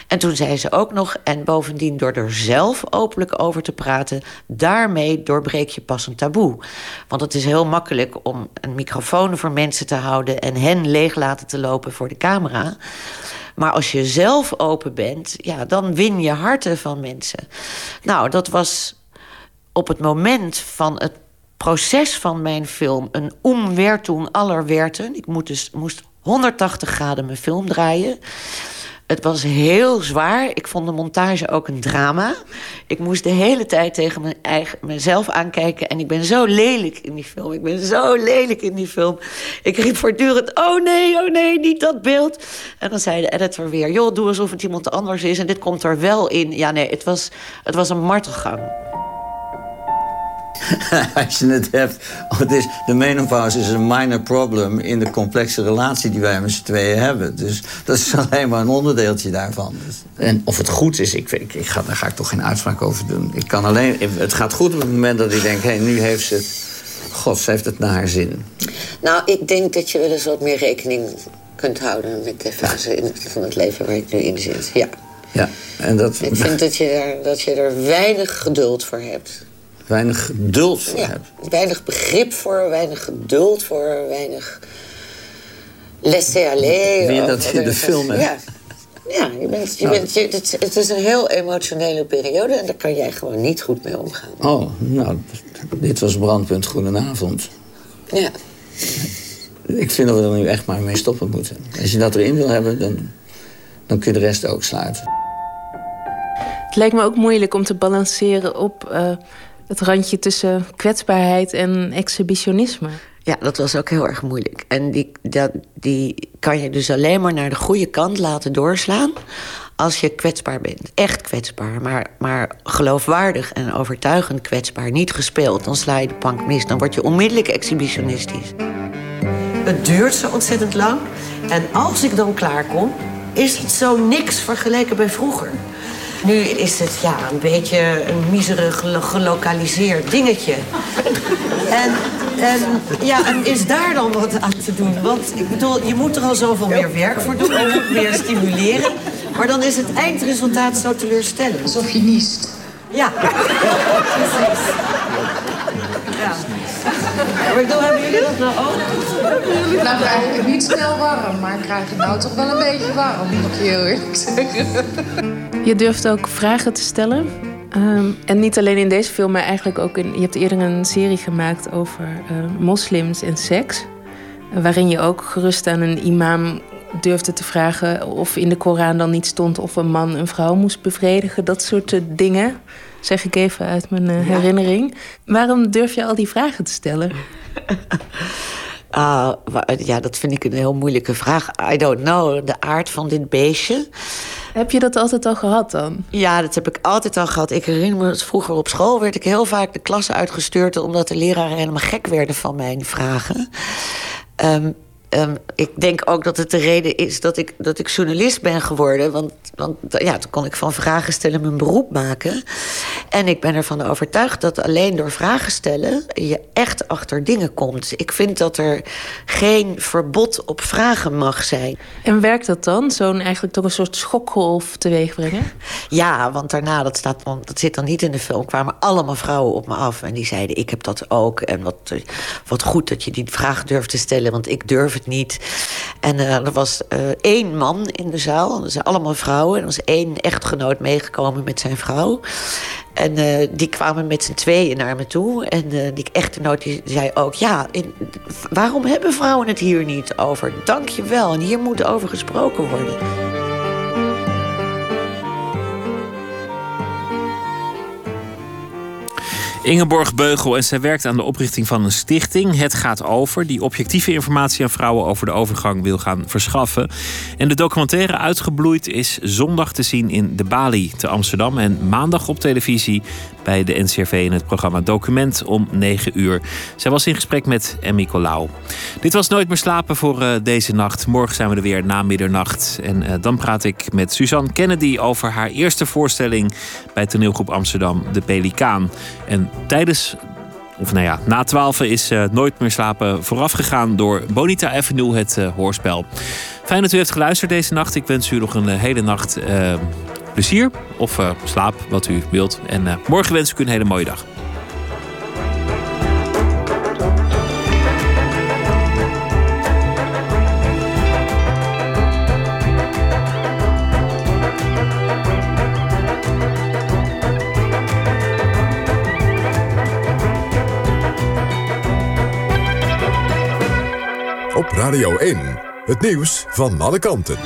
En toen zei ze ook nog... en bovendien door er zelf openlijk over te praten... daarmee doorbreek je pas een taboe. Want het is heel makkelijk om een microfoon voor mensen te houden... en hen leeg laten te lopen voor de camera... Maar als je zelf open bent, ja, dan win je harten van mensen. Nou, dat was op het moment van het proces van mijn film een omwertung aller werten. Ik moest dus moest 180 graden mijn film draaien. Het was heel zwaar. Ik vond de montage ook een drama. Ik moest de hele tijd tegen mijn eigen, mezelf aankijken. En ik ben zo lelijk in die film. Ik ben zo lelijk in die film. Ik riep voortdurend, oh nee, oh nee, niet dat beeld. En dan zei de editor weer, joh, doe alsof het iemand anders is. En dit komt er wel in. Ja, nee, het was, het was een martelgang. Als je het hebt... oh, het is, de menopauze is een minor problem... in de complexe relatie die wij met z'n tweeën hebben. Dus dat is alleen maar een onderdeeltje daarvan. Dus, en of het goed is, ik, ik, ik ga, daar ga ik toch geen uitspraak over doen. Ik kan alleen, het gaat goed op het moment dat ik denk... hé, hey, nu heeft ze... God, ze heeft het naar haar zin. Nou, ik denk dat je wel eens wat meer rekening kunt houden... met de fase in het- van het leven waar ik nu in zit. Ja. Ja, en dat... Ik vind dat je, daar, dat je er weinig geduld voor hebt. Weinig geduld voor Ja, heb. weinig begrip voor, weinig geduld voor, weinig laisser-aller. Weer dat je de film hebt. Ja, ja je bent, je Nou. bent, je, het, het is een heel emotionele periode... en daar kan jij gewoon niet goed mee omgaan. Oh, nou, dit was Brandpunt Goedenavond. Ja. Ik vind dat we er nu echt maar mee stoppen moeten. Als je dat erin wil hebben, dan, dan kun je de rest ook sluiten. Het lijkt me ook moeilijk om te balanceren op eh, het randje tussen kwetsbaarheid en exhibitionisme. Ja, dat was ook heel erg moeilijk. En die, dat, die kan je dus alleen maar naar de goede kant laten doorslaan... als je kwetsbaar bent. Echt kwetsbaar, maar, maar geloofwaardig en overtuigend kwetsbaar. Niet gespeeld, dan sla je de plank mis. Dan word je onmiddellijk exhibitionistisch. Het duurt zo ontzettend lang. En als ik dan klaar kom, is het zo niks vergeleken bij vroeger. Nu is het ja, een beetje een miserig gelo- gelokaliseerd dingetje. En, en, ja, en is daar dan wat aan te doen? Want ik bedoel, je moet er al zoveel meer werk voor doen. Je moet meer stimuleren. Maar dan is het eindresultaat zo teleurstellend. Alsof je niest. Ja. Precies. Ja. Maar ik bedoel, hebben jullie dat nou ook? Nou, krijg ik het niet snel warm, maar ik krijg het nou toch wel een beetje warm, moet ik je heel eerlijk zeggen. Je durft ook vragen te stellen. Ehm, en niet alleen in deze film, maar eigenlijk ook in... Je hebt eerder een serie gemaakt over eh, moslims en seks. Eh, waarin je ook gerust aan een imam durfde te vragen... of in de Koran dan niet stond of een man een vrouw moest bevredigen. Dat soort eh, dingen, zeg ik even uit mijn eh, herinnering. Waarom durf je al die vragen te stellen? Ah, ja, dat vind ik een heel moeilijke vraag. I don't know, de aard van dit beestje. Heb je dat altijd al gehad dan? Ja, dat heb ik altijd al gehad. Ik herinner me dat vroeger op school werd ik heel vaak de klas uitgestuurd... omdat de leraren helemaal gek werden van mijn vragen. Ehm, ehm, ik denk ook dat het de reden is dat ik, dat ik journalist ben geworden. Want, want ja, toen kon ik van vragen stellen mijn beroep maken. En ik ben ervan overtuigd dat alleen door vragen stellen... je echt achter dingen komt. Ik vind dat er geen verbod op vragen mag zijn. En werkt dat dan? Zo'n eigenlijk toch een soort schokgolf teweeg brengen? Ja, want daarna, dat, staat, dat zit dan niet in de film... kwamen allemaal vrouwen op me af en die zeiden... ik heb dat ook en wat, eh, wat goed dat je die vraag durft te stellen... want ik durf niet. En eh, er was eh, één man in de zaal, dat zijn allemaal vrouwen... en er was één echtgenoot meegekomen met zijn vrouw... En eh, die kwamen met z'n tweeën naar me toe. En die echtgenoot zei ook... ja, waarom hebben vrouwen het hier niet over? Dank je wel, en hier moet over gesproken worden. Ingeborg Beugel en zij werkt aan de oprichting van een stichting. Het gaat over, die objectieve informatie aan vrouwen over de overgang wil gaan verschaffen. En de documentaire Uitgebloeid is zondag te zien in de Bali te Amsterdam. En maandag op televisie bij de NCRV in het programma Document om 9 uur. Zij was in gesprek met Emmy Colau. Dit was Nooit meer slapen voor eh, deze nacht. Morgen zijn we er weer na middernacht. En eh, dan praat ik met Suzanne Kennedy over haar eerste voorstelling bij toneelgroep Amsterdam, De Pelikaan. En tijdens of nou ja, na 12 is eh, Nooit meer slapen voorafgegaan door Bonita Avenue, het hoorspel. Fijn dat u heeft geluisterd deze nacht. Ik wens u nog een hele nacht plezier of eh, slaap, wat u wilt. En eh, morgen wens ik u een hele mooie dag. Op Radio 1, het nieuws van alle kanten.